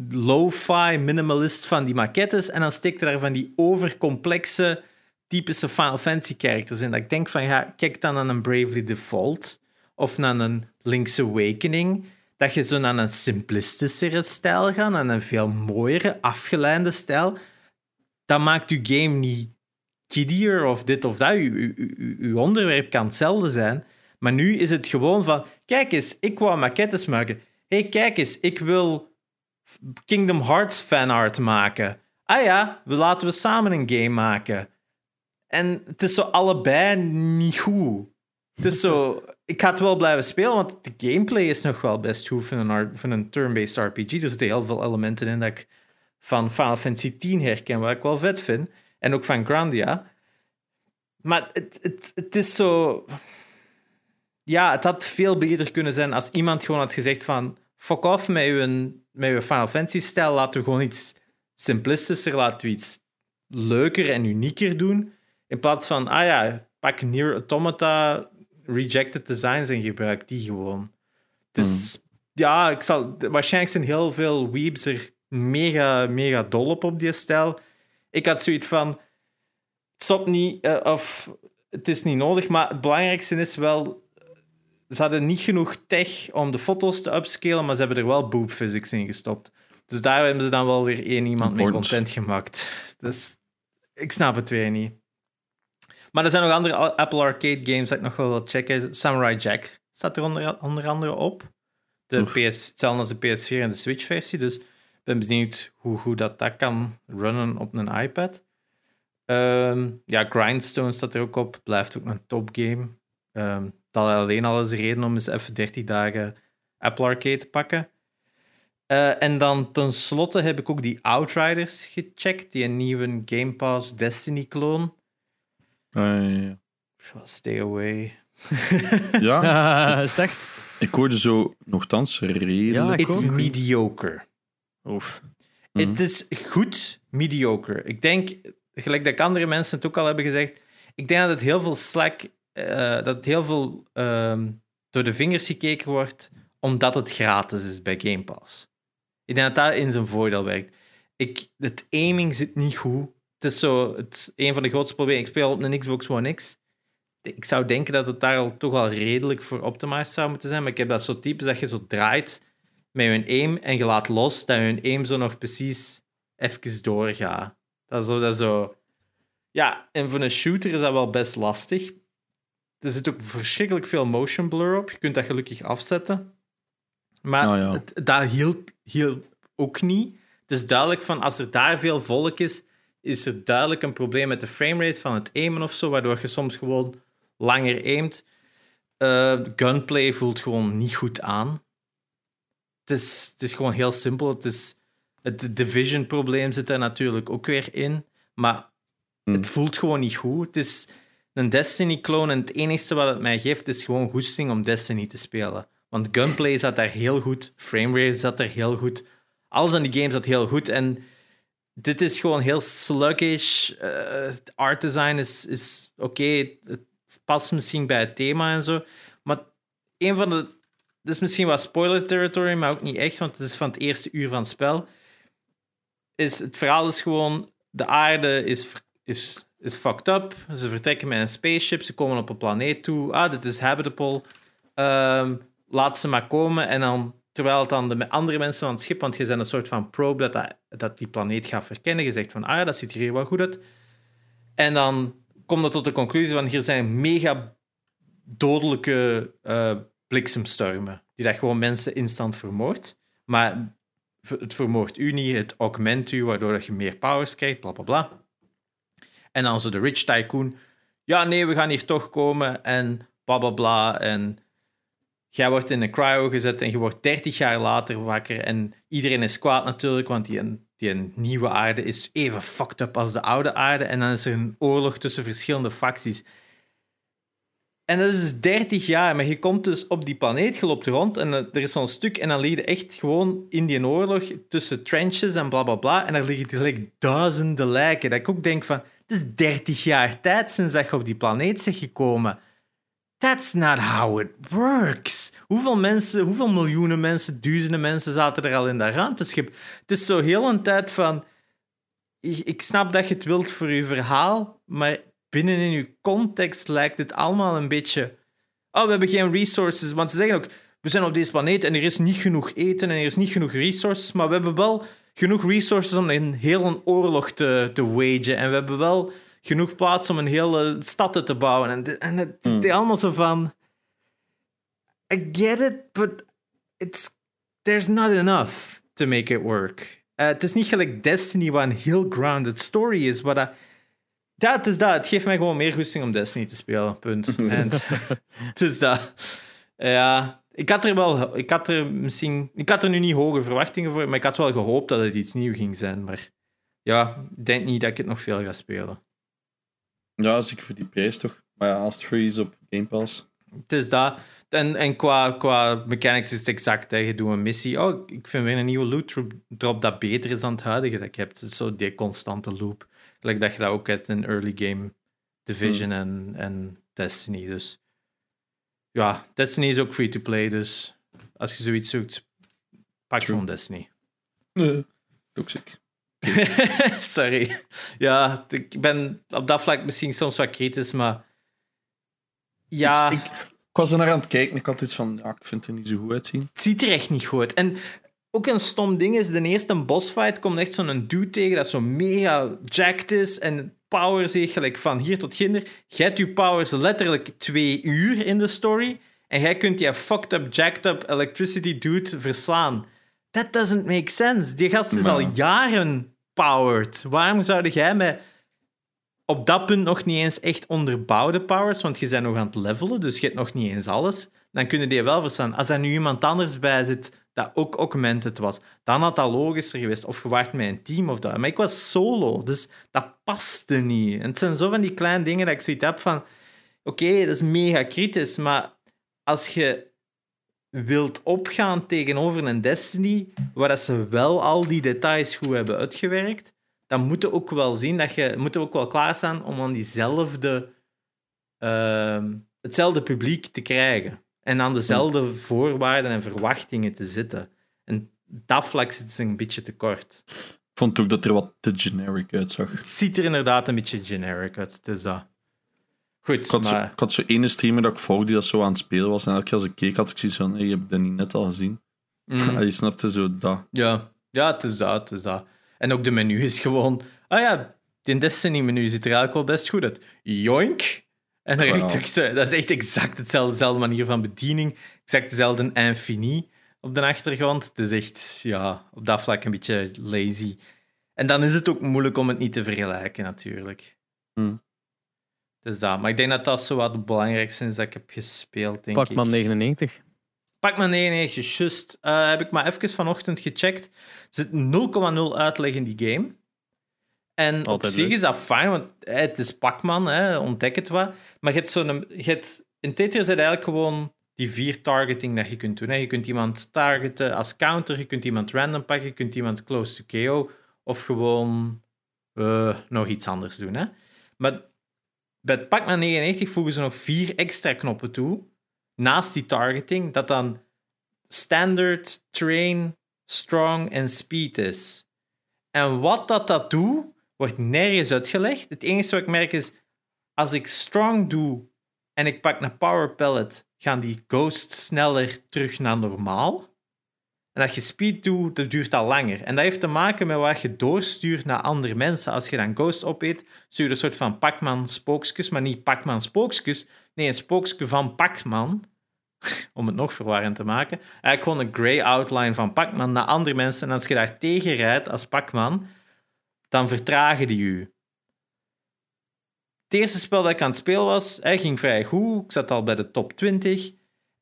lo-fi minimalist van die maquettes en dan steekt er daar van die overcomplexe typische Final Fantasy characters in. Dat ik denk van, ja, kijk dan naar een Bravely Default of naar een Link's Awakening, dat je zo naar een simplistischere stijl gaat, naar een veel mooiere, afgeleide stijl. Dat maakt je game niet kiddier of dit of dat. Je, onderwerp kan hetzelfde zijn. Maar nu is het gewoon van... Kijk eens, ik wou maquettes maken. Hé, hey, kijk eens, ik wil Kingdom Hearts fanart maken. Ah ja, laten we samen een game maken. En het is zo allebei niet goed. Het is zo... Ik ga het wel blijven spelen, want de gameplay is nog wel best goed van een, van een turn-based RPG. Er zitten heel veel elementen in dat ik van Final Fantasy X herken, wat ik wel vet vind. En ook van Grandia. Maar het, het, het is zo... Ja, het had veel beter kunnen zijn als iemand gewoon had gezegd van... Fuck off met uw, met uw Final Fantasy-stijl. Laten we gewoon iets simplistischer, laten we iets leuker en unieker doen. In plaats van, ah ja, pak Nier Automata rejected designs en gebruik die gewoon. Dus ja, ik zal, waarschijnlijk zijn heel veel weebs er mega, mega dol op op die stijl. Ik had zoiets van, het stopt niet, eh, of het is niet nodig, maar het belangrijkste is wel, ze hadden niet genoeg tech om de foto's te upscalen, maar ze hebben er wel boob physics in gestopt. Dus daar hebben ze dan wel weer één iemand mee Important. content gemaakt. Dus ik snap het weer niet. Maar er zijn nog andere Apple Arcade games dat ik nog wel wil checken. Samurai Jack staat er onder, onder andere op. De Oef. PS, hetzelfde als de PS4 en de Switch-versie. Dus ik ben benieuwd hoe goed dat, dat kan runnen op een iPad. Ehm, ja, Grindstone staat er ook op. Blijft ook een topgame. Ehm dat alleen al is de reden om eens even 30 dagen Apple Arcade te pakken. Eh, en dan tenslotte heb ik ook die Outriders gecheckt. Die een nieuwe Game Pass Destiny-kloon. Ja, ja, Stay away. ja. Is echt? ik hoorde zo nogthans redelijk. Ja, It's ook. mediocre. Oef. Het is goed mediocre. Ik denk, gelijk dat ik andere mensen het ook al hebben gezegd, ik denk dat het heel veel slack, eh, dat het heel veel ehm, door de vingers gekeken wordt, omdat het gratis is bij Game Pass. Ik denk dat dat in zijn voordeel werkt. Ik, het aiming zit niet goed. Het is zo, het een van de grootste problemen. Ik speel op een Xbox One X. ik zou denken dat het daar al toch al redelijk voor optimized zou moeten zijn. Maar ik heb dat zo typisch dat je zo draait met je aim en je laat los, dat je aim zo nog precies even doorgaat. Dat is zo, dat is zo... Ja, en voor een shooter is dat wel best lastig. Er zit ook verschrikkelijk veel motion blur op. Je kunt dat gelukkig afzetten. Maar Nou ja. het, dat hield, hield ook niet. Het is duidelijk van als er daar veel volk is, is er duidelijk een probleem met de framerate van het aimen of zo, waardoor je soms gewoon langer aimt. Eh, gunplay voelt gewoon niet goed aan. Het is, het is gewoon heel simpel. Het, is, het division-probleem zit er natuurlijk ook weer in. Maar Hmm. het voelt gewoon niet goed. Het is een Destiny-clone en het enige wat het mij geeft is gewoon goesting om Destiny te spelen. Want gunplay zat daar heel goed, framerate zat er heel goed. Alles aan die game zat heel goed. En dit is gewoon heel sluggish. Eh, art design is, is oké. Het past misschien bij het thema en zo. Maar een van de. Dit is misschien wat spoiler territory, maar ook niet echt, want het is van het eerste uur van het spel. Is, het verhaal is gewoon: de aarde is, is, is fucked up. Ze vertrekken met een spaceship, ze komen op een planeet toe. Ah, dit is habitable. Ehm, laat ze maar komen. En dan, terwijl het dan de andere mensen van het schip, want je bent een soort van probe dat, dat, dat die planeet gaat verkennen. Je zegt van, ah ja, dat ziet hier wel goed uit. En dan komt het tot de conclusie van, hier zijn mega dodelijke eh, bliksemstormen, die dat gewoon mensen instant vermoordt. Maar het vermoordt u niet, het augment u, waardoor dat je meer powers krijgt, bla bla bla. En dan zo de rich tycoon, ja nee, we gaan hier toch komen en bla bla bla. En jij wordt in een cryo gezet en je wordt 30 jaar later wakker. En iedereen is kwaad natuurlijk, want die, die nieuwe aarde is even fucked up als de oude aarde. En dan is er een oorlog tussen verschillende facties. En dat is dus 30 jaar, maar je komt dus op die planeet, je loopt rond en er is zo'n stuk en dan lig je echt gewoon in die oorlog tussen trenches en bla bla bla. En daar liggen gelijk duizenden lijken. Dat ik ook denk van, het is 30 jaar tijd sinds dat je op die planeet bent gekomen. That's not how it works. Hoeveel mensen, hoeveel miljoenen mensen, duizenden mensen zaten er al in dat ruimteschip? Het is zo heel een tijd van... Ik, snap dat je het wilt voor je verhaal, maar binnen in je context lijkt het allemaal een beetje... Oh, we hebben geen resources. Want ze zeggen ook, we zijn op deze planeet en er is niet genoeg eten en er is niet genoeg resources, maar we hebben wel genoeg resources om een heel oorlog te, te wagen. En we hebben wel genoeg plaats om een hele stad te bouwen. En, en het, is allemaal zo van... I get it, but it's, there's not enough to make it work. Uh, het is niet gelijk Destiny, wat een heel grounded story is, maar dat... Is dat. Het geeft mij gewoon meer goesting om Destiny te spelen. Punt. en het is dat. Ja, ik had er wel... Ik had er misschien... Ik had er nu niet hoge verwachtingen voor, maar ik had wel gehoopt dat het iets nieuws ging zijn. Maar ja, ik denk niet dat ik het nog veel ga spelen. Ja, zeker voor die prijs toch. Maar ja, als het free is op Game Pass. Het is dat. En, en qua, qua mechanics is het exact. Hè. Je doet een missie. Oh, ik vind weer een nieuwe loot drop dat beter is dan het huidige dat ik heb. Het is zo die constante loop. Gelijk dat je dat ook hebt in early game Division en, en Destiny. Dus ja, Destiny is ook free to play. Dus als je zoiets zoekt, pak True. gewoon Destiny. Nee, toxic. Sorry. Ja, ik ben op dat vlak misschien soms wat kritisch, maar ja, Ik, ik, ik was er naar aan het kijken. Ik had iets van, ja, ik vind het er niet zo goed uitzien. het ziet er echt niet goed uit. En ook een stom ding is, de eerste bossfight komt echt zo'n dude tegen dat zo mega jacked is en power zegt gelijk van hier tot ginder. Jij hebt je powers letterlijk twee uur in de story en jij kunt die fucked up, jacked up electricity dude verslaan. That doesn't make sense. Die gast is al jaren powered. Waarom zou jij met op dat punt nog niet eens echt onderbouwde powers, want je bent nog aan het levelen, dus je hebt nog niet eens alles, dan kunnen die wel verstaan. Als er nu iemand anders bij zit dat ook augmented was, dan had dat logischer geweest. Of je waart met een team of dat. Maar ik was solo, dus dat paste niet. En het zijn zo van die kleine dingen dat ik zoiets heb van... Oké, dat is mega kritisch, maar als je wilt opgaan tegenover een Destiny, waar dat ze wel al die details goed hebben uitgewerkt, dan moet je ook wel zien dat je moet ook wel klaarstaan om aan diezelfde, ehm, hetzelfde publiek te krijgen. En aan dezelfde voorwaarden en verwachtingen te zitten. En dat vlak zit ze een beetje tekort. Ik vond ook dat er wat te generic uitzag. Het ziet er inderdaad een beetje generic uit. Het is dat. Goed, Ik had, zo, maar... ik had zo ene streamer dat ik volgde die dat zo aan het spelen was. En elke keer als ik keek, had ik zoiets van: hey, je hebt dat niet net al gezien. Mm. je snapte zo dat. Ja, ja het is dat, het is dat. En ook de menu is gewoon... Ah ja, die Destiny-menu ziet er eigenlijk wel best goed uit. Joink! En dan richt ik dat is echt exact hetzelfde dezelfde manier van bediening. Exact dezelfde infini op de achtergrond. Het is echt, ja, op dat vlak een beetje lazy. En dan is het ook moeilijk om het niet te vergelijken, natuurlijk. Hmm. Dus dat. Maar ik denk dat dat zo wat het belangrijkste is dat ik heb gespeeld, denk Pac-Man ik. 99. Pac-Man 99, just. eh, heb ik maar even vanochtend gecheckt. Er zit 0,0 uitleg in die game. En op zich leuk. is dat fijn, want eh, het is Pac-Man, hè, ontdek het wat. Maar je hebt zo'n... Je hebt, in Tetris is het eigenlijk gewoon die vier targeting dat je kunt doen. Hè. Je kunt iemand targeten als counter, je kunt iemand random pakken, je kunt iemand close to KO, of gewoon eh, nog iets anders doen. Hè. Maar bij het Pac-Man 99 voegen ze nog vier extra knoppen toe, naast die targeting, dat dan standard, train, strong en speed is. En wat dat, dat doet, wordt nergens uitgelegd. Het enige wat ik merk is, als ik strong doe en ik pak een power pellet, gaan die ghosts sneller terug naar normaal. En als je speed doet, dat duurt al langer. En dat heeft te maken met wat je doorstuurt naar andere mensen. Als je dan ghost opeet, stuur je een soort van Pac-Man spookjes, maar niet Pac-Man spookjes. Nee, een spookje van Pac-Man. Om het nog verwarrend te maken. Eigenlijk gewoon een grey outline van Pac-Man naar andere mensen. En als je daar tegen rijdt als Pac-Man, dan vertragen die u. Het eerste spel dat ik aan het spelen was, ging vrij goed. Ik zat al bij de top 20.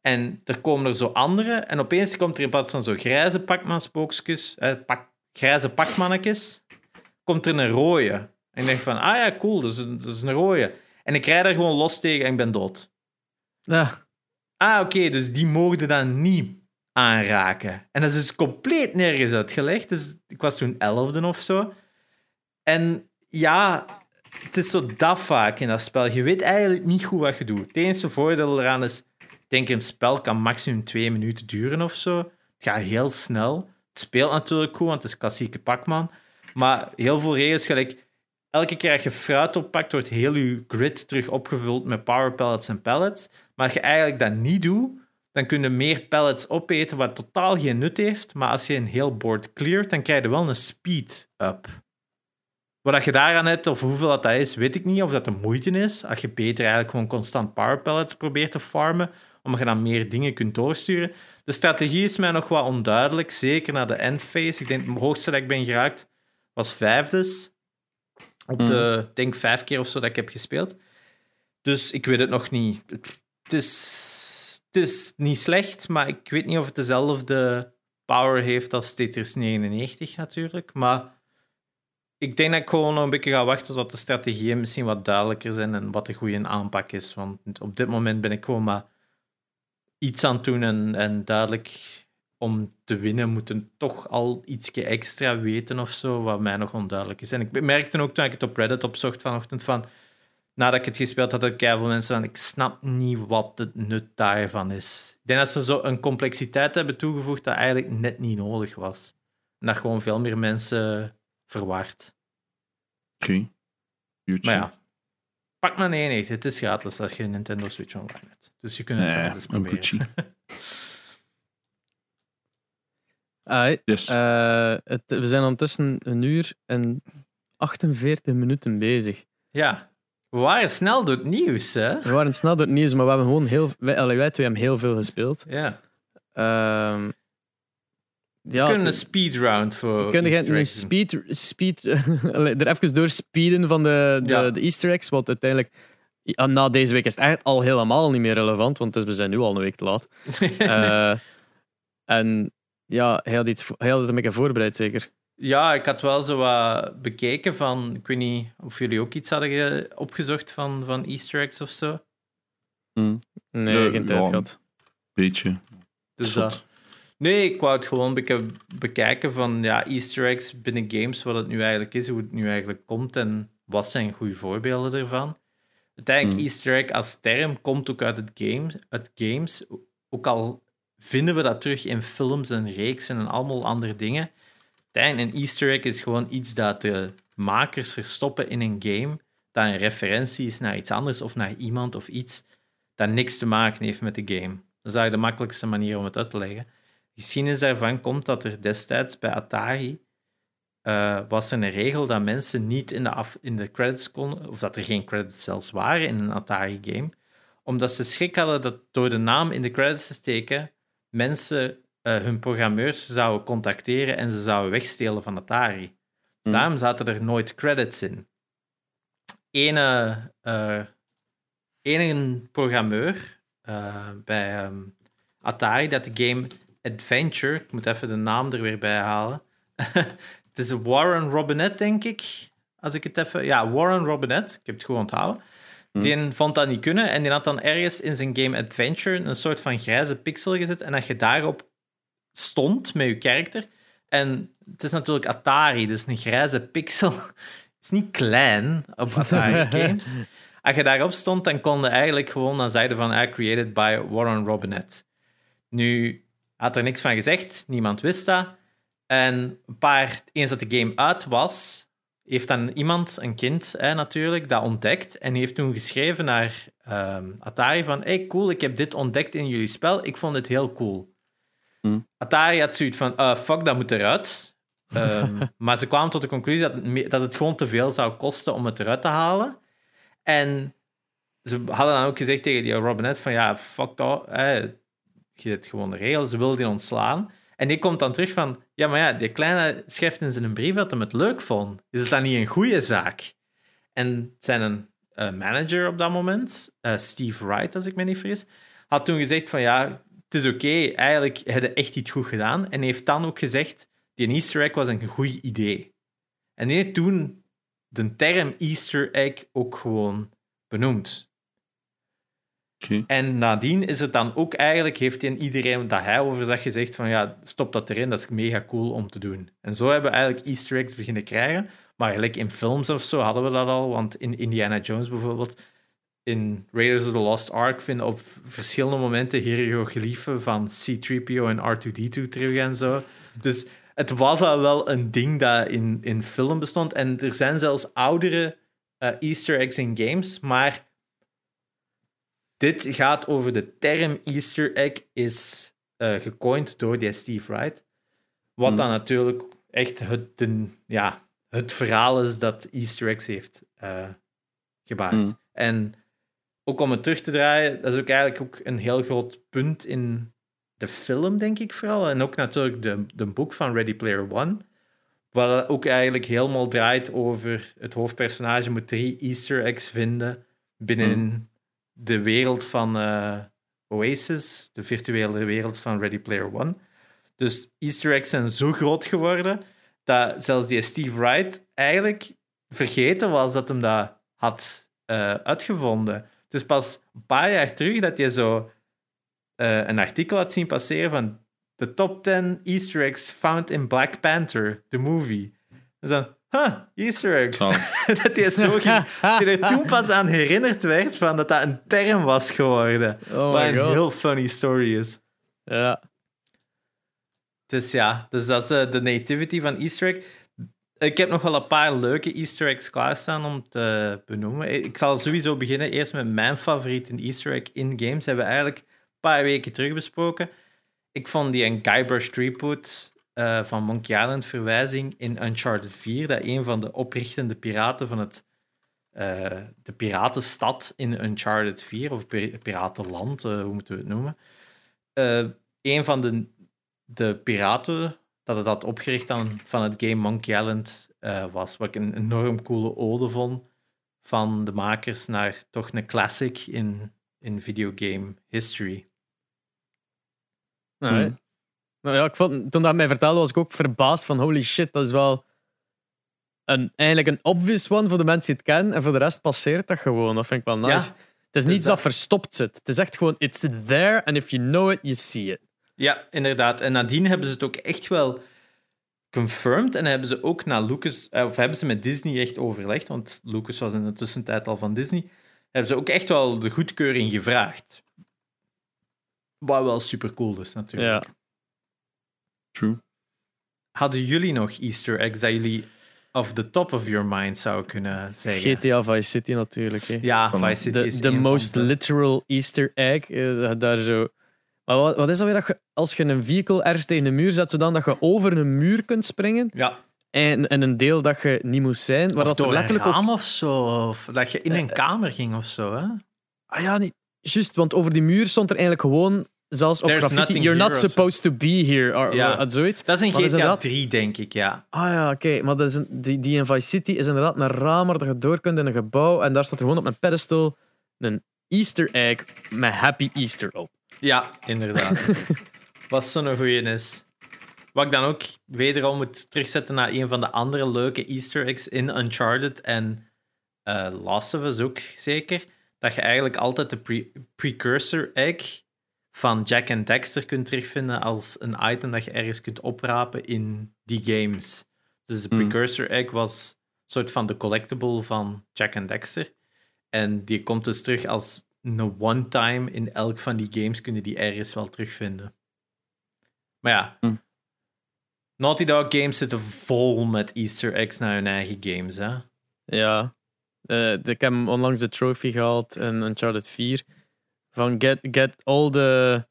En er komen er zo andere. En opeens komt er in plaats van zo grijze Pac-Man-spookjes, eh, pak, grijze Pac-mannetjes, komt er een rode. En ik denk van, ah ja, cool, dat is, een- dat is een rode. En ik rijd er gewoon los tegen en ik ben dood. Ja, Ah, oké, dus die mogen dan niet aanraken. En dat is dus compleet nergens uitgelegd. Dus ik was toen elfde of zo. En ja, het is zo dat vaak in dat spel. Je weet eigenlijk niet goed wat je doet. Het enige voordeel eraan is, denk een spel kan maximum twee minuten duren of zo. Het gaat heel snel. Het speelt natuurlijk goed, want het is klassieke Pac-Man. Maar heel veel regels, gelijk... Elke keer dat je fruit oppakt, wordt heel je grid terug opgevuld met power pellets en pellets. Maar als je eigenlijk dat niet doet, dan kun je meer pellets opeten, wat totaal geen nut heeft. Maar als je een heel board cleart, dan krijg je wel een speed up. Wat je daaraan hebt, of hoeveel dat, dat is, weet ik niet. Of dat de moeite is. Als je beter eigenlijk gewoon constant power pellets probeert te farmen, omdat je dan meer dingen kunt doorsturen. De strategie is mij nog wat onduidelijk, zeker naar de endphase. Ik denk het hoogste dat ik ben geraakt was vijfdes. Op de, ik denk vijf keer of zo dat ik heb gespeeld. Dus ik weet het nog niet. Het is, het is niet slecht, maar ik weet niet of het dezelfde power heeft als Tetris 99 natuurlijk. Maar ik denk dat ik gewoon nog een beetje ga wachten tot de strategieën misschien wat duidelijker zijn en wat de goede aanpak is. Want op dit moment ben ik gewoon maar iets aan het doen en, en duidelijk om te winnen moeten toch al iets extra weten of zo, wat mij nog onduidelijk is. En ik merkte ook toen ik het op Reddit opzocht vanochtend van, nadat ik het gespeeld had, dat ik veel mensen van, ik snap niet wat het nut daarvan is. Ik denk dat ze zo een complexiteit hebben toegevoegd dat eigenlijk net niet nodig was. En dat gewoon veel meer mensen verwaart. Oké. Uurtje. Maar ja, pak maar 99. Het is gratis als je een Nintendo Switch online hebt. Dus je kunt het zelf eens een proberen. Yes. eh, het, we zijn ondertussen een uur en 48 minuten bezig. Ja, we waren snel door het nieuws, hè? We waren snel door het nieuws, maar we hebben gewoon heel, wij, allee, wij twee hebben heel veel gespeeld. Ja. Ehm ja, we kunnen een speedround voor. Kun je Easter een speed, speed er even door speeden van de, de, Ja. de Easter eggs? Want uiteindelijk, ja, na deze week is het echt al helemaal niet meer relevant, want is- we zijn nu al een week te laat. Eh, en ja, hij had, iets, hij had het een beetje voorbereid, zeker. Ja, ik had wel zo wat bekeken van. Ik weet niet of jullie ook iets hadden ge- opgezocht van, van Easter eggs of zo. Hm, Nee, geen tijd ja. gehad. beetje. Dus dat. Nee, ik wou het gewoon een beetje bekijken van ja, Easter eggs binnen games, wat het nu eigenlijk is, hoe het nu eigenlijk komt en wat zijn goede voorbeelden ervan. Uiteindelijk, Hmm. Easter egg als term komt ook uit, het game, uit games. Ook al vinden we dat terug in films en reeksen en allemaal andere dingen. Uiteindelijk, een Easter egg is gewoon iets dat de makers verstoppen in een game, dat een referentie is naar iets anders of naar iemand of iets dat niks te maken heeft met de game. Dat is eigenlijk de makkelijkste manier om het uit te leggen. De geschiedenis daarvan komt dat er destijds bij Atari uh, was er een regel dat mensen niet in de, af, in de credits konden, of dat er geen credits zelfs waren in een Atari-game, omdat ze schrik hadden dat door de naam in de credits te steken, mensen uh, hun programmeurs zouden contacteren en ze zouden wegstelen van Atari. Dus daarom zaten er nooit credits in. Ene, uh, ene programmeur bij um, Atari dat de game Adventure, ik moet even de naam er weer bij halen. het is Warren Robinette, denk ik. Als ik het even. Ja, Warren Robinette, ik heb het gewoon onthouden. Hm. Die vond dat niet kunnen en die had dan ergens in zijn game Adventure een soort van grijze pixel gezet. En dat je daarop stond met je karakter. En het is natuurlijk Atari, dus een grijze pixel is niet klein op Atari games. Als je daarop stond, dan konden eigenlijk gewoon dan zeiden van I created by Warren Robinette. Nu had er niks van gezegd, niemand wist dat. En een paar, eens dat de game uit was, heeft dan iemand, een kind hè, natuurlijk, dat ontdekt. En heeft toen geschreven naar ehm, Atari van, hey cool, ik heb dit ontdekt in jullie spel, ik vond het heel cool. Hm. Atari had zoiets van, uh, fuck, dat moet eruit. Um, maar ze kwamen tot de conclusie dat het, dat het gewoon te veel zou kosten om het eruit te halen. En ze hadden dan ook gezegd tegen die Robinette van, ja, fuck dat, je hebt gewoon de regels, ze wilden die ontslaan. En die komt dan terug van, ja, maar ja, die kleine schrijft in zijn brief dat hij het leuk vond. Is het dan niet een goede zaak? En zijn uh, manager op dat moment, uh, Steve Wright, als ik me niet vergis, had toen gezegd van, ja, het is oké, eigenlijk heb je echt iets goed gedaan. En heeft dan ook gezegd, die easter egg was een goed idee. En die heeft toen de term easter egg ook gewoon benoemd. En nadien is het dan ook eigenlijk, heeft iedereen dat hij over zag gezegd van ja, stop dat erin, dat is mega cool om te doen. En zo hebben we eigenlijk easter eggs beginnen krijgen. Maar eigenlijk in films of zo hadden we dat al, want in Indiana Jones bijvoorbeeld, in Raiders of the Lost Ark vinden op verschillende momenten hieroglyphen van C-3PO en R2-D2 terug en zo. Dus het was al wel een ding dat in, in film bestond. En er zijn zelfs oudere uh, easter eggs in games, maar dit gaat over de term Easter egg, is uh, gecoind door die Steve Wright. Wat hmm. dan natuurlijk echt het, ja, het verhaal is dat Easter eggs heeft uh, gebaard. Hmm. En ook om het terug te draaien, dat is ook eigenlijk ook een heel groot punt in de film, denk ik vooral. En ook natuurlijk de, de boek van Ready Player One. Waar ook eigenlijk helemaal draait over het hoofdpersonage moet drie Easter eggs vinden binnen hmm de wereld van uh, Oasis, de virtuele wereld van Ready Player One. Dus Easter eggs zijn zo groot geworden dat zelfs die Steve Wright eigenlijk vergeten was dat hem dat had uh, uitgevonden. Het is pas een paar jaar terug dat je zo uh, een artikel had zien passeren van de top 10 Easter eggs found in Black Panther, the movie. En dan, huh, Easter eggs. dat hij zo ging, dat er toen pas aan herinnerd werd van dat dat een term was geworden. Oh wat een heel funny story is. Ja. Dus ja, dus dat is uh, de nativity van Easter egg. Ik heb nog wel een paar leuke Easter eggs klaarstaan om te benoemen. Ik zal sowieso beginnen eerst met mijn favoriete Easter egg in games. Hebben we eigenlijk een paar weken terug besproken. Ik vond die een Guybrush Threepwood uh, van Monkey Island verwijzing in Uncharted 4, dat een van de oprichtende piraten van het, uh, de piratenstad in Uncharted 4, of piratenland, uh, hoe moeten we het noemen, een van de, de piraten dat het had opgericht dan van het game Monkey Island was, wat ik een enorm coole ode vond van de makers naar toch een classic in, in videogame history. Nee, nou ja, ik vond, toen dat mij vertelde, was ik ook verbaasd van holy shit, dat is wel een, eigenlijk een obvious one voor de mensen die het kennen. En voor de rest passeert dat gewoon. Dat vind ik wel nice. het is niets dat... verstopt zit. Het is echt gewoon, it's there, and if you know it, you see it. Ja, inderdaad. En nadien hebben ze het ook echt wel confirmed. En hebben ze ook naar Lucas, eh, of hebben ze met Disney echt overlegd, want Lucas was in de tussentijd al van Disney, hebben ze ook echt wel de goedkeuring gevraagd. Wat wel super cool is, natuurlijk. Ja. True. Hadden jullie nog Easter eggs dat jullie of the top of your mind zou kunnen zeggen. GTA Vice City natuurlijk. Hè. Ja, Van Vice City De, is de een van most de- literal Easter egg. eh, daar zo. Maar wat, wat is dat weer? Dat je, als je een vehicle ergens tegen een muur zet, zodat dat je over een muur kunt springen. Ja, En, en een deel dat je niet moest zijn. Maar of dat door letterlijk een ook. raam of zo. Of dat je in een kamer ging of zo. Hè? Ah ja, niet. Juist, want over die muur stond er eigenlijk gewoon. Zelfs op There's graffiti. You're not supposed to be here. Or, Ja. zoiets. Dat is in GTA inderdaad- 3, denk ik, ja. Ah ja, oké. Maar dat is een, die, die in Vice City is inderdaad een raam waar je door kunt in een gebouw. En daar staat er gewoon op een pedestal een Easter egg met Happy Easter op. Ja, inderdaad. Wat zo'n goeie is. Wat ik dan ook wederom moet terugzetten naar een van de andere leuke Easter eggs in Uncharted en eh, Last of Us ook zeker. Dat je eigenlijk altijd de pre- precursor egg van Jack en Dexter kunt terugvinden als een item dat je ergens kunt oprapen in die games. Dus de Hmm. precursor egg was een soort van de collectible van Jack en Dexter. En die komt dus terug als een one-time in elk van die games kunnen die ergens wel terugvinden. Maar ja, Hm. Naughty Dog games zitten vol met Easter eggs naar hun eigen games. Hè? Ja. Eh, ik heb onlangs de trophy gehaald in Uncharted 4. Van get, get all the,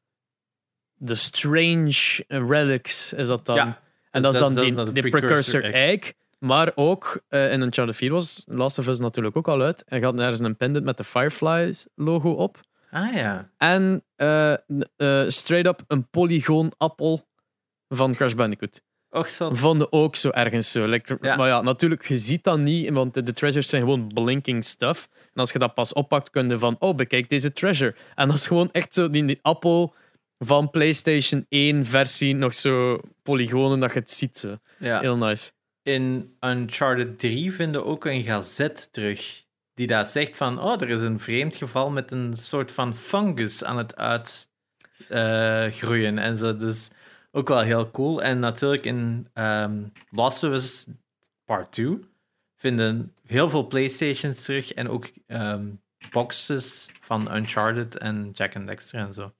the strange relics, is dat dan. Ja, en dat is dan die, de precursor, egg. Maar ook eh, in Uncharted 4 was Last of Us natuurlijk ook al uit. En had nergens een pendant met de Fireflies logo op. Ah ja. En eh, straight up een polygoon appel van Crash Bandicoot. Och. Vonden ook zo ergens zo. Like, Ja. Maar ja, natuurlijk, je ziet dat niet, want de, treasures zijn gewoon blinking stuff. En als je dat pas oppakt, kun je van, oh, bekijk deze treasure. En dat is gewoon echt zo die, die appel van PlayStation 1 versie, nog zo polygonen dat je het ziet. Zo. Ja. Heel nice. In Uncharted 3 vinden we ook een gazet terug. Die daar zegt van, oh, er is een vreemd geval met een soort van fungus aan het uitgroeien. en zo. Dus ook wel heel cool. En natuurlijk in ehm Last of Us Part 2 vinden heel veel Playstations terug. En ook ehm, boxes van Uncharted en Jack and Dexter en zo.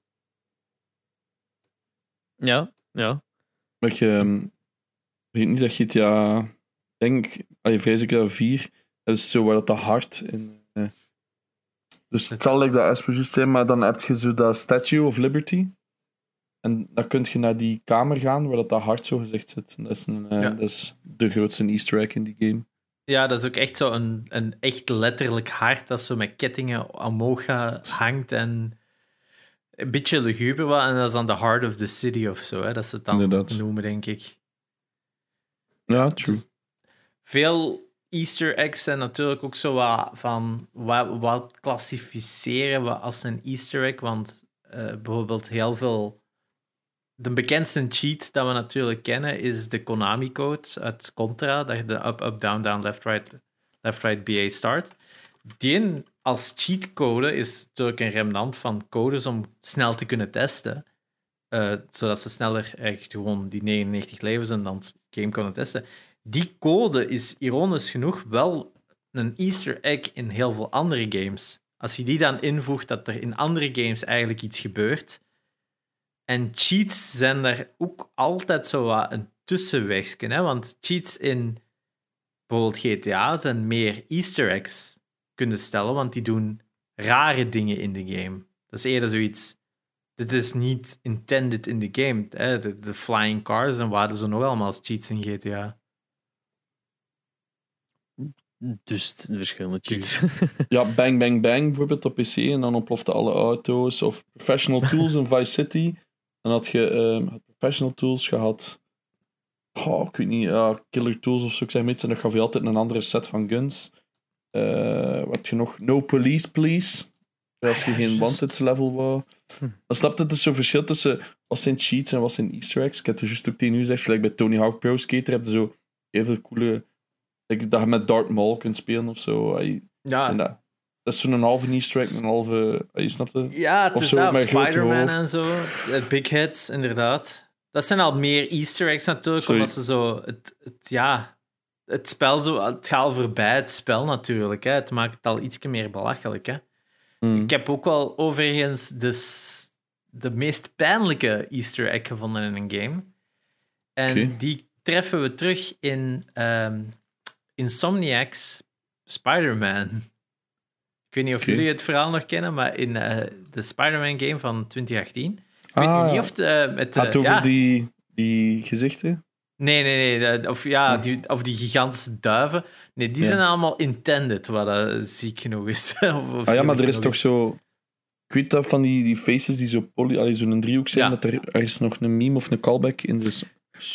Ja, ja. Maar je ehm, weet niet dat GTA, ik denk, allee, vrees ik dat 4, dat is zo waar dat de hart in. eh, dus het zal like dat juist zijn, maar dan heb je zo dat Statue of Liberty. En dan kun je naar die kamer gaan waar dat, dat hart zo gezegd zit. Dat is, een, eh, Ja. dat is de grootste Easter egg in die game. Ja, dat is ook echt zo een, een echt letterlijk hart dat zo met kettingen omhoog hangt en een beetje luguber wat. En dat is dan the heart of the city of zo, hè, dat ze het dan Inderdaad. noemen, denk ik. Ja, true. Dus veel Easter eggs zijn natuurlijk ook zo wat van wat, wat klassificeren we als een Easter egg. Want eh, bijvoorbeeld heel veel. De bekendste cheat dat we natuurlijk kennen is de Konami-code uit Contra. Dat je de up, up, down, down, left, right, left, right, BA start. Die als cheatcode is natuurlijk een remnant van codes om snel te kunnen testen. eh, zodat ze sneller echt gewoon die 99 levens en dan het game kunnen testen. Die code is ironisch genoeg wel een Easter egg in heel veel andere games. Als je die dan invoegt dat er in andere games eigenlijk iets gebeurt. En cheats zijn daar ook altijd zo wat een tussenwegje. Hè? Want cheats in bijvoorbeeld GTA zijn meer Easter eggs kunnen stellen, want die doen rare dingen in de game. Dat is eerder zoiets. Dit is niet intended in the game. Hè? De, de flying cars en wat ze nog allemaal als cheats in GTA. Dus de verschillende cheats. Ja, Bang Bang Bang bijvoorbeeld op PC en dan ontplofte alle auto's. Of Professional Tools in Vice City. Dan had je ehm, Professional Tools gehad. Oh, ik weet niet, ja, Killer Tools of zo, ik zeg maar iets. En dan gaf je altijd een andere set van guns. Eh, wat heb je nog? No Police Please. Als je ja, geen wanted level wou. Hm. Dan snap je, het is zo'n verschil tussen wat zijn cheats en wat zijn easter eggs. Ik heb het juist ook tegen u gezegd, gelijk bij Tony Hawk Pro Skater heb je zo heel veel coole... like dat je met Darth Maul kunt spelen of zo. Ja, dat, dat is zo'n halve easter egg, een halve... Je snapt het? Ja, het Of is zo, dat, Spider-Man en zo. Big Hits, inderdaad. Dat zijn al meer Easter eggs natuurlijk, Sorry. omdat ze zo... Het, het, ja, het spel zo... Het gaat al voorbij het spel natuurlijk. Hè. Het maakt het al iets meer belachelijk. Hè. Hmm. Ik heb ook wel overigens de, de meest pijnlijke Easter egg gevonden in een game. En die treffen we terug in ehm, Insomniac's Spider-Man. Ik weet niet of jullie het verhaal nog kennen, maar in eh, de Spider-Man game van 2018. Ik weet Ah, niet of het eh, met... Over ja, die, die gezichten? Nee, nee, nee. Of, ja, die, of die gigantische duiven. Nee, die Ja. zijn allemaal intended, wat eh, ziek genoeg is. Of- of Ah ja, maar er is toch zo... Ik weet dat van die, die faces die zo poly... Zo'n driehoek zijn, Ja. dat er, er is nog een meme of een callback in. Dus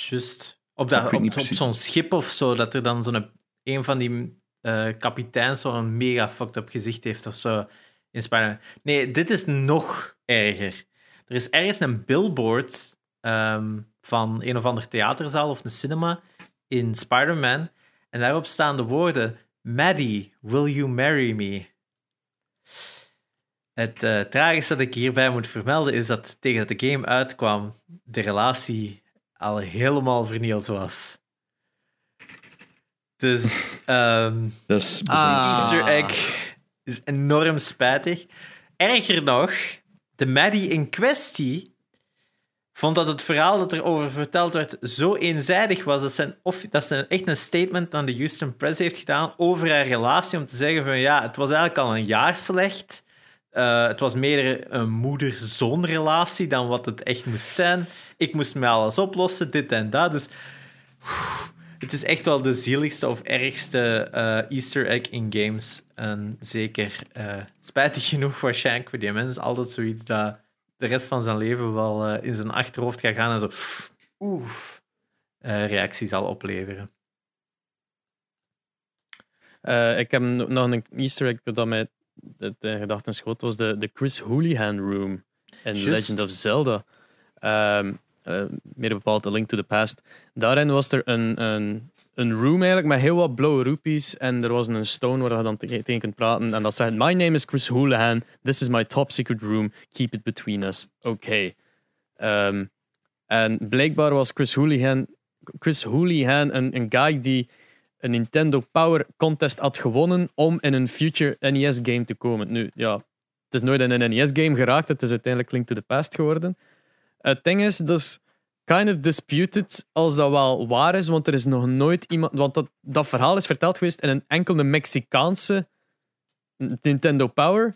Juist. Op, dat, op, op zo'n schip of zo, dat er dan zo'n een van die eh kapiteins zo'n mega fucked up gezicht heeft of zo in Spider-Man. Nee, dit is nog erger. Er is ergens een billboard ehm, van een of ander theaterzaal of een cinema in Spider-Man en daarop staan de woorden Maddie, will you marry me? Het eh, tragische dat ik hierbij moet vermelden is dat tegen dat de game uitkwam, de relatie al helemaal vernield was. Dus ehm dat is Ah. Easter egg is enorm spijtig. Erger nog, de Maddie in kwestie vond dat het verhaal dat erover verteld werd zo eenzijdig was dat ze, of, dat ze echt een statement aan de Houston Press heeft gedaan over haar relatie om te zeggen van ja, het was eigenlijk al een jaar slecht. Eh, het was meer een moeder-zoon-relatie dan wat het echt moest zijn. Ik moest mij alles oplossen, dit en dat. Dus het is echt wel de zieligste of ergste eh, Easter egg in games. En zeker eh, spijtig genoeg waarschijnlijk voor die mensen. Altijd zoiets dat de rest van zijn leven wel eh, in zijn achterhoofd gaat gaan en zo oeh, eh, reactie zal opleveren. Ik heb no- nog een Easter egg dat mij de, de gedachten schoot, was de, de Chris Houlihan Room in. Legend of Zelda. Ehm, eh, meer bepaald A Link to the Past. Daarin was er een, een, een room eigenlijk met heel wat blauwe rupees en er was een stone waar je dan te- tegen kunt praten en dat zegt My name is Chris Houlihan, this is my top secret room, keep it between us. Oké. Ehm, en blijkbaar was Chris Houlihan, Chris Houlihan een, een guy die een Nintendo Power Contest had gewonnen om in een future NES-game te komen. Nu, ja, het is nooit in een NES-game geraakt. Het is uiteindelijk Link to the Past geworden. Het ding is, dus kind of disputed als dat wel waar is, want er is nog nooit iemand... Want dat, dat verhaal is verteld geweest in een enkele Mexicaanse Nintendo Power.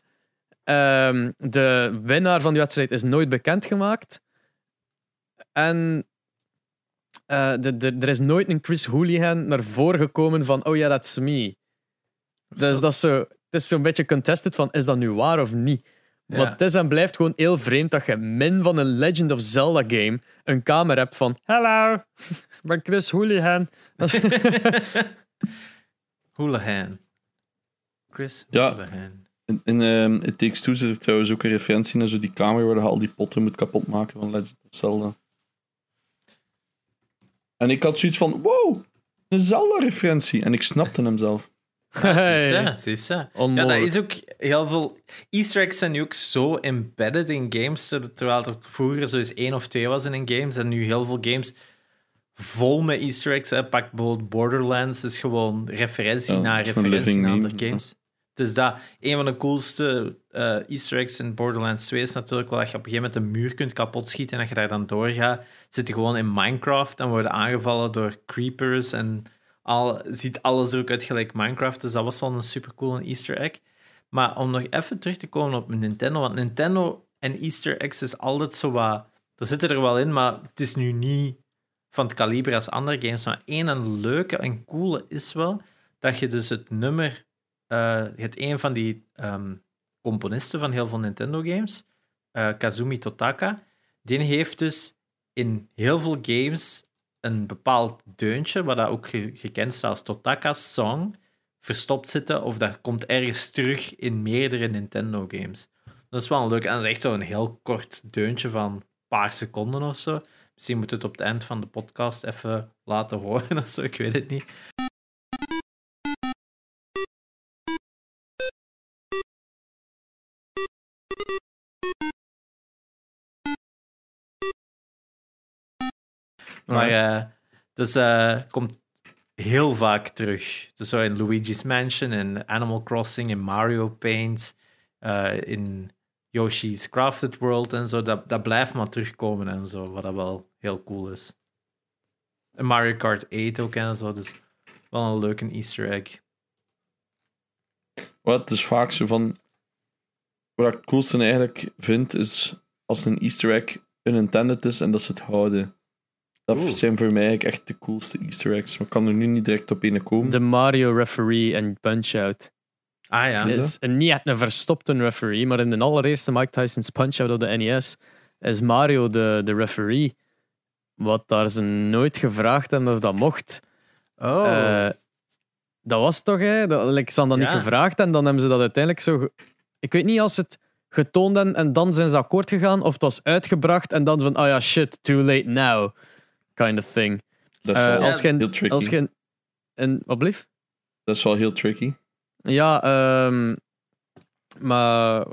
Ehm, de winnaar van die wedstrijd is nooit bekendgemaakt. En eh, de, de, er is nooit een Chris Houlihan naar voren gekomen van oh ja, that's me. Dus dat is zo, het is zo'n beetje contested van is dat nu waar of niet? Ja. Maar het is en blijft gewoon heel vreemd dat je min van een Legend of Zelda game een kamer hebt van Hallo, ik ben Chris Houlihan. Houlihan. Chris Ja. Houlihan. In, in ehm, It Takes Two zit er trouwens ook een referentie naar zo die kamer waar je al die potten moet kapotmaken van Legend of Zelda. En ik had zoiets van, wow, een Zelda-referentie. En ik snapte hem zelf. Ja, zie je. Ja, dat is ook heel veel. Easter eggs zijn nu ook zo embedded in games, ter- terwijl er vroeger zo eens één of twee was in een games, en nu heel veel games vol met Easter eggs. Hè. Pak bijvoorbeeld Borderlands, is gewoon referentie Ja, naar is referentie naar meme, andere games. Het is dat. Een van de coolste eh, Easter eggs in Borderlands 2 is natuurlijk wel dat je op een gegeven moment een muur kunt kapotschieten en dat je daar dan doorgaat. Zit je gewoon in Minecraft en worden aangevallen door creepers en al, ziet alles er ook uit gelijk Minecraft. Dus dat was wel een super cool Easter egg. Maar om nog even terug te komen op Nintendo, want Nintendo en Easter eggs is altijd zo wat... Er zitten er wel in, maar het is nu niet van het kaliber als andere games. Maar één een leuke en coole is wel dat je dus het nummer... eh het een van die ehm, componisten van heel veel Nintendo-games, eh, Kazumi Totaka, die heeft dus in heel veel games een bepaald deuntje, wat dat ook ge- gekend staat als Totaka's Song, verstopt zitten, of dat komt ergens terug in meerdere Nintendo-games. Dat is wel leuk. En dat is echt zo'n heel kort deuntje van een paar seconden of zo. Misschien moet het op het eind van de podcast even laten horen of zo, ik weet het niet. Maar eh dus eh, komt heel vaak terug. Dus zo in Luigi's Mansion, in Animal Crossing, in Mario Paint, eh, in Yoshi's Crafted World en zo. Dat, dat blijft maar terugkomen en zo, wat dat wel heel cool is. En Mario Kart 8 ook en zo. Dus wel een leuke Easter egg. Wat is vaak zo van. Wat ik het coolste eigenlijk vind, is als een Easter egg unintended is en dat ze het houden. Dat Oeh. zijn voor mij eigenlijk echt de coolste Easter eggs. Maar ik kan er nu niet direct op een komen. De Mario referee en Punch-Out. Ah ja. Is een, niet echt een verstopte referee, maar in de allereerste Mike Tyson's Punch-Out op de NES is Mario de, de referee. Wat daar ze nooit gevraagd hebben of dat mocht. Oh. Eh, dat was toch, hè? Dat, like, ze hadden dat Ja. niet gevraagd en dan hebben ze dat uiteindelijk zo. ge- Ik weet niet als ze het getoond hebben en dan zijn ze akkoord gegaan, of het was uitgebracht en dan van, oh ja, shit, too late now. Kind of thing. Dat is Eh, als heel als een, wat blieft? Dat is wel heel tricky. Ja, ehm maar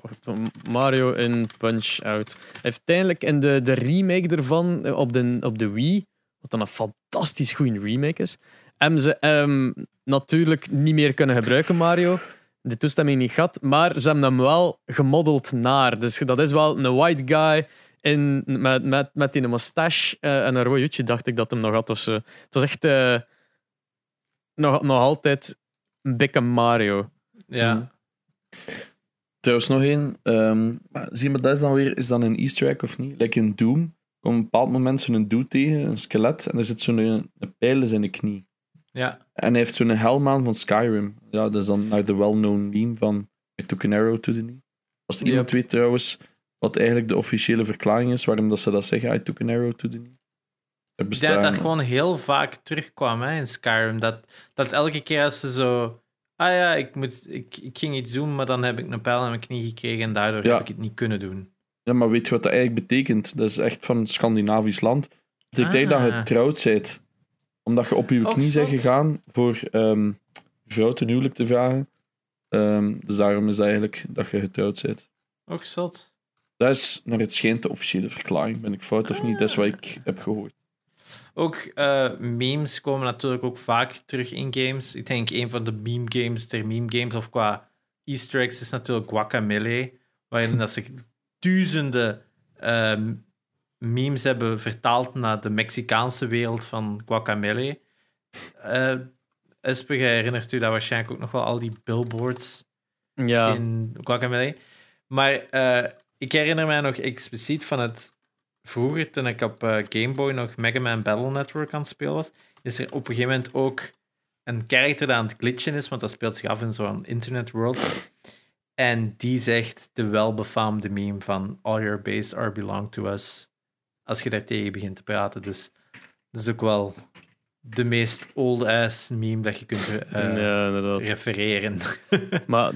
Mario in Punch-Out. Uiteindelijk in de, de remake ervan eh, op de, op de Wii, wat dan een fantastisch goede remake is, hebben ze ehm, natuurlijk niet meer kunnen gebruiken, Mario. De toestemming niet gehad, maar ze hebben hem wel gemodeld naar. Dus dat is wel een white guy in, met, met, met die moustache eh, en een rood jutje, dacht ik dat hem nog had. Of zo. Het was echt eh, nog, nog altijd een dikke Mario. ja. Mm. Trouwens, nog één. ehm, maar zie je, maar dat is dan weer is dan een Easter egg of niet? Like in Doom komt op een bepaald moment zo'n dude tegen, een skelet, en er zit zo'n een, een pijl in zijn knie. ja. En hij heeft zo'n helm aan van Skyrim. Ja, dat is dan naar de well-known meme van I took an arrow to the knee. Als iemand Yep. weet trouwens wat eigenlijk de officiële verklaring is waarom dat ze dat zeggen, I took an arrow to the knee. Ik denk dat dat gewoon heel vaak terugkwam hè, in Skyrim. Dat, dat elke keer als ze zo... Ah ja, ik, moet, ik, ik ging iets doen, maar dan heb ik een pijl in mijn knie gekregen en daardoor Ja. heb ik het niet kunnen doen. Ja, maar weet je wat dat eigenlijk betekent? Dat is echt van een Scandinavisch land. Dat betekent dat je Ah. getrouwd bent. Omdat je op je knie bent gegaan voor ehm je vrouw ten huwelijk te vragen. Ehm, dus daarom is dat eigenlijk dat je getrouwd bent. Och, zot. Dat is naar het schijnt de officiële verklaring. Ben ik fout of niet? Dat is wat ik heb gehoord. Ook eh, memes komen natuurlijk ook vaak terug in games. Ik denk een van de meme games ter meme games, of qua easter eggs, is natuurlijk Guacamelee. Waarin dat ze duizenden ehm, memes hebben vertaald naar de Mexicaanse wereld van Guacamelee. Eh Espe, jij herinnert u dat waarschijnlijk ook nog wel, al die billboards Ja, in Guacamelee. Maar eh, ik herinner mij nog expliciet van het vroeger, toen ik op eh, Game Boy nog Mega Man Battle Network aan het spelen was, is er op een gegeven moment ook een character dat aan het glitchen is, want dat speelt zich af in zo'n internet world. En die zegt de welbefaamde meme van All your base are belong to us. Als je daar tegen begint te praten. Dus dat is ook wel de meest old-ass meme dat je kunt eh, ja, refereren. Maar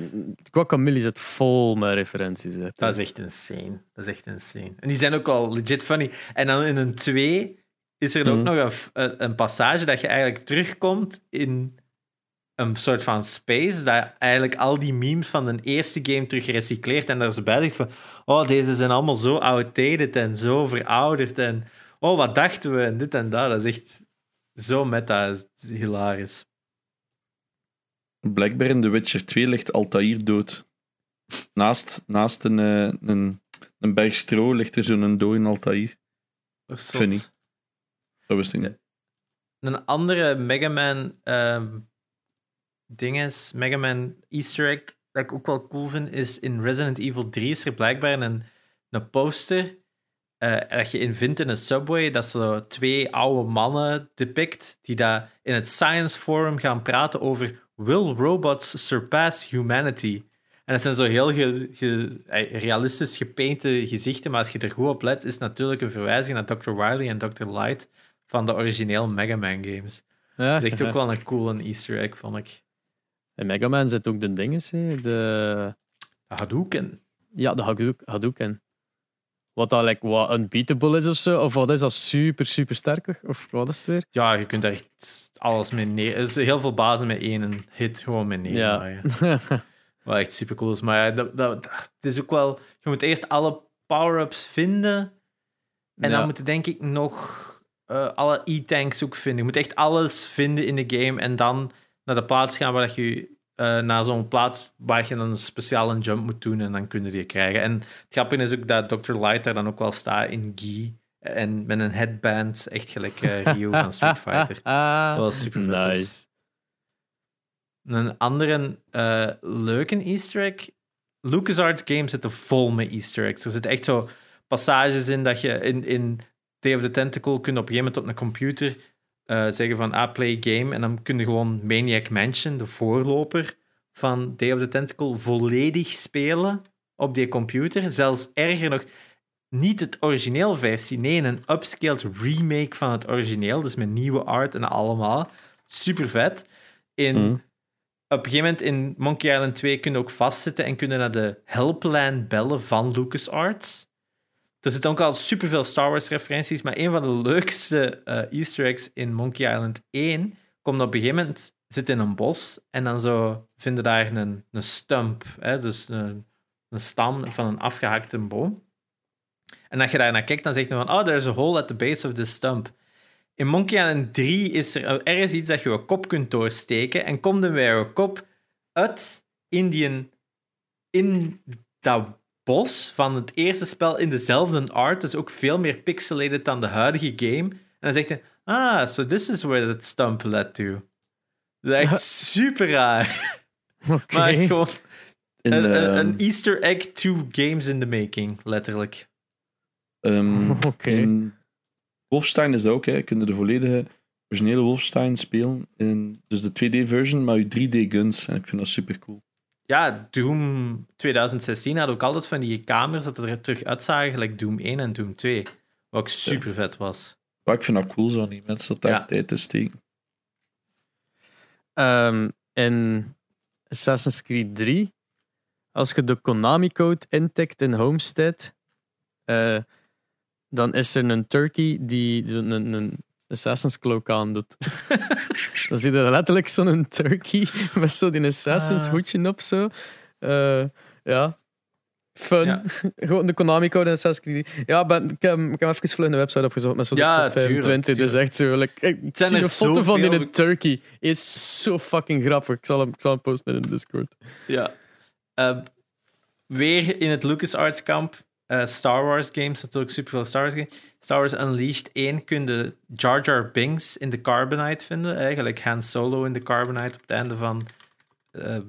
Guacamole zit vol met referenties. Hè. Dat is echt insane. Dat is echt insane. En die zijn ook al legit funny. En dan in een 2 is er ook Mhm. nog een, een, een passage dat je eigenlijk terugkomt in een soort van space, dat eigenlijk al die memes van de eerste game terug recycleert en daar zo bij zegt van oh, deze zijn allemaal zo outdated en zo verouderd en oh, wat dachten we en dit en dat. Dat is echt zo meta. Is hilarisch. Blijkbaar in The Witcher 2 ligt Altair dood. Naast, naast een, eh, een, een berg stro ligt er zo'n dode Altair. Funny. Dat wist ik niet. Een andere Mega Man ehm ding is, Mega Man Easter egg, dat ik ook wel cool vind, is in Resident Evil 3 is er blijkbaar een, een poster eh, dat je in vindt in een subway, dat zo twee oude mannen depict, die daar in het Science Forum gaan praten over Will robots surpass humanity? En dat zijn zo heel ge- ge- eh, realistisch gepainte gezichten, maar als je er goed op let, is het natuurlijk een verwijzing naar Dr. Wily en Dr. Light van de origineel Mega Man games. Ja, Dat is echt ook wel een coole easter egg, vond ik. In Mega Man zit ook de dinges, hè. de... Hadouken. Ja, de Hadouk- Hadouken. Wat dat like, wat unbeatable is of zo, of wat is dat super, super sterk? Of wat is het weer? Ja, je kunt echt alles mee neer... Er is heel veel bazen met één hit gewoon mee. Ja. Wat echt super cool is. Maar ja, dat, dat, het is ook wel... Je moet eerst alle power-ups vinden. En Ja. dan moet je denk ik nog eh, alle E-tanks ook vinden. Je moet echt alles vinden in de game. En dan naar de plaats gaan waar dat je... eh, naar zo'n plaats waar je dan een speciale jump moet doen. En dan kun je die krijgen. En het grappige is ook dat Dr. Light daar dan ook wel staat in gi. En met een headband. Echt gelijk eh, Ryu van Street Fighter. Ah, Wel super. Nice. Een andere eh, leuke easter egg. LucasArts games zitten vol met easter eggs. Er zitten echt zo passages in dat je in, in Day of the Tentacle kunt op een gegeven moment op een computer eh, zeggen van ah, play game. En dan kun je gewoon Maniac Mansion, de voorloper van Day of the Tentacle, volledig spelen op die computer. Zelfs erger nog, niet het origineel versie, nee, een upscaled remake van het origineel. Dus met nieuwe art en allemaal. Super vet. In, Mhm. Op een gegeven moment in Monkey Island 2 kun je ook vastzitten en kunnen naar de helpline bellen van LucasArts. Er zitten ook al superveel Star Wars referenties, maar een van de leukste eh, easter eggs in Monkey Island 1 komt op een gegeven moment, zit in een bos en dan zo vinden daar een, een stump, hè, dus een, een stam van een afgehakte boom. En als je daar naar kijkt, dan zegt hij van, oh, there's a hole at the base of this stump. In Monkey Island 3 is er ergens iets dat je je kop kunt doorsteken en komt er weer je kop uit Indian in dat bos van het eerste spel in dezelfde art, dus ook veel meer pixelated dan de huidige game. En dan zegt hij, ah, so this is where that stump led to. Dat is echt super raar. Oké. Maar echt gewoon In, een, een, ehm, een easter egg two games in the making, letterlijk. ehm, Oké. in Wolfenstein is dat ook. Hè. Je kunt de volledige originele Wolfenstein spelen. In, dus de 2D-version, maar je 3D-guns. En ik vind dat super cool. Ja, Doom 2016 had ook altijd van die kamers dat er terug uitzagen, gelijk Doom 1 en Doom 2. Wat ook super vet was. Maar ik vind dat cool, zo die mensen dat daar Ja. tijd te steken. Ehm, in Assassin's Creed 3, als je de Konami-code intikt in Homestead, eh, dan is er een turkey die een, een, een Assassin's cloak aandoet. dan zie je letterlijk zo'n turkey met zo die Assassin's Ah. hoedje op zo. Eh, ja. Fun. Ja. Gewoon de Konami-code in Assassin's Creed. 3. Ja, ben, ik, heb, ik heb even vlug een website opgezocht met zo'n Ja, top 25. tuurlijk, Dus tuurlijk. echt zo. like, ik zijn zie er een foto van die turkey. is zo fucking grappig. Ik zal hem, ik zal hem posten in de Discord. Ja. Eh, weer in het LucasArts kamp. Eh, Star Wars games, natuurlijk superveel Star Wars games. Star Wars Unleashed 1 kun je Jar Jar Binks in de Carbonite vinden. Eigenlijk Han Solo in de Carbonite op het einde van ehm,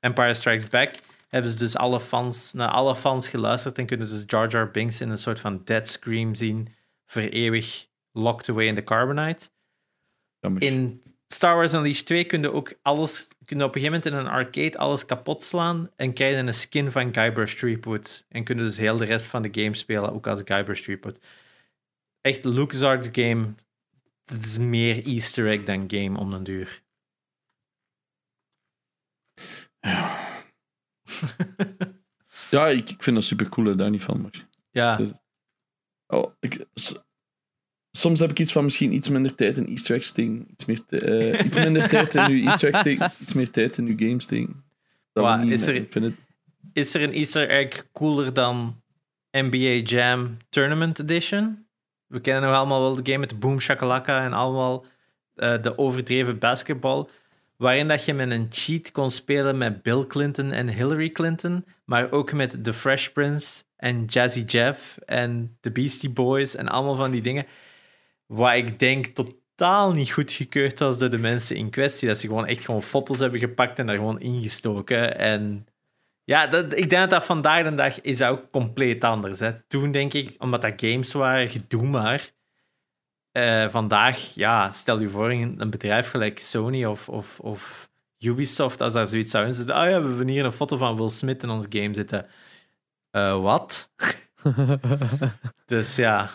Empire Strikes Back. Hebben ze dus alle fans, naar alle fans geluisterd en kunnen dus Jar Jar Binks in een soort van dead scream zien. Voor eeuwig locked away in de Carbonite. In Star Wars Unleashed 2 kun je ook alles, kun je op een gegeven moment in een arcade alles kapot slaan en krijg je een skin van Guybrush Threepwood. En kun je dus heel de rest van de game spelen, ook als Guybrush Threepwood. Echt, LucasArts game, het is meer easter egg dan game om den duur. Ja, ik, ik vind dat super cool, daar niet van. Maar... Ja, Dus- Oh, ik, soms heb ik iets van misschien iets minder tijd in Easter eggs steken. Iets, meer eh, iets minder tijd in uw Easter eggs. Iets meer tijd in uw games we niet- is er- het... is er een easter egg cooler dan NBA Jam Tournament Edition? We kennen nog allemaal wel de game met de Boom Shakalaka en allemaal eh, de overdreven basketbal. Waarin dat je met een cheat kon spelen met Bill Clinton en Hillary Clinton. Maar ook met The Fresh Prince en Jazzy Jeff en The Beastie Boys en allemaal van die dingen. Wat ik denk totaal niet goedgekeurd was door de mensen in kwestie. Dat ze gewoon echt gewoon foto's hebben gepakt en daar gewoon ingestoken. En ja, dat, ik denk dat dat vandaag de dag is dat ook compleet anders. Hè. Toen denk ik, omdat dat games waren, doe maar. Eh, vandaag, ja, stel je voor een, bedrijf gelijk Sony of, of, of Ubisoft, als daar zoiets zou in zitten. Ah ja, we hebben hier een foto van Will Smith in ons game zitten. Eh, wat? dus ja,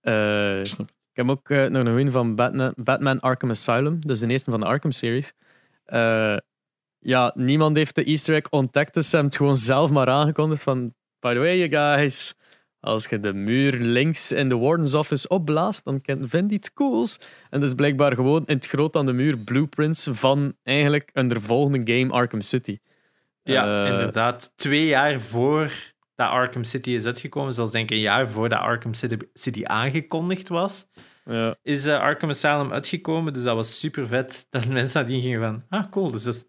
Eh, ik heb ook eh, nog een win van Batman, Batman Arkham Asylum, dus de eerste van de Arkham series. Eh, ja, niemand heeft de Easter egg ontdekt, dus ze hebben het gewoon zelf maar aangekondigd van by the way, you guys, als je de muur links in de Warden's Office opblaast, dan vind je iets cools. En dus blijkbaar gewoon in het groot aan de muur blueprints van eigenlijk een volgende game Arkham City. ja inderdaad. Twee jaar voor dat Arkham City is uitgekomen, zelfs denk ik een jaar voordat Arkham City, City aangekondigd was, Ja. is eh, Arkham Asylum uitgekomen. Dus dat was super vet. Dat mensen nadien gingen van, ah cool, dus dat is,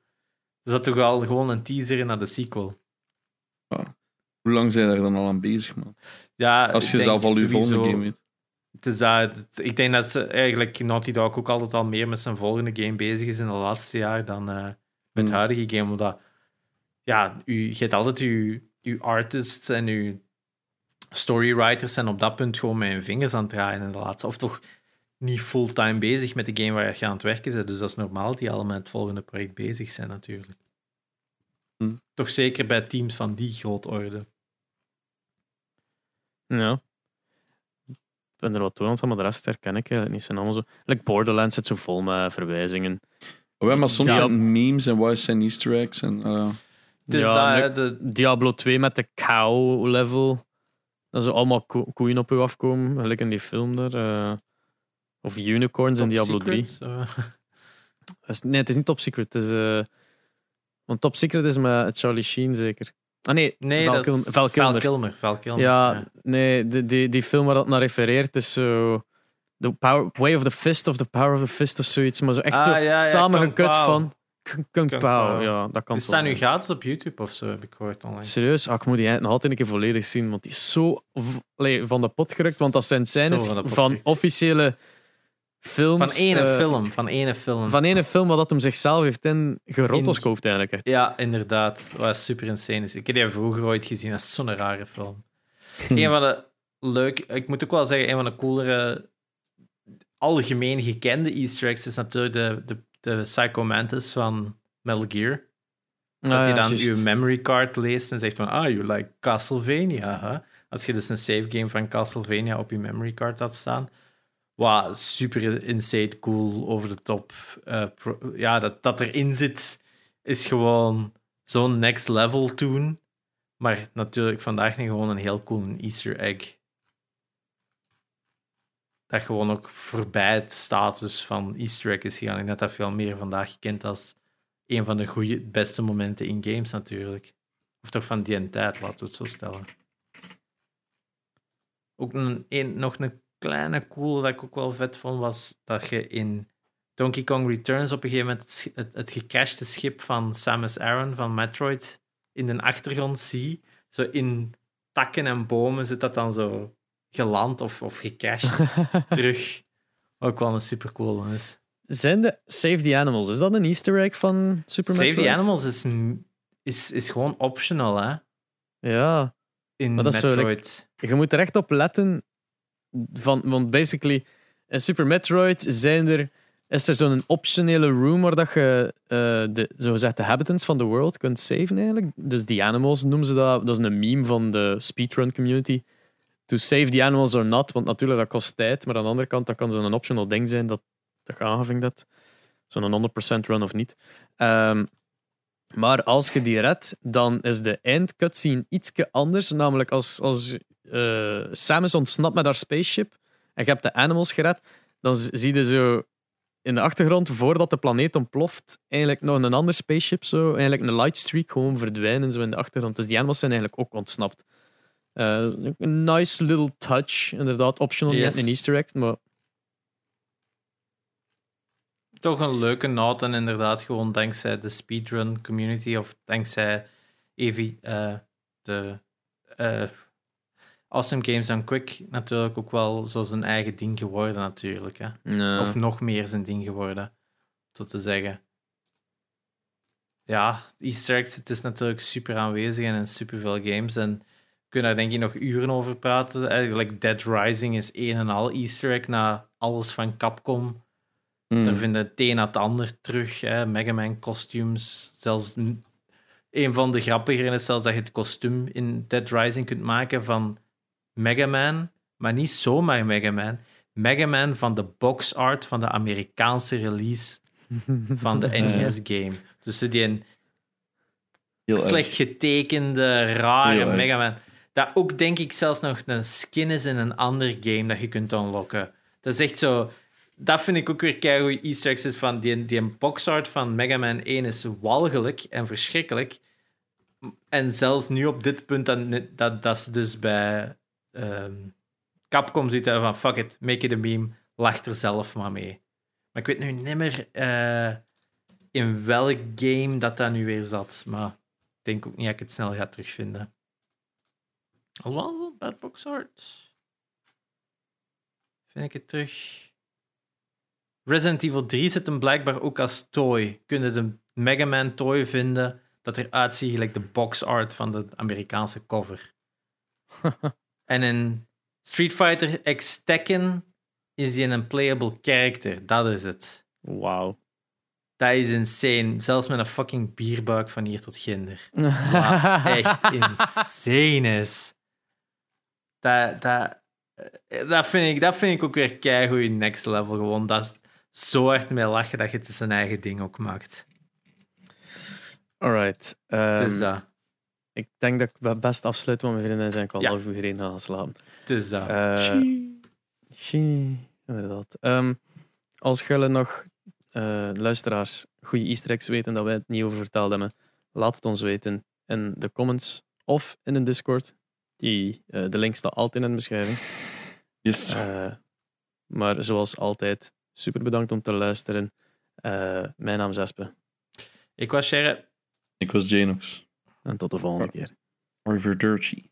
dat toch al gewoon een teaser naar de sequel. Hoe lang zijn daar dan al aan bezig, man? Ja, Als je zelf al je volgende game weet. Het is dat, het- ik denk dat ze eigenlijk Naughty Dog ook altijd al meer met zijn volgende game bezig is in de laatste jaar dan eh, met het Hmm. huidige game. Omdat, ja, u, je hebt altijd uw, uw artists en uw storywriters zijn op dat punt gewoon met hun vingers aan het draaien in de laatste. Of toch niet fulltime bezig met de game waar je aan het werken bent. Dus dat is normaal dat die allemaal met het volgende project bezig zijn natuurlijk. Hmm. Toch zeker bij teams van die grootorde. Ja. Ik ben er wat toe aan, maar de rest herken ik eigenlijk niet. Zijn allemaal zo... Like Borderlands zit zo vol met verwijzingen. Oh, ja, maar soms Ja. memes en wat zijn easter eggs. En, eh, Is Ja, dat, de, Diablo 2 met de cow level. Dat ze allemaal ko- koeien op u afkomen, gelijk in die film daar. eh. of unicorns in Diablo 3. Secret, zo. Dat is- nee, het is niet Top Secret. Het is, eh, want Top Secret is met Charlie Sheen zeker. Ah nee, Nee, Val Kilmer- Val Kilmer. Val Kilmer. Val Kilmer, Ja, nee, die, die, die film waar dat naar refereert is zo. The power, Way of the Fist of the Power of the Fist of zoiets. Maar zo echt Ah, zo ja, ja, samengekut van. Kung, Pao. Pao. Ja, dat kan wel staan nu gratis op YouTube of zo, heb ik gehoord online. Serieus? Ah, ik moet die nog altijd een keer volledig zien. Want die is zo allee, van de pot gerukt. Want dat zijn scènes van van, officiële films. Van ene eh, film, van ene film. Van ene film wat dat hem zichzelf heeft in gerotoscoopt eigenlijk. Echt. Ja, inderdaad. Wat super insane is. Ik heb die vroeger ooit gezien. Dat is zo'n rare film. Hm. Een van de leuk, ik moet ook wel zeggen, een van de coolere, algemeen gekende Easter eggs is natuurlijk de, de, de Psycho Mantis van Metal Gear. Dat Ah, hij ja, dan uw memory card leest en zegt van, ah, you like Castlevania, hè? Als je dus een save game van Castlevania op je memory card had staan. Wat super insane cool, over de top. eh, pro- ja, dat, dat erin zit, is gewoon zo'n next level toen. Maar natuurlijk vandaag nog gewoon een heel cool Easter egg. Dat gewoon ook voorbij het status van Easter egg is gegaan. Ik denk dat dat veel meer vandaag gekend als een van de goede, beste momenten in games natuurlijk. Of toch van die tijd, laten we het zo stellen. Ook een, nog een kleine cool dat ik ook wel vet vond, was dat je in Donkey Kong Returns op een gegeven moment het, het gecrashte schip van Samus Aran van Metroid in de achtergrond zie. Zo in takken en bomen zit dat dan zo geland of, of gecrashed terug. Ook wel een super cool is. Zijn de Save the Animals, is dat een Easter egg van Super Save Metroid? the Animals is, is, is gewoon optional, hè? Ja, In Maar dat is zo, Metroid. je moet er echt op letten. Van, want basically, in Super Metroid zijn er, is er zo'n optionele room waar dat je eh de, zogezegd de habitants van de world kunt saven eigenlijk. Dus die animals noemen ze dat. Dat is een meme van de speedrun community. To save the animals or not. Want natuurlijk, dat kost tijd. Maar aan de andere kant, dat kan zo'n optional ding zijn dat, dat je hebt. Zo'n 100% run of niet. Ehm, maar als je die redt, dan is de eindcutscene ietsje anders. Namelijk als, als eh, Samus ontsnapt met haar spaceship en je hebt de animals gered, dan zie je zo in de achtergrond, voordat de planeet ontploft, eigenlijk nog een ander spaceship, zo, eigenlijk een lightstreak, gewoon verdwijnen zo in de achtergrond. Dus die animals zijn eigenlijk ook ontsnapt. Eh, een nice little touch, inderdaad, optional, Yes. niet een easter egg, maar Toch een leuke noot en inderdaad gewoon dankzij de speedrun community of dankzij Evi, eh, de eh, Awesome Games Done Quick natuurlijk ook wel zo zijn eigen ding geworden natuurlijk. Hè? nee. Of nog meer zijn ding geworden, zo te zeggen. Ja, Easter eggs, het is natuurlijk super aanwezig en in super veel games. En kunnen daar denk ik nog uren over praten. Eigenlijk Dead Rising is een en al Easter egg na alles van Capcom. hmm. Daar vinden het een na het ander terug. Hè. Mega Man costumes. Zelfs een van de grappigere is zelfs dat je het kostuum in Dead Rising kunt maken van Mega Man. Maar niet zomaar Mega Man. Mega Man van de box art van de Amerikaanse release van de NES-game. Dus die een slecht getekende, rare Heel. Mega Man. Dat ook denk ik zelfs nog een skin is in een ander game dat je kunt unlocken. Dat is echt zo. Dat vind ik ook weer keigoed Easter eggs is van die, die boxart van Mega Man 1 is walgelijk en verschrikkelijk. En zelfs nu op dit punt, dat, dat, dat is dus bij ehm, Capcom zoiets hebben van fuck it, make it a meme, lach er zelf maar mee. Maar ik weet nu niet meer eh, in welk game dat dat nu weer zat. Maar ik denk ook niet dat ik het snel ga terugvinden. Alhoewel, bad box art. Vind ik het terug. Resident Evil 3 zit hem blijkbaar ook als toy. Kunnen de Mega Man toy vinden dat eruit ziet gelijk de box art van de Amerikaanse cover. en in Street Fighter X Tekken is hij een playable character. Dat is het. Wauw. Dat is insane. Zelfs met een fucking bierbuik van hier tot ginder. Wat echt insane is. Dat, dat, eh, dat, vind ik, dat vind ik ook weer keigoed next level. Gewoon dat is zo hard mee lachen dat je het zijn eigen ding ook maakt. Alright. Is ehm, dat. ik denk dat ik best afsluit, want mijn vrienden zijn ik al Ja. half uur gereden gaan slapen. Het is dat. Eh, inderdaad. Ehm, als jullie nog eh, luisteraars goede easter eggs weten dat wij het niet over verteld hebben, laat het ons weten in de comments of in de Discord. Die, eh, de link staat altijd in de beschrijving. Yes. Eh, maar zoals altijd, super bedankt om te luisteren. Eh, mijn naam is Espe Ik was Sherry. Ik was Janox. en tot de volgende keer. Arrivederci.